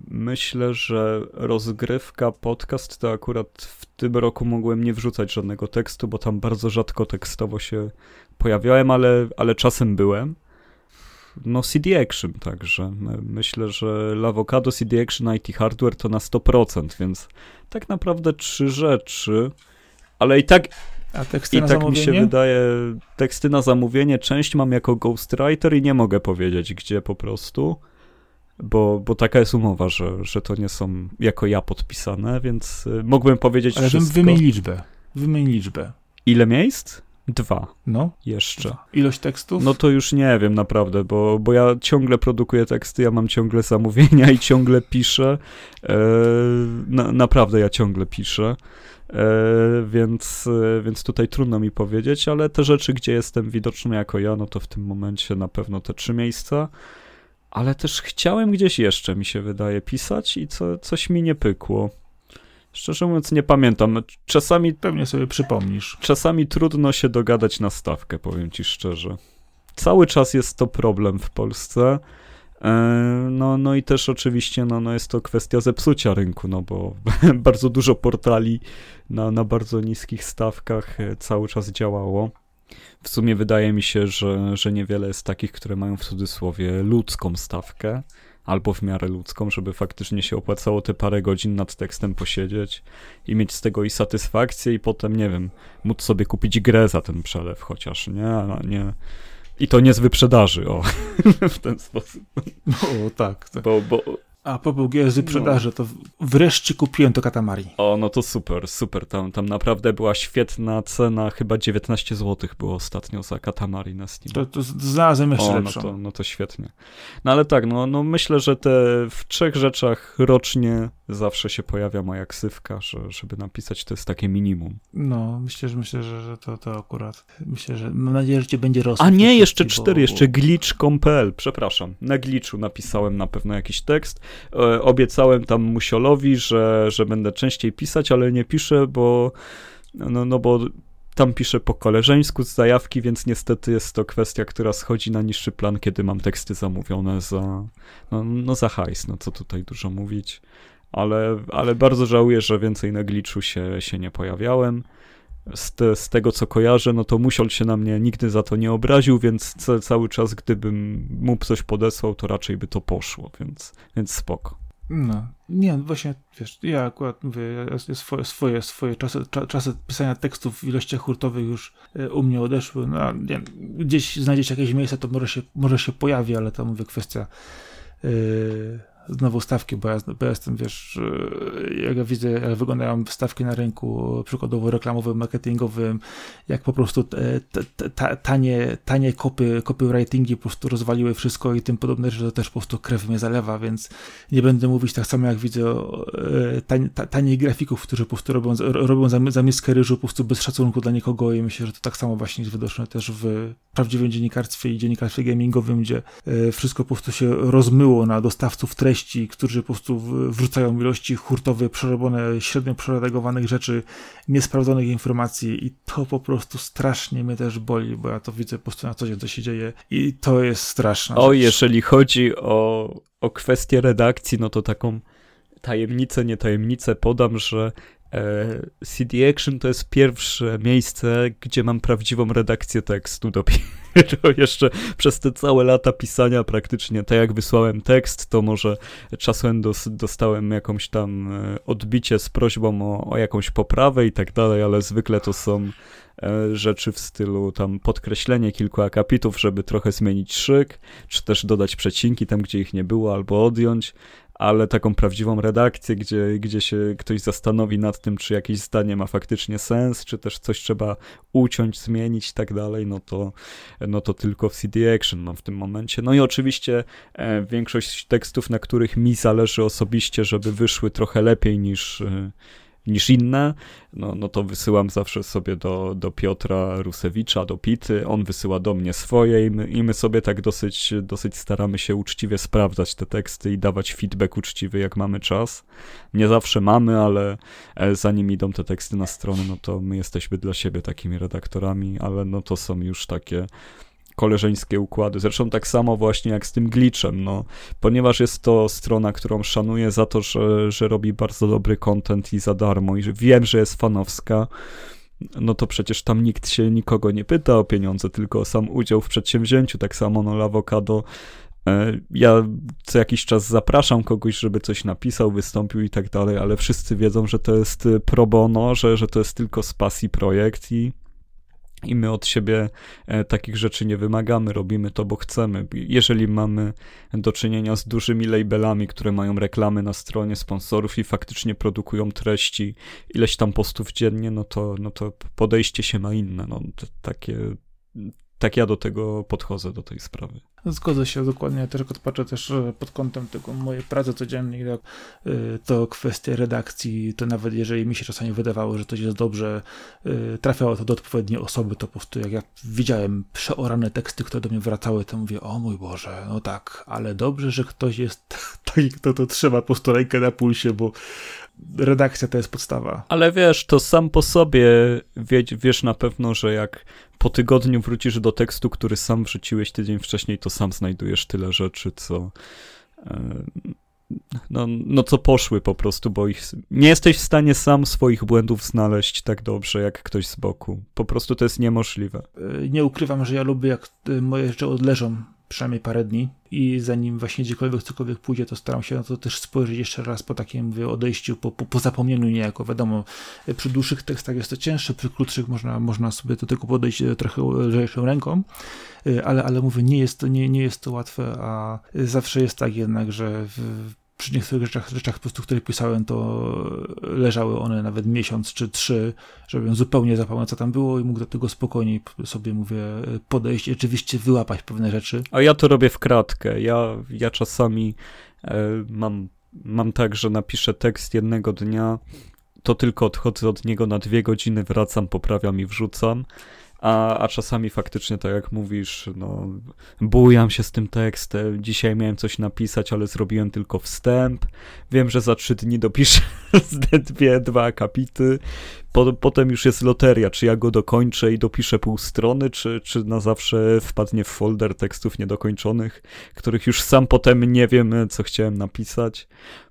myślę, że rozgrywka, podcast to akurat w tym roku mogłem nie wrzucać żadnego tekstu, bo tam bardzo rzadko tekstowo się pojawiałem, ale, ale czasem byłem. No CD Action także. Myślę, że Lavocado, CD Action, IT Hardware to na 100%, więc tak naprawdę trzy rzeczy, ale i tak a teksty I na tak zamówienie? mi się wydaje, teksty na zamówienie, część mam jako ghostwriter i nie mogę powiedzieć, gdzie po prostu bo, bo taka jest umowa, że, że to nie są jako ja podpisane, więc y, mógłbym powiedzieć Ale wszystko. wymień liczbę. Wymień liczbę. Ile miejsc? Dwa. No. Jeszcze. Dwa. Ilość tekstów? No to już nie wiem naprawdę, bo, bo ja ciągle produkuję teksty, ja mam ciągle zamówienia i ciągle piszę. E, na, naprawdę ja ciągle piszę. E, więc, e, więc tutaj trudno mi powiedzieć, ale te rzeczy, gdzie jestem widoczny jako ja, no to w tym momencie na pewno te trzy miejsca ale też chciałem gdzieś jeszcze, mi się wydaje, pisać i co, coś mi nie pykło. Szczerze mówiąc, nie pamiętam. Czasami. Pewnie sobie przypomnisz. Czasami trudno się dogadać na stawkę, powiem ci szczerze. Cały czas jest to problem w Polsce. E, no, no i też oczywiście no, no jest to kwestia zepsucia rynku, no bo bardzo dużo portali na, na bardzo niskich stawkach e, cały czas działało. W sumie wydaje mi się, że, że niewiele jest takich, które mają w cudzysłowie ludzką stawkę, albo w miarę ludzką, żeby faktycznie się opłacało te parę godzin nad tekstem posiedzieć i mieć z tego i satysfakcję, i potem, nie wiem, móc sobie kupić grę za ten przelew chociaż, nie? nie I to nie z wyprzedaży, o, w ten sposób. No, tak. tak. Bo, bo a po GSY sprzedaży, no. to wreszcie kupiłem to Katamari. O, no to super, super. Tam, tam naprawdę była świetna cena, chyba 19 zł było ostatnio za Katamari na Steam. To, to znalazłem jeszcze o, no to, no to świetnie. No ale tak, no, no myślę, że te w trzech rzeczach rocznie zawsze się pojawia moja ksywka, że, żeby napisać, to jest takie minimum. No, myślę, że myślę, że to, to akurat, myślę, że mam nadzieję, że cię będzie rosło. A nie, jeszcze cztery, bo... jeszcze glitch.pl, przepraszam. Na glitchu napisałem na pewno jakiś tekst. E, obiecałem tam Musiolowi, że, że będę częściej pisać, ale nie piszę, bo no, no bo tam piszę po koleżeńsku z zajawki, więc niestety jest to kwestia, która schodzi na niższy plan, kiedy mam teksty zamówione za, no, no za hajs, no co tutaj dużo mówić ale, ale bardzo żałuję, że więcej na glitchu się, się nie pojawiałem. Z, te, z tego co kojarzę, no to Musiol się na mnie nigdy za to nie obraził, więc ca, cały czas gdybym mu coś podesłał, to raczej by to poszło, więc, więc spoko. No, nie, właśnie, wiesz, ja akurat mówię, ja swoje, swoje, swoje czasy, czasy pisania tekstów w ilościach hurtowych już e, u mnie odeszły, no, nie, gdzieś znajdziesz jakieś miejsce, to może się, może się pojawi, ale to mówię, kwestia yy, znowu stawki, bo ja, bo ja jestem, wiesz, jak ja widzę, jak wyglądają stawki na rynku, przykładowo reklamowym, marketingowym, jak po prostu te, te, te, tanie, tanie kopy, copywritingi po prostu rozwaliły wszystko i tym podobne rzeczy, to też po prostu krew mnie zalewa, więc nie będę mówić tak samo, jak widzę tań, taniej grafików, którzy po prostu robią, robią za, ryżu po prostu bez szacunku dla nikogo i myślę, że to tak samo właśnie jest widoczne też w prawdziwym dziennikarstwie i dziennikarstwie gamingowym, gdzie e, wszystko po prostu się rozmyło na dostawców treści, którzy po prostu wrzucają ilości hurtowe, przerobione, średnio przeredagowanych rzeczy, niesprawdzonych informacji i to po prostu strasznie mnie też boli, bo ja to widzę po prostu na co dzień, co się dzieje i to jest straszne. O, rzecz. jeżeli chodzi o, o kwestię redakcji, no to taką tajemnicę, nie tajemnicę podam, że CD Action to jest pierwsze miejsce, gdzie mam prawdziwą redakcję tekstu dopiero jeszcze przez te całe lata pisania praktycznie. Tak jak wysłałem tekst, to może czasem dos dostałem jakąś tam e, odbicie z prośbą o, o jakąś poprawę i tak dalej, ale zwykle to są e, rzeczy w stylu tam podkreślenie kilku akapitów, żeby trochę zmienić szyk, czy też dodać przecinki tam, gdzie ich nie było, albo odjąć, ale taką prawdziwą redakcję, gdzie, gdzie się ktoś zastanowi nad tym, czy jakieś zdanie ma faktycznie sens, czy też coś trzeba uciąć, zmienić i tak dalej, no to, no to tylko w CD Action mam w tym momencie. No i oczywiście e, większość tekstów, na których mi zależy osobiście, żeby wyszły trochę lepiej niż, e, niż inne, no, no to wysyłam zawsze sobie do, do Piotra Rusewicza, do Pity, on wysyła do mnie swoje i my, i my sobie tak dosyć, dosyć staramy się uczciwie sprawdzać te teksty i dawać feedback uczciwy, jak mamy czas. Nie zawsze mamy, ale e, zanim idą te teksty na stronę, no to my jesteśmy dla siebie takimi redaktorami, ale no to są już takie koleżeńskie układy. Zresztą tak samo właśnie jak z tym glitchem, no, ponieważ jest to strona, którą szanuję za to, że, że robi bardzo dobry content i za darmo i że wiem, że jest fanowska, no to przecież tam nikt się nikogo nie pyta o pieniądze, tylko o sam udział w przedsięwzięciu. Tak samo no Lawokado e, ja co jakiś czas zapraszam kogoś, żeby coś napisał, wystąpił i tak dalej, ale wszyscy wiedzą, że to jest pro bono, że, że to jest tylko z pasji projekt i i my od siebie e, takich rzeczy nie wymagamy, robimy to, bo chcemy. Jeżeli mamy do czynienia z dużymi labelami, które mają reklamy na stronie sponsorów i faktycznie produkują treści, ileś tam postów dziennie, no to, no to podejście się ma inne. No, takie, tak ja do tego podchodzę, do tej sprawy. Zgodzę się dokładnie. Ja też patrzę też pod kątem tego mojej pracy codziennej. Tak, y, to kwestie redakcji, to nawet jeżeli mi się czasami wydawało, że to jest dobrze, y, trafiało to do odpowiedniej osoby, to po prostu jak ja widziałem przeorane teksty, które do mnie wracały, to mówię, o mój Boże, no tak, ale dobrze, że ktoś jest taki, kto to trzyma po prostu rękę na pulsie, bo redakcja to jest podstawa. Ale wiesz, to sam po sobie wie, wiesz na pewno, że jak po tygodniu wrócisz do tekstu, który sam wrzuciłeś tydzień wcześniej, to sam znajdujesz tyle rzeczy, co. No, no co poszły po prostu, bo ich, nie jesteś w stanie sam swoich błędów znaleźć tak dobrze jak ktoś z boku. Po prostu to jest niemożliwe. E, nie ukrywam, że ja lubię jak e, moje rzeczy odleżą przynajmniej parę dni i zanim właśnie gdziekolwiek cokolwiek pójdzie, to staram się na to też spojrzeć jeszcze raz po takim mówię, odejściu, po, po, po zapomnieniu niejako. Wiadomo, przy dłuższych tekstach jest to cięższe, przy krótszych można, można sobie do tego podejść trochę lżejszą ręką, ale, ale mówię, nie jest, to, nie, nie jest to łatwe, a zawsze jest tak jednak, że w, przy niektórych rzeczach, rzeczach po prostu, które pisałem, to leżały one nawet miesiąc czy trzy, żebym zupełnie zapomniał, co tam było i mógł do tego spokojniej sobie, mówię, podejść i rzeczywiście wyłapać pewne rzeczy. A ja to robię w kratkę. Ja, ja czasami e, mam, mam tak, że napiszę tekst jednego dnia, to tylko odchodzę od niego na dwie godziny, wracam, poprawiam i wrzucam a, a czasami faktycznie, tak jak mówisz, no, bujam się z tym tekstem. Dzisiaj miałem coś napisać, ale zrobiłem tylko wstęp. Wiem, że za trzy dni dopiszę dwie, dwa akapity. Po, potem już jest loteria, czy ja go dokończę i dopiszę pół strony, czy, czy na zawsze wpadnie w folder tekstów niedokończonych, których już sam potem nie wiem, co chciałem napisać.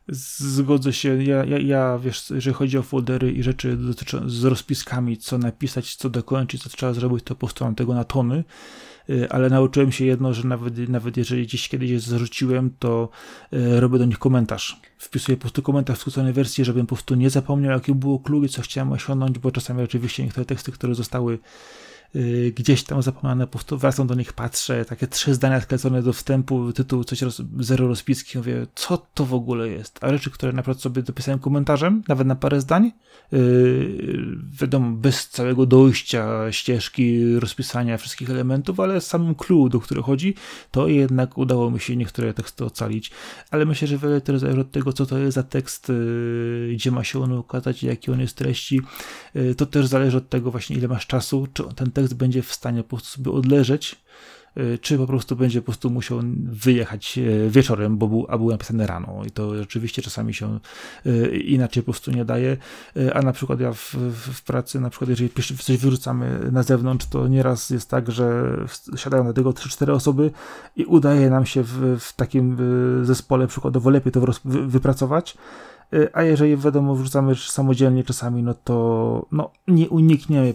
Zgodzę się. Ja, ja, ja, wiesz, jeżeli chodzi o foldery i rzeczy dotyczące z rozpiskami, co napisać, co dokończyć, co trzeba zrobić, to po prostu mam tego na tony. Y, ale nauczyłem się jedno, że nawet, nawet jeżeli gdzieś kiedyś je zarzuciłem, to y, robię do nich komentarz. Wpisuję po prostu komentarz w skróconej wersji, żebym po prostu nie zapomniał, jakie było klugi, co chciałem osiągnąć, bo czasami oczywiście niektóre teksty, które zostały gdzieś tam zapomniane, po prostu wracam do nich, patrzę, takie trzy zdania sklecone do wstępu, tytuł coś roz, zero rozpiski, mówię, co to w ogóle jest? A rzeczy, które na przykład sobie dopisałem komentarzem, nawet na parę zdań, yy, wiadomo, bez całego dojścia, ścieżki, rozpisania wszystkich elementów, ale samym clue, do którego chodzi, to jednak udało mi się niektóre teksty ocalić, ale myślę, że wiele też zależy od tego, co to jest za tekst, yy, gdzie ma się on ukazać, jakie on jest treści, yy, to też zależy od tego właśnie, ile masz czasu, czy ten tekst będzie w stanie po prostu sobie odleżeć, y, czy po prostu będzie po prostu musiał wyjechać y, wieczorem, bo był, a był napisany rano. I to rzeczywiście czasami się y, inaczej po prostu nie daje. A na przykład ja w, w pracy, na przykład jeżeli coś wyrzucamy na zewnątrz, to nieraz jest tak, że siadają na tego 3-4 osoby i udaje nam się w, w takim zespole przykładowo lepiej to wypracować a jeżeli wiadomo, wrzucamy samodzielnie czasami, no to no, nie unikniemy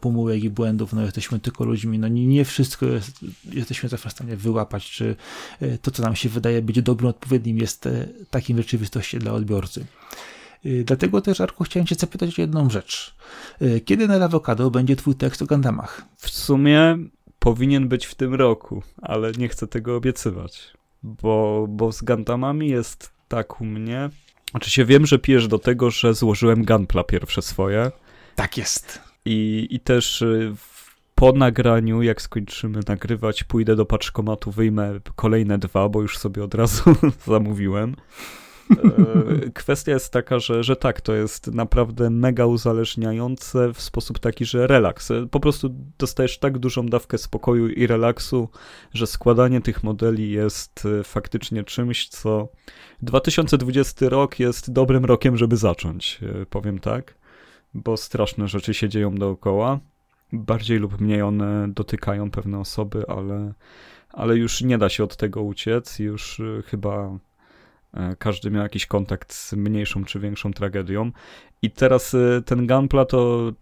pomyłek i błędów, no jesteśmy tylko ludźmi, no nie, nie wszystko jest, jesteśmy zawsze w stanie wyłapać, czy y, to, co nam się wydaje być dobrym, odpowiednim, jest y, takim w rzeczywistości dla odbiorcy. Dlatego też, Arku, chciałem Cię zapytać o jedną rzecz. Kiedy na Awokado będzie Twój tekst o Gandamach? W sumie powinien być w tym roku, ale nie chcę tego obiecywać, bo, bo z Gandamami jest tak u mnie, Oczywiście wiem, że pijesz do tego, że złożyłem Gunpla pierwsze swoje. Tak jest. I, i też y, po nagraniu, jak skończymy nagrywać, pójdę do paczkomatu, wyjmę kolejne dwa, bo już sobie od razu zamówiłem. E, kwestia jest taka, że, że tak, to jest naprawdę mega uzależniające w sposób taki, że relaks. Po prostu dostajesz tak dużą dawkę spokoju i relaksu, że składanie tych modeli jest e, faktycznie czymś, co 2020 rok jest dobrym rokiem, żeby zacząć, e, powiem tak, bo straszne rzeczy się dzieją dookoła. Bardziej lub mniej one dotykają pewne osoby, ale, ale już nie da się od tego uciec. Już chyba E, każdy miał jakiś kontakt z mniejszą czy większą tragedią. I teraz e, ten Gunpla to,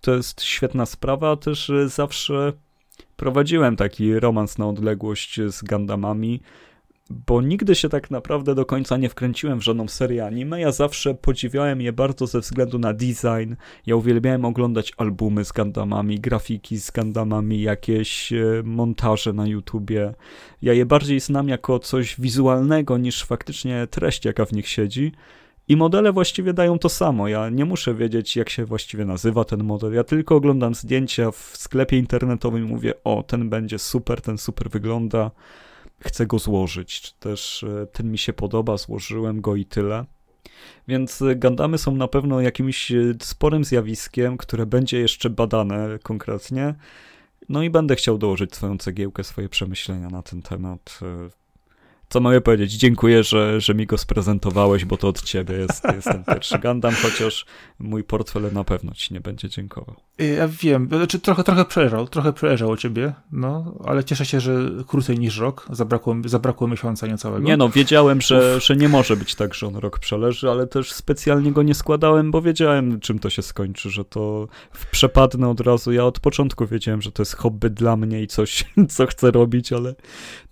to jest świetna sprawa, też e, zawsze prowadziłem taki romans na odległość z Gundamami bo nigdy się tak naprawdę do końca nie wkręciłem w żadną serię anime. Ja zawsze podziwiałem je bardzo ze względu na design. Ja uwielbiałem oglądać albumy z Gundamami, grafiki z Gundamami, jakieś e, montaże na YouTubie. Ja je bardziej znam jako coś wizualnego niż faktycznie treść, jaka w nich siedzi. I modele właściwie dają to samo. Ja nie muszę wiedzieć, jak się właściwie nazywa ten model. Ja tylko oglądam zdjęcia w sklepie internetowym i mówię: O, ten będzie super, ten super wygląda chcę go złożyć, czy też e, ten mi się podoba, złożyłem go i tyle. Więc e, Gandamy są na pewno jakimś e, sporym zjawiskiem, które będzie jeszcze badane konkretnie. No i będę chciał dołożyć swoją cegiełkę, swoje przemyślenia na ten temat co mogę powiedzieć? Dziękuję, że, że mi go sprezentowałeś, bo to od ciebie jest, jest ten pierwszy Gundam, chociaż mój portfel na pewno ci nie będzie dziękował. Ja wiem, znaczy trochę, trochę przejeżdżał, trochę przejeżdżał o ciebie, no, ale cieszę się, że krócej niż rok, zabrakło, zabrakło miesiąca niecałego. Nie no, wiedziałem, że, że nie może być tak, że on rok przeleży, ale też specjalnie go nie składałem, bo wiedziałem, czym to się skończy, że to przepadnę od razu. Ja od początku wiedziałem, że to jest hobby dla mnie i coś, co chcę robić, ale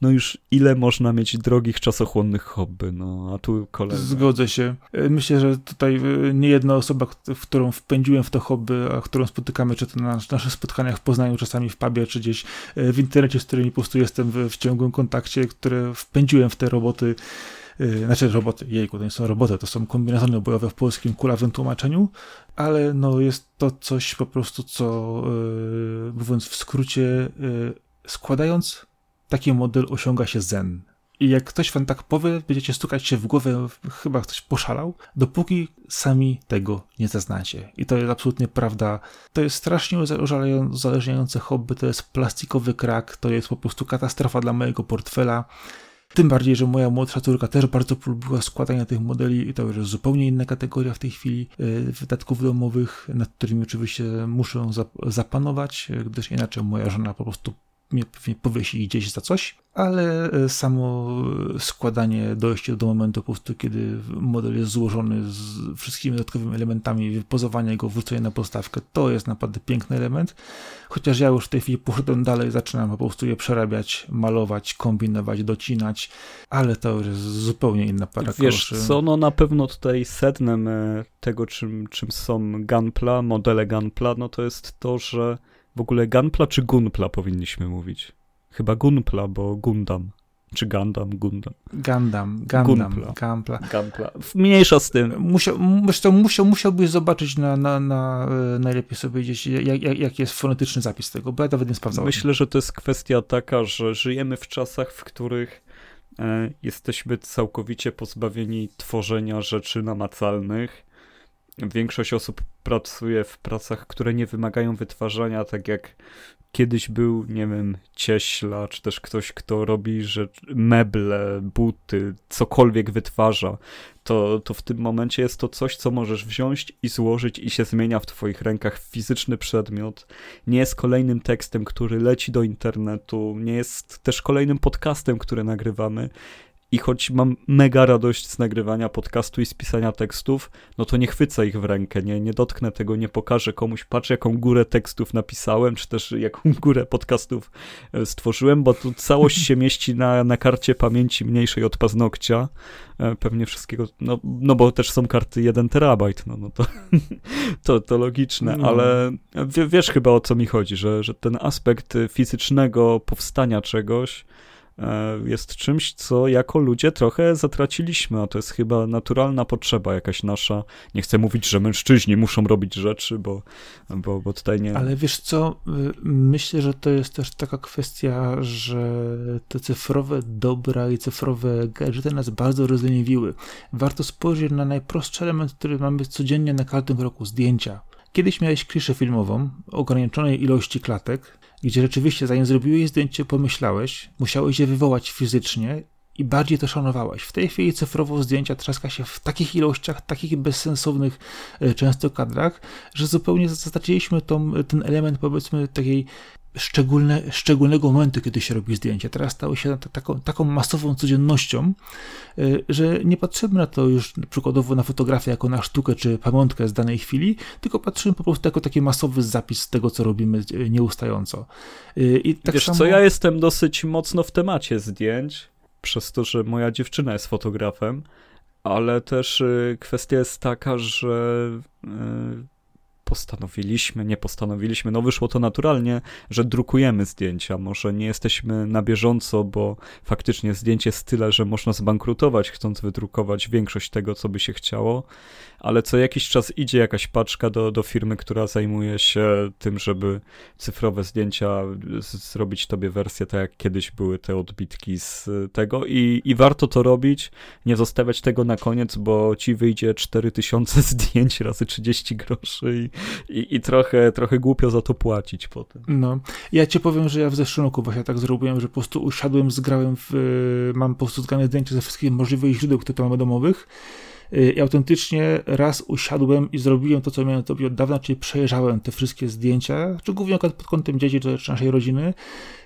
no już ile można mieć drogich, czasochłonnych hobby, no a tu kolejne. Zgodzę się. E, myślę, że tutaj e, nie jedna osoba, w którą wpędziłem w to hobby, a którą spotykamy, czy to na naszych spotkaniach w Poznaniu, czasami w pubie, czy gdzieś e, w internecie, z którymi po prostu jestem w, w ciągłym kontakcie, które wpędziłem w te roboty, znaczy roboty, jejku, to nie są roboty, to są kombinezony bojowe w polskim kulawym tłumaczeniu, ale no jest to coś po prostu, co mówiąc w skrócie, składając taki model osiąga się zen. I jak ktoś wam tak powie, będziecie stukać się w głowę, chyba ktoś poszalał, dopóki sami tego nie zaznacie. I to jest absolutnie prawda. To jest strasznie uzależniające hobby, to jest plastikowy krak, to jest po prostu katastrofa dla mojego portfela. Tym bardziej, że moja młodsza córka też bardzo polubiła składania tych modeli i to już jest zupełnie inna kategoria w tej chwili e, wydatków domowych, nad którymi oczywiście muszę zapanować, gdyż inaczej moja żona po prostu mnie pewnie powiesi gdzieś za coś, ale e, samo składanie, dojście do momentu po prostu, kiedy model jest złożony z wszystkimi dodatkowymi elementami, wypozowanie go, wrzucenie na postawkę, to jest naprawdę piękny element. Chociaż ja już w tej chwili poszedłem dalej, zaczynam po prostu je przerabiać, malować, kombinować, docinać, ale to już jest zupełnie inna para Wiesz co, no na pewno tutaj sednem e, tego, czym, czym są Gunpla, modele Gunpla, no to jest to, że w ogóle Gunpla czy Gunpla powinniśmy mówić? Chyba Gunpla, bo Gundam. Czy Gundam, Gundam. Gundam, Gundam, Gunpla. Gunpla. Mniejsza z tym. Musiał, musiał, musiał, musiałbyś zobaczyć na, na, na e, najlepiej sobie gdzieś, jak, jak, jak jest fonetyczny zapis tego, bo ja nawet nie sprawdzałem. Myślę, że to jest kwestia taka, że żyjemy w czasach, w których e, jesteśmy całkowicie pozbawieni tworzenia rzeczy namacalnych Większość osób pracuje w pracach, które nie wymagają wytwarzania, tak jak kiedyś był, nie wiem, cieśla, czy też ktoś, kto robi rzecz, meble, buty, cokolwiek wytwarza, to, to w tym momencie jest to coś, co możesz wziąć i złożyć i się zmienia w twoich rękach fizyczny przedmiot. Nie jest kolejnym tekstem, który leci do internetu, nie jest też kolejnym podcastem, który nagrywamy i choć mam mega radość z nagrywania podcastu i z pisania tekstów, no to nie chwycę ich w rękę, nie, nie dotknę tego, nie pokażę komuś, patrz jaką górę tekstów napisałem, czy też jaką górę podcastów e, stworzyłem, bo tu całość się mieści na, na karcie pamięci mniejszej od paznokcia, e, pewnie wszystkiego, no, no bo też są karty 1 terabajt, no, no to, to, to logiczne, no. ale wiesz chyba o co mi chodzi, że, że ten aspekt fizycznego powstania czegoś, jest czymś, co jako ludzie trochę zatraciliśmy, a to jest chyba naturalna potrzeba jakaś nasza. Nie chcę mówić, że mężczyźni muszą robić rzeczy, bo, bo, bo tutaj nie. Ale wiesz co, y, myślę, że to jest też taka kwestia, że te cyfrowe dobra i cyfrowe gadżety nas bardzo rozleniwiły. Warto spojrzeć na najprostszy element, który mamy codziennie na każdym kroku zdjęcia. Kiedyś miałeś kliszę filmową ograniczonej ilości klatek, gdzie rzeczywiście zanim zrobiłeś zdjęcie, pomyślałeś, musiałeś je wywołać fizycznie i bardziej to szanowałeś. W tej chwili cyfrowo zdjęcia trzaska się w takich ilościach, takich bezsensownych e, często kadrach, że zupełnie zastraciliśmy tą, ten element powiedzmy takiej szczególne, szczególnego momentu, kiedy się robi zdjęcie. Teraz stało się taką, taką masową codziennością, y, że nie patrzymy na to już przykładowo na fotografię jako na sztukę czy pamiątkę z danej chwili, tylko patrzymy po prostu jako taki masowy zapis tego, co robimy y, nieustająco. Y, I tak Wiesz samo... co, ja jestem dosyć mocno w temacie zdjęć, przez to, że moja dziewczyna jest fotografem, ale też kwestia jest taka, że postanowiliśmy, nie postanowiliśmy, no wyszło to naturalnie, że drukujemy zdjęcia. Może nie jesteśmy na bieżąco, bo faktycznie zdjęcie jest tyle, że można zbankrutować, chcąc wydrukować większość tego, co by się chciało, ale co jakiś czas idzie jakaś paczka do, do firmy, która zajmuje się tym, żeby cyfrowe zdjęcia zrobić tobie wersję tak jak kiedyś były te odbitki z tego. I, i warto to robić, nie zostawiać tego na koniec, bo ci wyjdzie 4000 zdjęć razy 30 groszy i, i, i, trochę, trochę głupio za to płacić potem. No, ja ci powiem, że ja w zeszłym roku właśnie tak zrobiłem, że po prostu usiadłem, zgrałem w, mam po prostu zgrane zdjęcia ze wszystkich możliwych źródeł, które mamy domowych. Y, I autentycznie raz usiadłem i zrobiłem to, co miałem zrobić od dawna, czyli przejrzałem te wszystkie zdjęcia, czy głównie pod kątem dzieci czy naszej rodziny. y,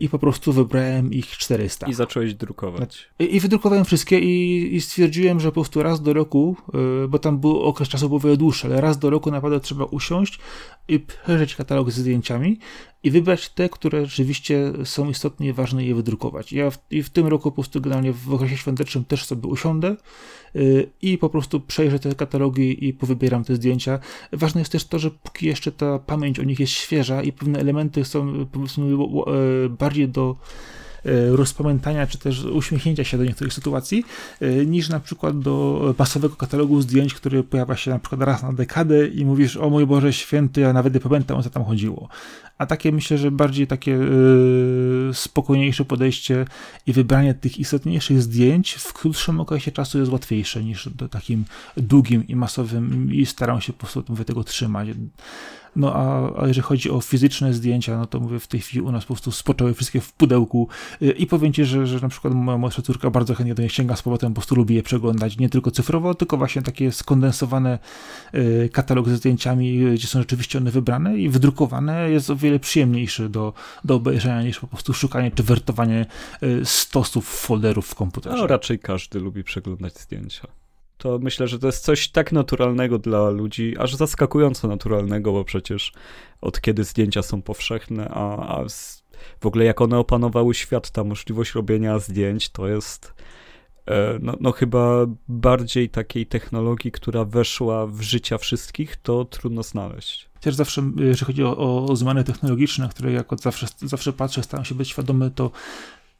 i po prostu wybrałem ich 400. I zacząłeś drukować. I, i wydrukowałem wszystkie i, i, stwierdziłem, że po prostu raz do roku, y, bo tam był okres czasu był wiele dłuższy, ale raz do roku naprawdę trzeba usiąść i przejrzeć katalog ze zdjęciami i wybrać te, które rzeczywiście są istotnie ważne i je wydrukować. Ja w, i w tym roku po prostu generalnie w okresie świątecznym też sobie usiądę yy, i po prostu przejrzę te katalogi i powybieram te zdjęcia. Ważne jest też to, że póki jeszcze ta pamięć o nich jest świeża i pewne elementy są yy, bardziej do E, rozpamiętania czy też uśmiechnięcia się do niektórych sytuacji, e, niż na przykład do masowego katalogu zdjęć, który pojawia się na przykład raz na dekadę i mówisz, o mój Boże święty, ja nawet nie pamiętam o co tam chodziło. A takie myślę, że bardziej takie spokojniejsze podejście i wybranie tych istotniejszych zdjęć w krótszym okresie czasu jest łatwiejsze niż do takim długim i masowym i staram się po prostu tego trzymać. No a, a jeżeli chodzi o fizyczne zdjęcia, no to mówię, w tej chwili u nas po prostu spoczęły wszystkie w pudełku. Y, i powiem Ci, że, że na przykład moja młodsza córka bardzo chętnie do niej sięga z powrotem, po prostu lubi je przeglądać, nie tylko cyfrowo, tylko właśnie takie skondensowane y, katalog ze zdjęciami, gdzie są rzeczywiście one wybrane i wydrukowane. Jest o wiele przyjemniejszy do, do obejrzenia niż po prostu szukanie czy wertowanie y, stosów folderów w komputerze. No raczej każdy lubi przeglądać zdjęcia to myślę, że to jest coś tak naturalnego dla ludzi, aż zaskakująco naturalnego, bo przecież od kiedy zdjęcia są powszechne, a, a w ogóle jak one opanowały świat, ta możliwość robienia zdjęć to jest e, no, no chyba bardziej takiej technologii, która weszła w życia wszystkich, to trudno znaleźć. Chociaż zawsze, jeżeli chodzi o, o zmiany technologiczne, które jako zawsze, zawsze patrzę, staram się być świadomy, to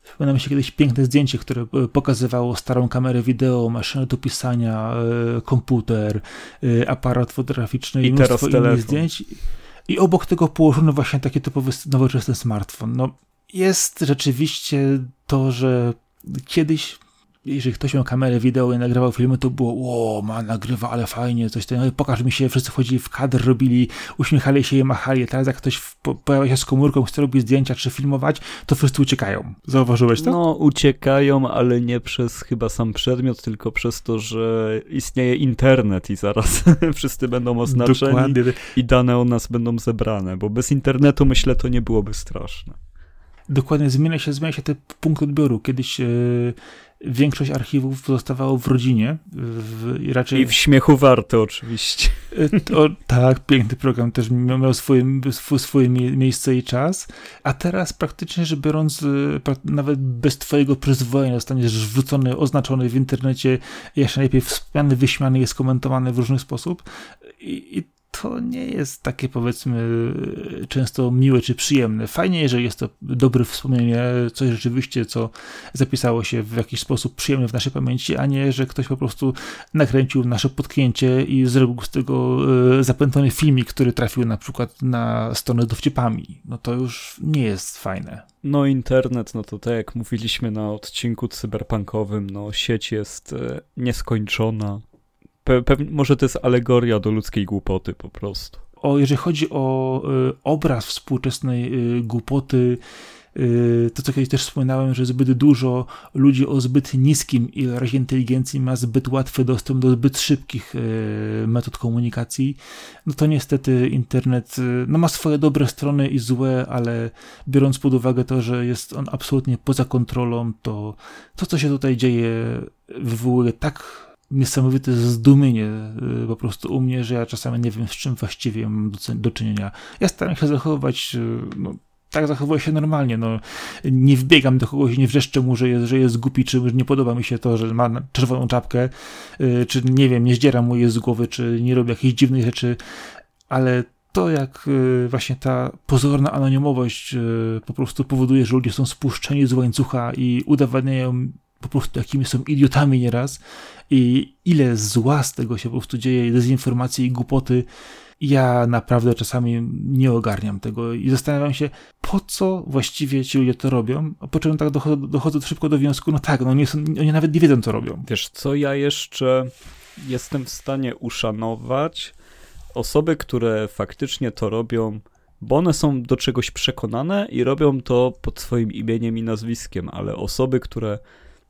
Przypomina mi się kiedyś piękne zdjęcie, które e, pokazywało starą kamerę wideo, maszynę do pisania, e, komputer, e, aparat fotograficzny i, i mnóstwo innych zdjęć. I obok tego położono właśnie taki typowy nowoczesny smartfon. No, jest rzeczywiście to, że kiedyś jeżeli ktoś miał kamerę wideo i nagrywał filmy, to było, o, ma nagrywa, ale fajnie, coś tam, pokaż mi się, wszyscy wchodzili w kadr, robili, uśmiechali się i machali. Teraz jak ktoś pojawia się z komórką, chce robić zdjęcia czy filmować, to wszyscy uciekają. Zauważyłeś to? No, uciekają, ale nie przez chyba sam przedmiot, tylko przez to, że istnieje internet i zaraz wszyscy będą oznaczeni Dokładnie. i dane o nas będą zebrane, bo bez internetu myślę to nie byłoby straszne. Dokładnie, zmienia się, zmienia się ten punkt odbioru. Kiedyś e, większość archiwów zostawało w rodzinie. W, i, raczej... I w śmiechu warto oczywiście. E, o, tak, piękny program też miał, swoje, swoje miejsce i czas, a teraz praktycznie rzecz biorąc, e, nawet bez twojego przyzwolenia zostaniesz wrzucony, oznaczony w internecie, jeszcze najlepiej wspomniany, wyśmiany, jest komentowany w różny sposób i, i to nie jest takie powiedzmy często miłe czy przyjemne. Fajnie, jeżeli jest to dobre wspomnienie, coś rzeczywiście, co zapisało się w jakiś sposób przyjemny w naszej pamięci, a nie, że ktoś po prostu nakręcił nasze potknięcie i zrobił z tego e, zapętlony filmik, który trafił na przykład na stronę dowcipami. No to już nie jest fajne. No internet, no to tak jak mówiliśmy na odcinku cyberpunkowym, no sieć jest e, nieskończona, Pe może to jest alegoria do ludzkiej głupoty po prostu. O, jeżeli chodzi o y, obraz współczesnej y, głupoty, y, to co kiedyś też wspominałem, że zbyt dużo ludzi o zbyt niskim ilorazie inteligencji ma zbyt łatwy dostęp do zbyt szybkich metod komunikacji, no to niestety internet no ma swoje dobre strony i złe, ale biorąc pod uwagę to, że jest on absolutnie poza kontrolą, to to, co się tutaj dzieje, wywołuje tak niesamowite zdumienie y, po prostu u mnie, że ja czasami nie wiem, z czym właściwie mam do, do czynienia. Ja staram się zachowywać, y, no, tak zachowuję się normalnie, no, nie wbiegam do kogoś, nie wrzeszczę mu, że jest, że jest głupi, czy nie podoba mi się to, że ma czerwoną czapkę, y, czy nie wiem, nie zdzieram mu je z głowy, czy nie robię jakichś dziwnych rzeczy, ale to, jak właśnie ta pozorna anonimowość po prostu powoduje, że ludzie są spuszczeni z łańcucha i udowadniają po prostu jakimi są idiotami nieraz i ile zła z tego się po prostu dzieje, dezinformacji i głupoty. Ja naprawdę czasami nie ogarniam tego i zastanawiam się, po co właściwie ci ludzie to robią, a po czym tak dochodzę, dochodzę szybko do wniosku, no tak, no nie są, oni nawet nie wiedzą, co robią. Wiesz co, ja jeszcze jestem w stanie uszanować osoby, które faktycznie to robią, bo one są do czegoś przekonane i robią to pod swoim imieniem i nazwiskiem, ale osoby, które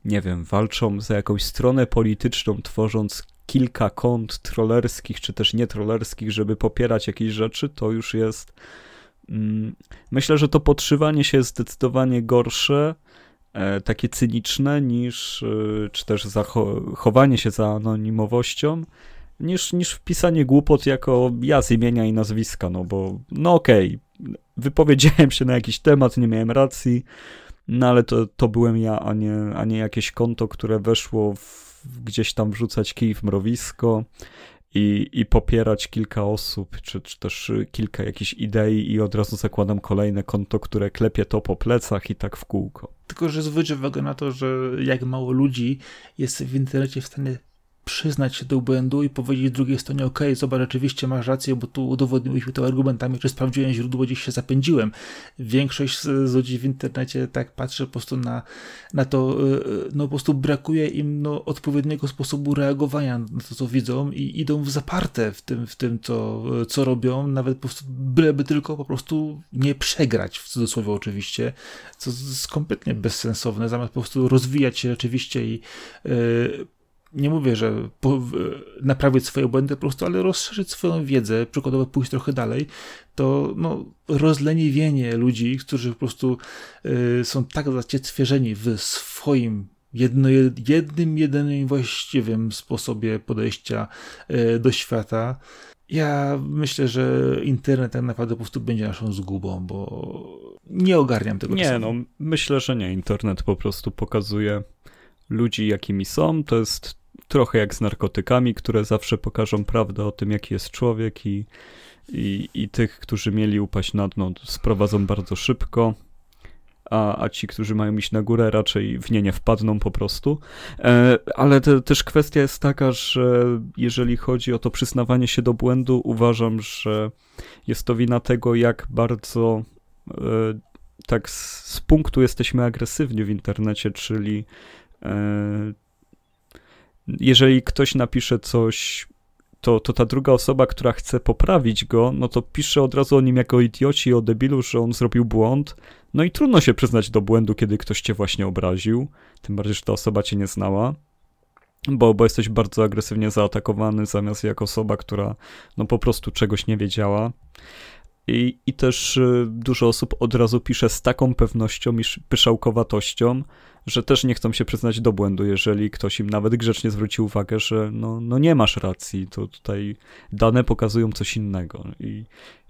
nie wiem, walczą za jakąś stronę polityczną, tworząc kilka kont trollerskich, czy też nietrollerskich, żeby popierać jakieś rzeczy, to już jest. Mm, myślę, że to podszywanie się jest zdecydowanie gorsze, e, takie cyniczne, niż, e, czy też zachowanie się za anonimowością, niż, niż wpisanie głupot jako ja z imienia i nazwiska, no bo, no okej, okay, wypowiedziałem się na jakiś temat, nie miałem racji, no ale to, to byłem ja, a nie, a nie jakieś konto, które weszło w, gdzieś tam wrzucać kij w mrowisko i, i popierać kilka osób, czy, czy też kilka jakichś idei i od razu zakładam kolejne konto, które klepie to po plecach i tak w kółko. Tylko, że zwróć uwagę na to, że jak mało ludzi jest w internecie w stanie przyznać się do błędu i powiedzieć drugiej stronie, ok, zobacz, rzeczywiście masz rację, bo tu udowodniłeś mi to argumentami, że sprawdziłem źródło, gdzieś się zapędziłem. Większość z ludzi w internecie tak patrzy po prostu na, na to, e, no po prostu brakuje im no, odpowiedniego sposobu reagowania na to, co widzą i idą w zaparte w tym, w tym co, co robią, nawet po prostu byleby tylko po prostu nie przegrać, w cudzysłowie oczywiście, co jest kompletnie bezsensowne, zamiast po prostu rozwijać się rzeczywiście i yy, nie mówię, że naprawić swoje błędy po prostu, ale rozszerzyć swoją wiedzę, przykładowo pójść trochę dalej, to no, rozleniwienie ludzi, którzy po prostu y, są tak zaciecwierzeni w swoim jedno, jednym, jedynym właściwym sposobie podejścia y, do świata. Ja myślę, że internet tak naprawdę po prostu będzie naszą zgubą, bo nie ogarniam tego. Nie, no myślę, że nie. Internet po prostu pokazuje ludzi, jakimi są. To jest trochę jak z narkotykami, które zawsze pokażą prawdę o tym, jaki jest człowiek i, i, i tych, którzy mieli upaść na dno, sprowadzą bardzo szybko. A, a ci, którzy mają iść na górę, raczej w nie nie wpadną po prostu. E, ale te, też kwestia jest taka, że jeżeli chodzi o to przyznawanie się do błędu, uważam, że jest to wina tego, jak bardzo e, tak z, z punktu jesteśmy agresywni w internecie, czyli jeżeli ktoś napisze coś, to, to ta druga osoba, która chce poprawić go, no to pisze od razu o nim jako idioci, o debilu, że on zrobił błąd. No i trudno się przyznać do błędu, kiedy ktoś cię właśnie obraził, tym bardziej, że ta osoba cię nie znała. Bo, bo jesteś bardzo agresywnie zaatakowany, zamiast jako osoba, która no po prostu czegoś nie wiedziała. I, I też dużo osób od razu pisze z taką pewnością i pyszałkowatością, że też nie chcą się przyznać do błędu, jeżeli ktoś im nawet grzecznie zwróci uwagę, że no, no nie masz racji, to tutaj dane pokazują coś innego. I,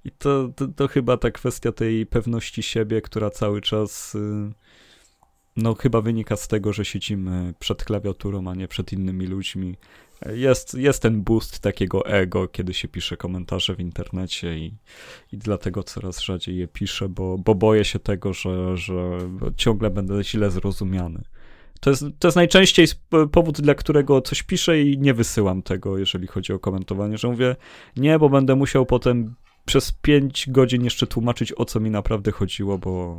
i to, to, to chyba ta kwestia tej pewności siebie, która cały czas y, no chyba wynika z tego, że siedzimy przed klawiaturą, a nie przed innymi ludźmi. Jest, jest ten boost takiego ego, kiedy się pisze komentarze w internecie i, i dlatego coraz rzadziej je piszę, bo, bo boję się tego, że, że ciągle będę źle zrozumiany. To jest, to jest najczęściej powód, dla którego coś piszę i nie wysyłam tego, jeżeli chodzi o komentowanie, że mówię, nie, bo będę musiał potem przez 5 godzin jeszcze tłumaczyć, o co mi naprawdę chodziło, bo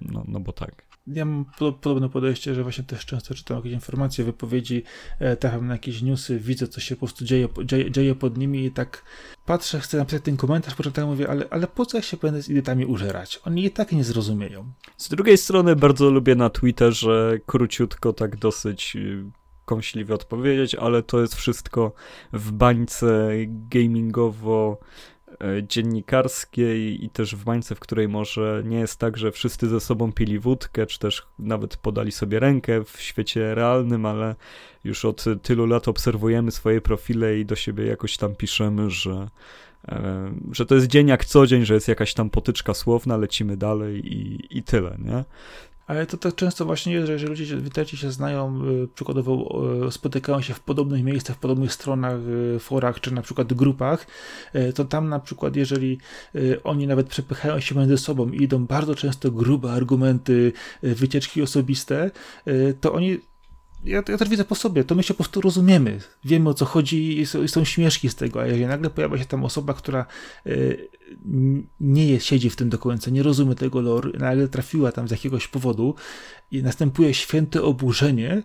no, no bo tak. Ja mam podobne podejście, że właśnie też często czytam jakieś informacje, wypowiedzi, e, trafiam na jakieś newsy, widzę, co się po prostu dzieje, dzieje, dzieje pod nimi i tak patrzę, chcę napisać ten komentarz, początek mówię, ale, ale po co ja się będę z idiotami użerać? Oni i tak nie zrozumieją. Z drugiej strony bardzo lubię na Twitterze króciutko tak dosyć y, kąśliwie odpowiedzieć, ale to jest wszystko w bańce gamingowo dziennikarskiej i też w bańce, w której może nie jest tak, że wszyscy ze sobą pili wódkę, czy też nawet podali sobie rękę w świecie realnym, ale już od tylu lat obserwujemy swoje profile i do siebie jakoś tam piszemy, że, e, że to jest dzień jak co dzień, że jest jakaś tam potyczka słowna, lecimy dalej i, i tyle, nie? Ale to tak często właśnie jest, że jeżeli ludzie w się znają, y, przykładowo y, spotykają się w podobnych miejscach, w podobnych stronach, y, forach, czy na przykład grupach, to tam na przykład, jeżeli oni nawet przepychają się między sobą i idą bardzo często grube argumenty, wycieczki osobiste, to oni ja, ja, też widzę po sobie, to my się po prostu rozumiemy, wiemy o co chodzi i są, śmieszki z tego, a jeżeli nagle pojawia się tam osoba, która y, nie jest, siedzi w tym do końca, nie rozumie tego lore, nagle trafiła tam z jakiegoś powodu i następuje święte oburzenie,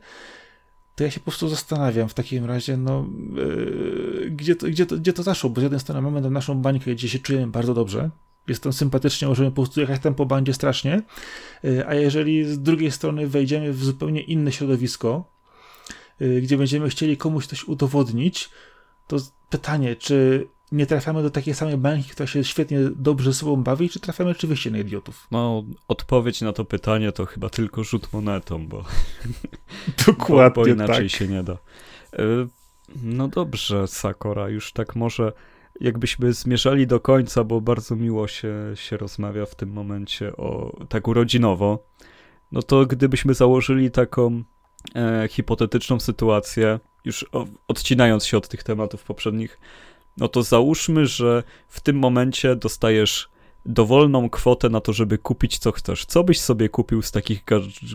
to ja się po prostu zastanawiam w takim razie, no, yy, gdzie, to, gdzie, to, gdzie to zaszło, bo z jednej strony mamy tam naszą bańkę, gdzie się czujemy bardzo dobrze, jest tam sympatycznie, możemy po prostu jechać tam po bandzie strasznie, y, a jeżeli z drugiej strony wejdziemy w zupełnie inne środowisko, y, gdzie będziemy chcieli komuś coś udowodnić, to pytanie, czy nie trafiamy do takiej samej bańki, która się świetnie dobrze ze sobą bawi, czy trafiamy oczywiście na idiotów? No, odpowiedź na to pytanie to chyba tylko rzut monetą, bo dokładnie bo, bo inaczej tak. się nie da. Y, no dobrze, Sakora, już tak może jakbyśmy zmierzali do końca, bo bardzo miło się, się rozmawia w tym momencie o tak urodzinowo, no to gdybyśmy założyli taką e, hipotetyczną sytuację, już o, odcinając się od tych tematów poprzednich, no to załóżmy, że w tym momencie dostajesz dowolną kwotę na to, żeby kupić co chcesz. Co byś sobie kupił z takich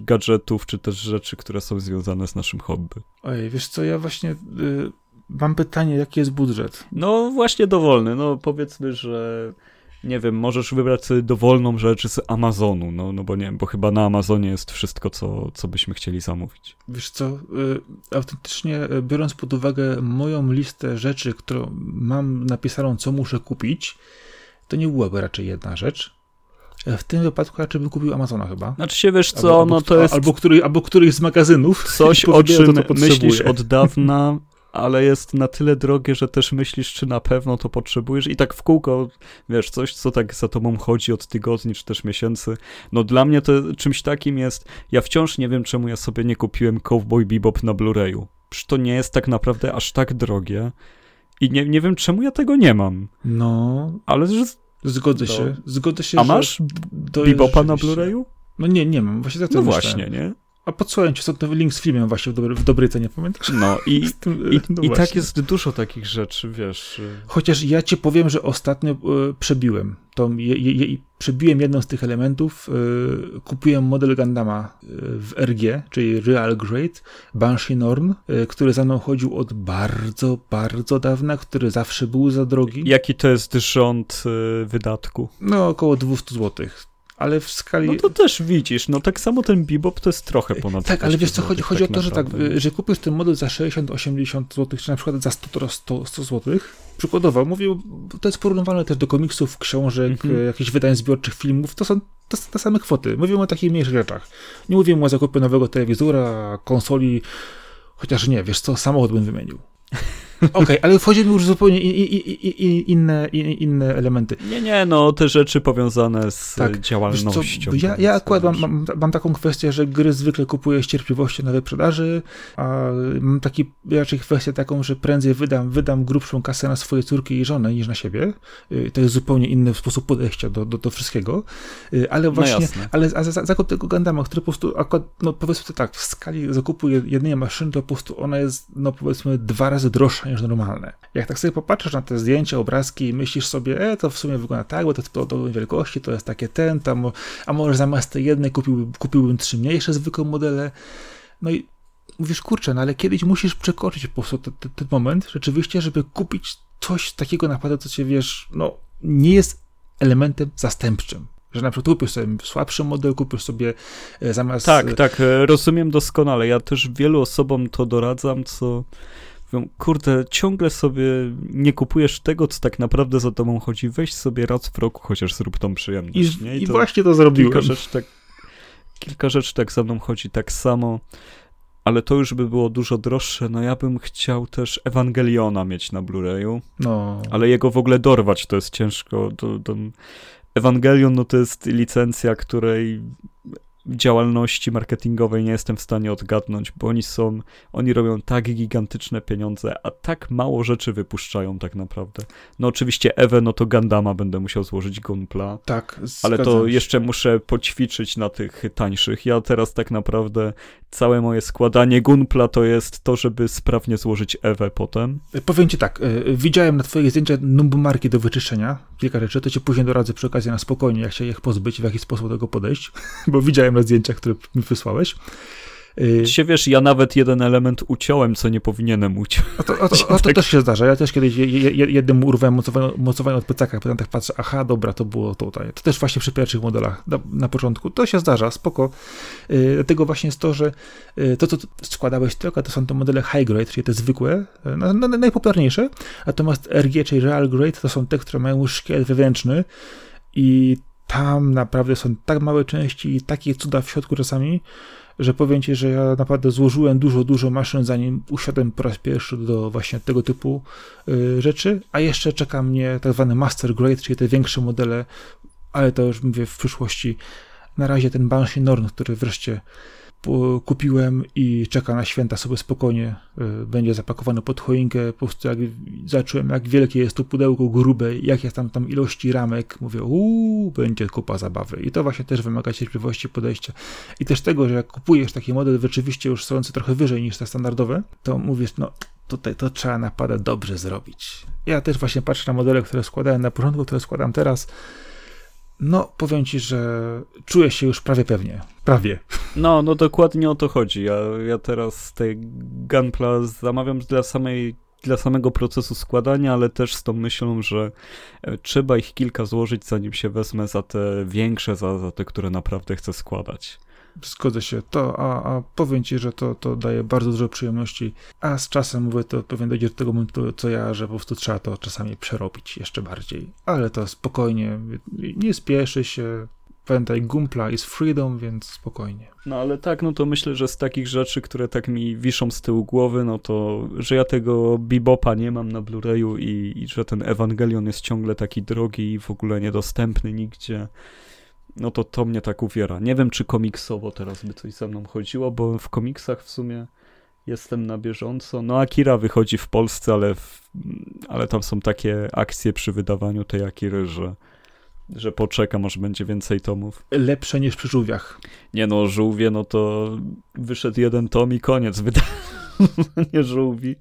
gadżetów, czy też rzeczy, które są związane z naszym hobby? Oj, wiesz co, ja właśnie... Y Mam pytanie, jaki jest budżet? No właśnie dowolny, no powiedzmy, że nie wiem, możesz wybrać sobie dowolną rzecz z Amazonu, no, no bo nie bo chyba na Amazonie jest wszystko, co, co byśmy chcieli zamówić. Wiesz co, y, autentycznie y, biorąc pod uwagę moją listę rzeczy, którą mam napisaną, co muszę kupić, to nie byłaby raczej jedna rzecz. W tym wypadku raczej bym kupił Amazona chyba. Znaczy się, wiesz co, albo, no to jest... Albo, który, albo któryś z magazynów. Coś, o czym to, to myślisz od dawna, ale jest na tyle drogie, że też myślisz, czy na pewno to potrzebujesz i tak w kółko, wiesz, coś, co tak za tobą chodzi od tygodni, czy też miesięcy. No dla mnie to czymś takim jest, ja wciąż nie wiem, czemu ja sobie nie kupiłem Cowboy Bebop na Blu-rayu. Przecież to nie jest tak naprawdę aż tak drogie i nie, nie wiem, czemu ja tego nie mam. No, ale że... Zgodzę to... się, zgodzę się, A masz Bebopa na Blu-rayu? No nie, nie mam, właśnie tak to No właśnie, nie? A podsłuchałem ci ostatnio link z filmem właśnie w, dobry, w dobrej cenie, pamiętasz? No i, tym, i, no i tak jest dużo takich rzeczy, wiesz. Y. Chociaż ja ci powiem, że ostatnio y, przebiłem. To je, je, przebiłem jedną z tych elementów. Y, kupiłem model Gandama y, w RG, czyli Real Great, Banshee Norn, y, który za mną chodził od bardzo, bardzo dawna, który zawsze był za drogi. Jaki to jest rząd wydatku? No około 200 złotych ale w skali... No to też widzisz, no tak samo ten Bebop to jest trochę ponad Tak, ale wiesz co, chodzi, chodzi tak o to, że tak, że kupisz ten model za 60-80 zł, czy na przykład za 100, 100, 100 zł, przykładowo, mówię, to jest porównywalne też do komiksów, książek, mhm. jakichś wydań zbiorczych, filmów, to są te, te same kwoty. Mówimy o takich mniejszych rzeczach. Nie mówimy o zakupie nowego telewizora, konsoli, chociaż nie, wiesz co, samochód bym wymienił. Okej, okay, ale wchodzi mi już zupełnie i, i, i, inne, inne elementy. Nie, nie, no te rzeczy powiązane z tak. działalnością. Ja, ja akurat mam, mam, mam, taką kwestię, że gry zwykle kupuję z cierpliwością na wyprzedaży, a mam taki raczej kwestię taką, że prędzej wydam, wydam grubszą kasę na swoje córki i żonę niż na siebie. Y, to jest zupełnie inny sposób podejścia do, do, do wszystkiego. Y, ale no właśnie, no ale za, za, zakup tego Gundama, który po prostu, akurat, no powiedzmy tak, w skali zakupu jednej maszyny, to po prostu ona jest, no powiedzmy, dwa razy droższa niż normalne. Jak tak sobie popatrzysz na te zdjęcia, obrazki i myślisz sobie, e, to w sumie wygląda tak, bo to jest podobnej wielkości, to jest takie ten, tam, a może zamiast tej jednej kupiłbym, kupiłbym trzy mniejsze zwykłe modele. No i mówisz, kurczę, no ale kiedyś musisz przekroczyć po prostu ten, ten, ten moment rzeczywiście, żeby kupić coś takiego naprawdę, co cię, wiesz, no, nie jest elementem zastępczym. Że na przykład kupisz sobie słabszy model, kupisz sobie e, zamiast... Tak, tak, e, rozumiem doskonale. Ja też wielu osobom to doradzam, co mówią, kurde, ciągle sobie nie kupujesz tego, co tak naprawdę za tobą chodzi. Weź sobie raz w roku, chociaż zrób tą przyjemność. I, i to właśnie to zrobiłem. Kilka rzeczy, tak, kilka rzeczy tak za mną chodzi tak samo ale to już by było dużo droższe. No ja bym chciał też Ewangeliona mieć na Blu-rayu, no. ale jego w ogóle dorwać to jest ciężko. To, to Ewangelion no to jest licencja, której działalności marketingowej nie jestem w stanie odgadnąć, bo oni są, oni robią tak gigantyczne pieniądze, a tak mało rzeczy wypuszczają tak naprawdę. No oczywiście Ewe, no to Gandama będę musiał złożyć Gunpla. Tak, Ale to jeszcze muszę poćwiczyć na tych tańszych. Ja teraz tak naprawdę całe moje składanie Gunpla to jest to, żeby sprawnie złożyć Ewę potem. Powiem ci tak, y, widziałem na twoich zdjęciach numbumarki do wyczyszczenia, kilka rzeczy, to ci później doradzę przy okazji na spokojnie, jak się ich pozbyć, w jaki sposób do tego podejść, bo widziałem na zdjęciach, które mi wysłałeś. Y, się wiesz, ja nawet jeden element uciąłem, co nie powinienem uciąć. A to, a to, a to tak. też się zdarza. Ja też kiedyś jednym urwałem mocowanie, mocowanie od plecaka, potem tak patrzę, aha, dobra, to było tutaj. To też właśnie przy pierwszych modelach na, na początku. To się zdarza, spoko. Yy, dlatego właśnie jest to, że yy, to, co składałeś tylko, to są te modele high grade, czyli te zwykłe, yy, najpopularniejsze, natomiast RG, czyli real grade, to są te, które mają szkielet wewnętrzny i tam naprawdę są tak małe części i takie cuda w środku czasami, że powiem Ci, że ja naprawdę złożyłem dużo, dużo maszyn, zanim usiadłem po raz pierwszy do właśnie tego typu y, rzeczy, a jeszcze czeka mnie tak zwany Master Grade, czyli te większe modele, ale to już mówię w przyszłości. Na razie ten Banshee Norn, który wreszcie kupiłem i czeka na święta sobie spokojnie, y, będzie zapakowany pod choinkę, po prostu jak zacząłem, jak wielkie jest to pudełko grube, jak jest tam, tam ilości ramek, mówię, uuu, będzie kupa zabawy. I to właśnie też wymaga cierpliwości podejścia. I też tego, że jak kupujesz taki model rzeczywiście już stojący trochę wyżej niż te standardowe, to mówisz, no tutaj to trzeba naprawdę dobrze zrobić. Ja też właśnie patrzę na modele, które składałem na początku, które składam teraz, no, powiem ci, że czuję się już prawie pewnie. Prawie. No, no dokładnie o to chodzi. Ja, ja teraz te Gunpla zamawiam dla samej dla samego procesu składania, ale też z tą myślą, że e, trzeba ich kilka złożyć, zanim się wezmę za te większe, za, za te, które naprawdę chcę składać. Zgodzę się. To, a, a powiem ci, że to, to daje bardzo dużo przyjemności, a z czasem mówię, to pewnie dojdzie do tego momentu, co ja, że po prostu trzeba to czasami przerobić jeszcze bardziej. Ale to spokojnie, nie spieszy się, pamiętaj, Gumpla is freedom, więc spokojnie. No ale tak, no to myślę, że z takich rzeczy, które tak mi wiszą z tyłu głowy, no to, że ja tego Bebopa nie mam na Blu-rayu i, i że ten Ewangelion jest ciągle taki drogi i w ogóle niedostępny nigdzie no to to mnie tak uwiera. Nie wiem, czy komiksowo teraz by coś ze mną chodziło, bo w komiksach w sumie jestem na bieżąco. No Akira wychodzi w Polsce, ale, w, ale tam są takie akcje przy wydawaniu tej Akiry, że, że poczekam, aż będzie więcej tomów. Lepsze niż przy żółwiach. Nie no, żółwie, no to wyszedł jeden tom i koniec wydania żółwi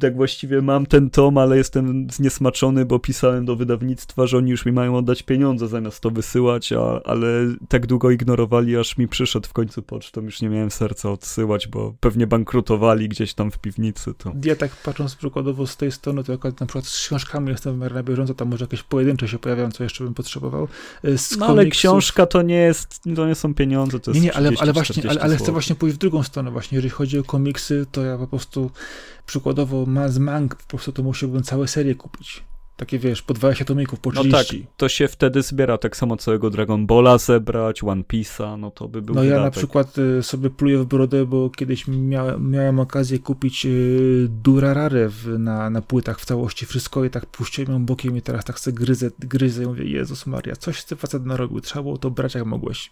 tak właściwie mam ten tom, ale jestem zniesmaczony, bo pisałem do wydawnictwa, że oni już mi mają oddać pieniądze zamiast to wysyłać, a, ale tak długo ignorowali, aż mi przyszedł w końcu pocztą, już nie miałem serca odsyłać, bo pewnie bankrutowali gdzieś tam w piwnicy. To. Ja tak patrząc przykładowo z tej strony, to akurat na przykład z książkami jestem w miarę na bieżąco, tam może jakieś pojedyncze się pojawiają, co jeszcze bym potrzebował. E, z no komiksów... ale książka to nie jest, to nie są pieniądze, to jest Nie, nie, ale, ale właśnie, ale, ale chcę właśnie pójść w drugą stronę właśnie, jeżeli chodzi o komiksy, to ja po prostu przykładowo z mang po prostu to musiałbym całe serię kupić. Takie wiesz, po 20 tomików, po 30. No tak, to się wtedy zbiera tak samo całego Dragon Balla zebrać, One Piece'a, no to by był No wydatek. ja na przykład y, sobie pluję w brodę, bo kiedyś miałem, miałem okazję kupić y, Durarare w, na, na płytach w całości wszystko i tak puściłem ją bokiem i teraz tak sobie gryzę, gryzę i mówię, Jezus Maria, coś z tym facet narobił, trzeba było to brać jak mogłeś.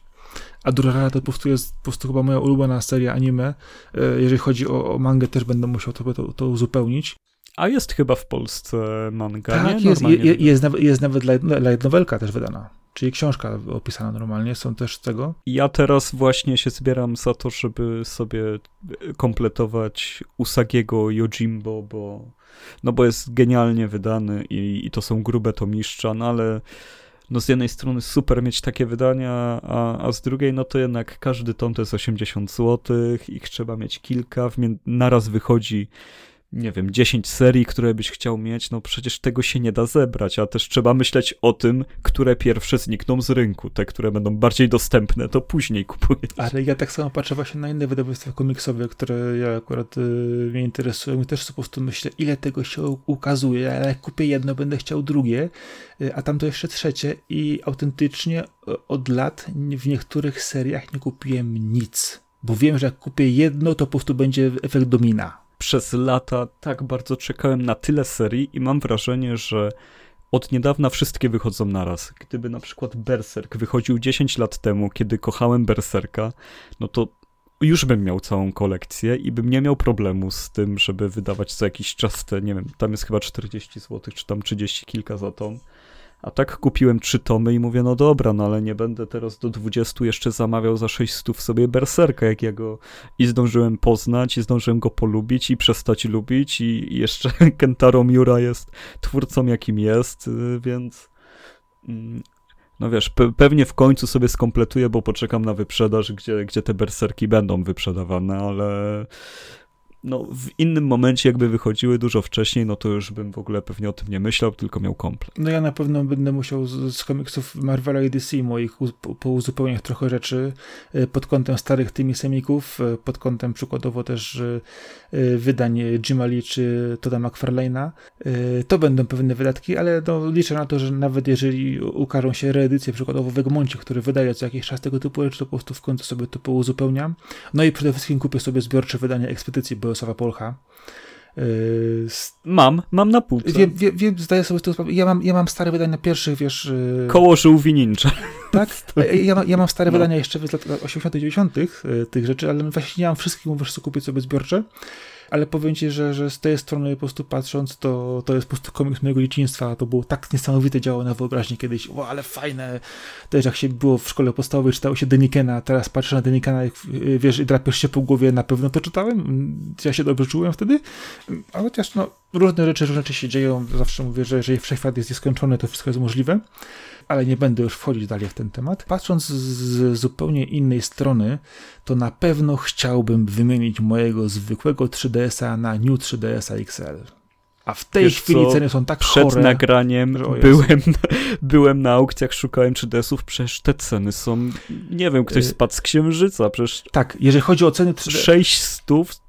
A Durarara to po prostu jest po prostu chyba moja ulubiona seria anime. Y, jeżeli chodzi o, o mangę, też będę musiał to, to, to uzupełnić. A jest chyba w Polsce manga, tak, nie? jest, jest, jest, nawet, jest nawet light novelka też wydana. Czyli książka opisana normalnie, są też z tego. Ja teraz właśnie się zbieram za to, żeby sobie kompletować Usagiego Yojimbo, bo, no bo jest genialnie wydany i, i to są grube tomiszcza, no ale no z jednej strony super mieć takie wydania, a, a z drugiej no to jednak każdy tom to jest 80 zł, ich trzeba mieć kilka, w naraz wychodzi nie wiem, 10 serii, które byś chciał mieć, no przecież tego się nie da zebrać, a też trzeba myśleć o tym, które pierwsze znikną z rynku. Te, które będą bardziej dostępne, to później kupujesz. Ale ja tak samo patrzę właśnie na inne wydawnictwa komiksowe, które ja akurat y, mnie interesują i też po prostu myślę, ile tego się ukazuje, ale jak kupię jedno, będę chciał drugie, y, a tam to jeszcze trzecie i autentycznie y, od lat w niektórych seriach nie kupiłem nic, bo wiem, że jak kupię jedno, to po prostu będzie efekt domina przez lata tak bardzo czekałem na tyle serii i mam wrażenie, że od niedawna wszystkie wychodzą naraz. Gdyby na przykład Berserk wychodził 10 lat temu, kiedy kochałem Berserka, no to już bym miał całą kolekcję i bym nie miał problemu z tym, żeby wydawać co jakiś czas te, nie wiem, tam jest chyba 40 zł, czy tam 30 kilka za tom. A tak kupiłem trzy tomy i mówię, no dobra, no ale nie będę teraz do 20 jeszcze zamawiał za 600 sobie Berserka, jak ja go i zdążyłem poznać, i zdążyłem go polubić i przestać lubić i jeszcze Kentaro Miura jest twórcą jakim jest, y, więc mm, no wiesz, pe pewnie w końcu sobie skompletuję, bo poczekam na wyprzedaż, gdzie, gdzie te berserki będą wyprzedawane, ale no, w innym momencie jakby wychodziły dużo wcześniej, no to już bym w ogóle pewnie o tym nie myślał, tylko miał komplet. No ja na pewno będę musiał z, z komiksów Marvela i DC moich pouzupełniać trochę rzeczy e, pod kątem starych tymi semików, e, pod kątem przykładowo też e, wydań Jima Lee czy Toda McFarlane'a. To będą pewne wydatki, ale no, liczę na to, że nawet jeżeli ukażą się reedycje przykładowo w Egmoncie, który wydaje co jakiś czas tego typu rzeczy, to po prostu w końcu sobie to pouzupełniam. No i przede wszystkim kupię sobie zbiorcze wydanie Ekspedycji, bo Bolesława Polcha. Yy, mam, mam na półce. Wiem, wiem, wiem, zdaję sobie z tego sprawę. Ja mam, ja mam stare wydania pierwszych, wiesz... Yy... Koło żółwi ninja. Tak? Ja, ja mam stare no. wydania jeszcze z lat 80 90 yy, tych rzeczy, ale właśnie nie mam wszystkich, mówisz, co kupić sobie zbiorcze ale powiem ci, że, że z tej strony po prostu patrząc, to, to jest po prostu komiks mojego dzieciństwa. To było tak niesamowite działo na wyobraźni kiedyś. O, ale fajne. Też jak się było w szkole podstawowej, czytało się Denikena, teraz patrzę na Denikena, jak wiesz, i drapiesz się po głowie, na pewno to czytałem. Ja się dobrze czułem wtedy. A chociaż no, różne rzeczy, różne rzeczy się dzieją. Zawsze mówię, że jeżeli wszechświat jest nieskończony, to wszystko jest możliwe ale nie będę już wchodzić dalej w ten temat. Patrząc z zupełnie innej strony, to na pewno chciałbym wymienić mojego zwykłego 3DS-a na New 3DS-a XL. A w tej Wiesz chwili co? ceny są tak Przed chore, nagraniem byłem, byłem na aukcjach, szukałem 3DS-ów, przecież te ceny są, nie wiem, ktoś y, spadł z księżyca, przecież... Tak, jeżeli chodzi o ceny 3D... 600,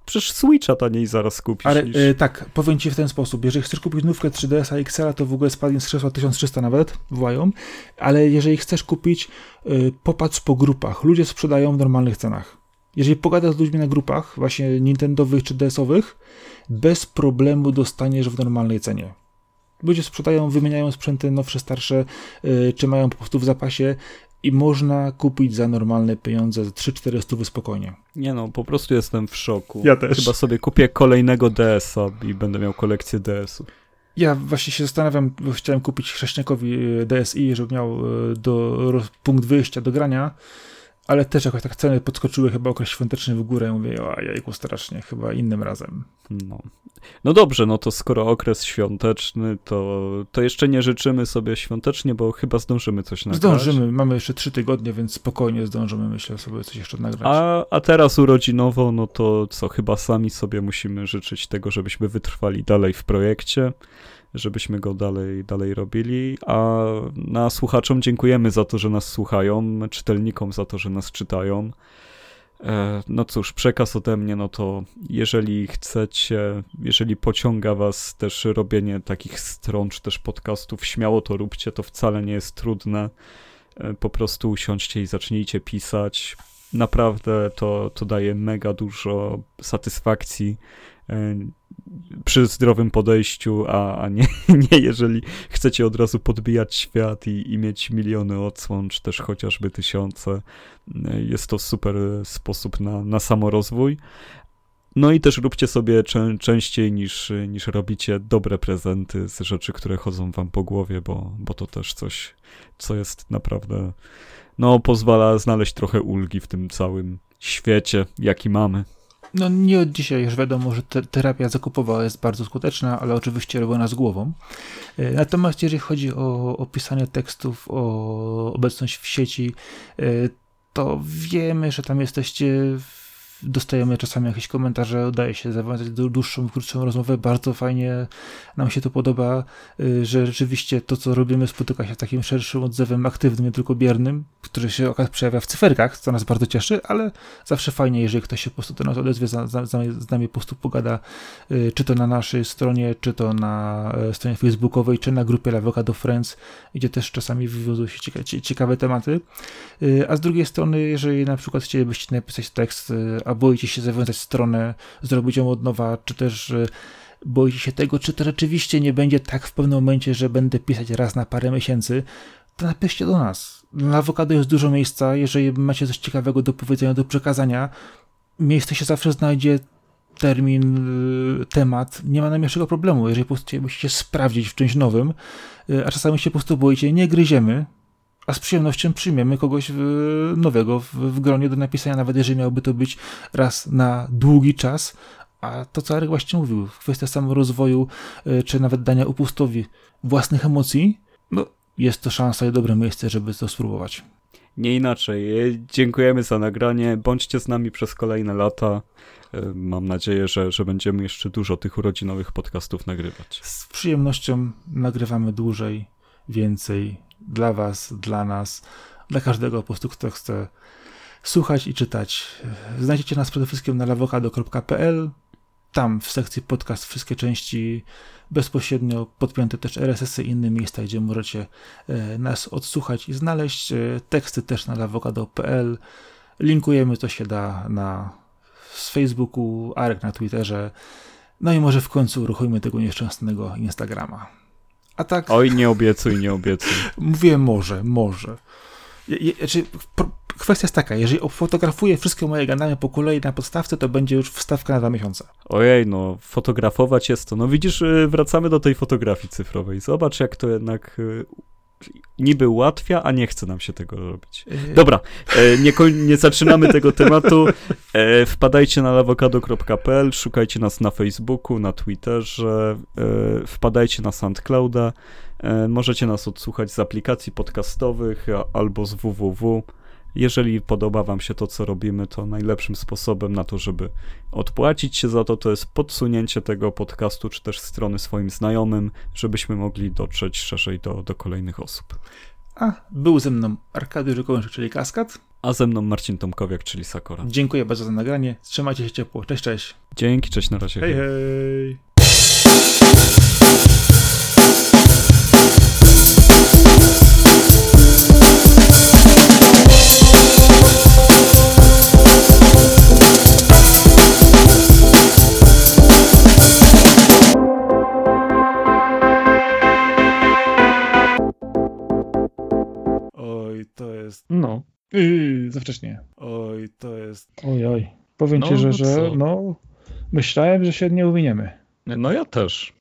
przecież Switcha taniej zaraz kupisz. Ale niż... y, tak, powiem ci w ten sposób, jeżeli chcesz kupić nówkę 3DS-a XL, to w ogóle spadnie z krzesła 1300 nawet, wołają, ale jeżeli chcesz kupić, y, popatrz po grupach, ludzie sprzedają w normalnych cenach. Jeżeli pogadasz z ludźmi na grupach, właśnie Nintendowych czy DS-owych, bez problemu dostaniesz w normalnej cenie. Ludzie sprzedają, wymieniają sprzęty nowsze, starsze, yy, czy mają po prostu w zapasie i można kupić za normalne pieniądze za 3-4 stówy spokojnie. Nie no, po prostu jestem w szoku. Ja też. Chyba sobie kupię kolejnego DS-a i będę miał kolekcję DS-ów. Ja właśnie się zastanawiam, bo chciałem kupić chrześniakowi y, DSi, żeby miał y, do, punkt wyjścia do grania, ale też jakoś tak ceny podskoczyły chyba okres świąteczny w górę. Mówię, o jajku strasznie, chyba innym razem. No. no dobrze, no to skoro okres świąteczny, to, to jeszcze nie życzymy sobie świątecznie, bo chyba zdążymy coś nagrać. Zdążymy, mamy jeszcze trzy tygodnie, więc spokojnie zdążymy, myślę, sobie coś jeszcze nagrać. A, a teraz urodzinowo, no to co, chyba sami sobie musimy życzyć tego, żebyśmy wytrwali dalej w projekcie żebyśmy go dalej, dalej robili. A na słuchaczom dziękujemy za to, że nas słuchają, czytelnikom za to, że nas czytają. E, no cóż, przekaz ode mnie, no to jeżeli chcecie, jeżeli pociąga was też robienie takich stron, czy też podcastów, śmiało to róbcie, to wcale nie jest trudne. E, po prostu usiądźcie i zacznijcie pisać. Naprawdę to, to daje mega dużo satysfakcji e, przy zdrowym podejściu, a, a nie, nie jeżeli chcecie od razu podbijać świat i, i mieć miliony odsłon, czy też chociażby tysiące. Jest to super sposób na, na samorozwój. No i też róbcie sobie czę częściej niż, niż robicie dobre prezenty z rzeczy, które chodzą wam po głowie, bo, bo to też coś, co jest naprawdę, no pozwala znaleźć trochę ulgi w tym całym świecie, jaki mamy. No nie od dzisiaj już wiadomo, że te, terapia zakupowa jest bardzo skuteczna, ale oczywiście robiona z głową. E, natomiast jeżeli chodzi o, o pisanie tekstów, o obecność w sieci, e, to wiemy, że tam jesteście dostajemy czasami jakieś komentarze, udaje się zawiązać dłuższą, krótszą rozmowę, bardzo fajnie nam się to podoba, y, że rzeczywiście to, co robimy, spotyka się z takim szerszym odzewem aktywnym, nie tylko biernym, który się przejawia w cyferkach, co nas bardzo cieszy, ale zawsze fajnie, jeżeli ktoś się po prostu do nas odezwie, z, nami po prostu pogada, y, czy to na naszej stronie, czy to na e, stronie facebookowej, czy na grupie Avocado Friends, gdzie też czasami wywiązują się ciekawe, ciekawe tematy. Y, a z drugiej strony, jeżeli na przykład chcielibyście napisać tekst a boicie się zawiązać stronę, zrobić ją od nowa, czy też boicie się tego, czy to rzeczywiście nie będzie tak w pewnym momencie, że będę pisać raz na parę miesięcy, to napiszcie do nas. Na awokado jest dużo miejsca, jeżeli macie coś ciekawego do powiedzenia, do przekazania, miejsce się zawsze znajdzie, termin, y, temat, nie ma najmniejszego problemu. Jeżeli po prostu musicie sprawdzić w czymś nowym, y, a czasami się po prostu boicie, nie gryziemy, a z przyjemnością przyjmiemy kogoś nowego w, gronie do napisania, nawet jeżeli miałby to być raz na długi czas. A to, co Arek właśnie mówił, kwestia samorozwoju, y, czy nawet dania upustowi własnych emocji, no jest to szansa i dobre miejsce, żeby to spróbować. Nie inaczej. Dziękujemy za nagranie. Bądźcie z nami przez kolejne lata. Mam nadzieję, że, że będziemy jeszcze dużo tych urodzinowych podcastów nagrywać. Z przyjemnością nagrywamy dłużej, więcej, dla Was, dla nas, dla każdego po prostu, kto chce słuchać i czytać. Znajdziecie nas przede wszystkim na lawokado.pl. Tam w sekcji podcast wszystkie części bezpośrednio podpięte też RSS-y i inne miejsca, gdzie możecie e, nas odsłuchać i znaleźć. E, teksty też na lawokado.pl. Linkujemy to się da na z Facebooku, Arek na Twitterze. No i może w końcu uruchomimy tego nieszczęsnego Instagrama. A tak. Oj, nie obiecuj, nie obiecuj. Mówię może, może. Znaczy, kwestia jest taka, jeżeli fotografuję wszystkie moje gandamy po kolei na podstawce, to będzie już wstawka na dwa miesiące. Ojej, no, fotografować jest to. No widzisz, y, wracamy do tej fotografii cyfrowej. Zobacz, jak to jednak y, niby ułatwia, a nie chce nam się tego robić. Yy. Dobra, e, nie, nie zaczynamy tego tematu. E, wpadajcie na lawokado.pl, szukajcie nas na Facebooku, na Twitterze, e, wpadajcie na SoundClouda. Możecie nas odsłuchać z aplikacji podcastowych albo z www. Jeżeli podoba Wam się to, co robimy, to najlepszym sposobem na to, żeby odpłacić się za to, to jest podsunięcie tego podcastu czy też strony swoim znajomym, żebyśmy mogli dotrzeć szerzej do, do kolejnych osób. A był ze mną Arkadiusz Żukołęczyk, czyli Kaskad. A ze mną Marcin Tomkowiak, czyli Sakora. Dziękuję bardzo za nagranie. Trzymajcie się ciepło. Cześć, cześć. Dzięki, cześć, na razie. Hej, hej. No. Yy, za wcześnie. Oj, to jest. Oj, oj. Powiem no, ci, że, no że no, myślałem, że się nie uwiniemy. No ja też.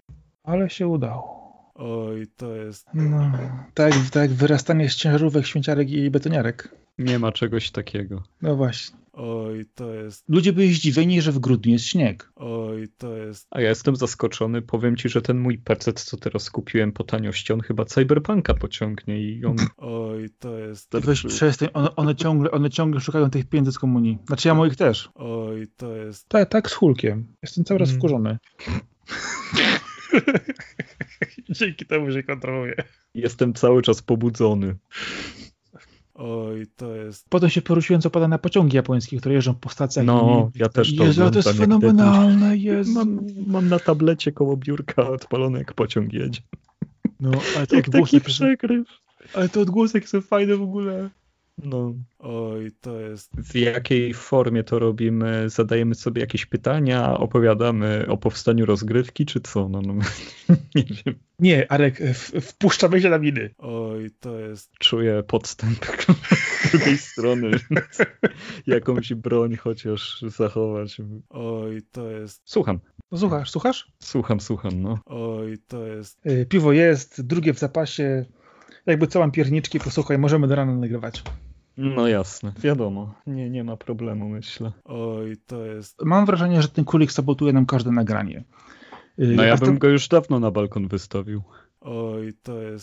Ale się udało. Oj, to jest. No, tak, tak wyrastanie z ciężarówek, śmieciarek i betoniarek. Nie ma czegoś takiego. No właśnie. Oj, to jest. Ludzie byli zdziwieni, że w grudniu jest śnieg. Oj, to jest. A ja jestem zaskoczony. Powiem ci, że ten mój PC, co teraz kupiłem po taniości, on chyba Cyberpunka pociągnie i on. Oj, to jest. Weź przestań, one, one, ciągle, one ciągle szukają tych pieniędzy z komunii. Znaczy ja moich też. Oj, to jest. Tak, tak z Hulkiem. Jestem cały raz mm. wkurzony. Dzięki temu, że kontroluję. Jestem cały czas pobudzony. Oj, to jest... Potem się poruszyłem, co pada na pociągi japońskie, które jeżdżą po stacjach. No, ja też to Jezu, to jest fenomenalne, jest. Mam, mam na tablecie koło biurka odpalone, jak pociąg jedzie. No, ale to Jak odgłosy, taki przegryw. ale to odgłosy są fajne w ogóle. No. Oj, to jest... W jakiej formie to robimy? Zadajemy sobie jakieś pytania, opowiadamy o powstaniu rozgrywki, czy co? No, no nie wiem. Nie, Arek, wpuszczamy się na miny. Oj, to jest... Czuję podstęp z drugiej strony. więc Jakąś broń chociaż zachować. Oj, to jest... Słucham, No, słuchasz, słuchasz? słucham, słucham, no. Oj, to jest... Y, Piwo jest, drugie w zapasie. Jakby co mam pierniczki, posłuchaj, możemy do rana nagrywać. No jasne, wiadomo. Nie, nie ma problemu, myślę. Oj, to jest... Mam wrażenie, że ten królik sabotuje nam każde nagranie. No a ja bym go już dawno na balkon wystawił. Oj, to jest...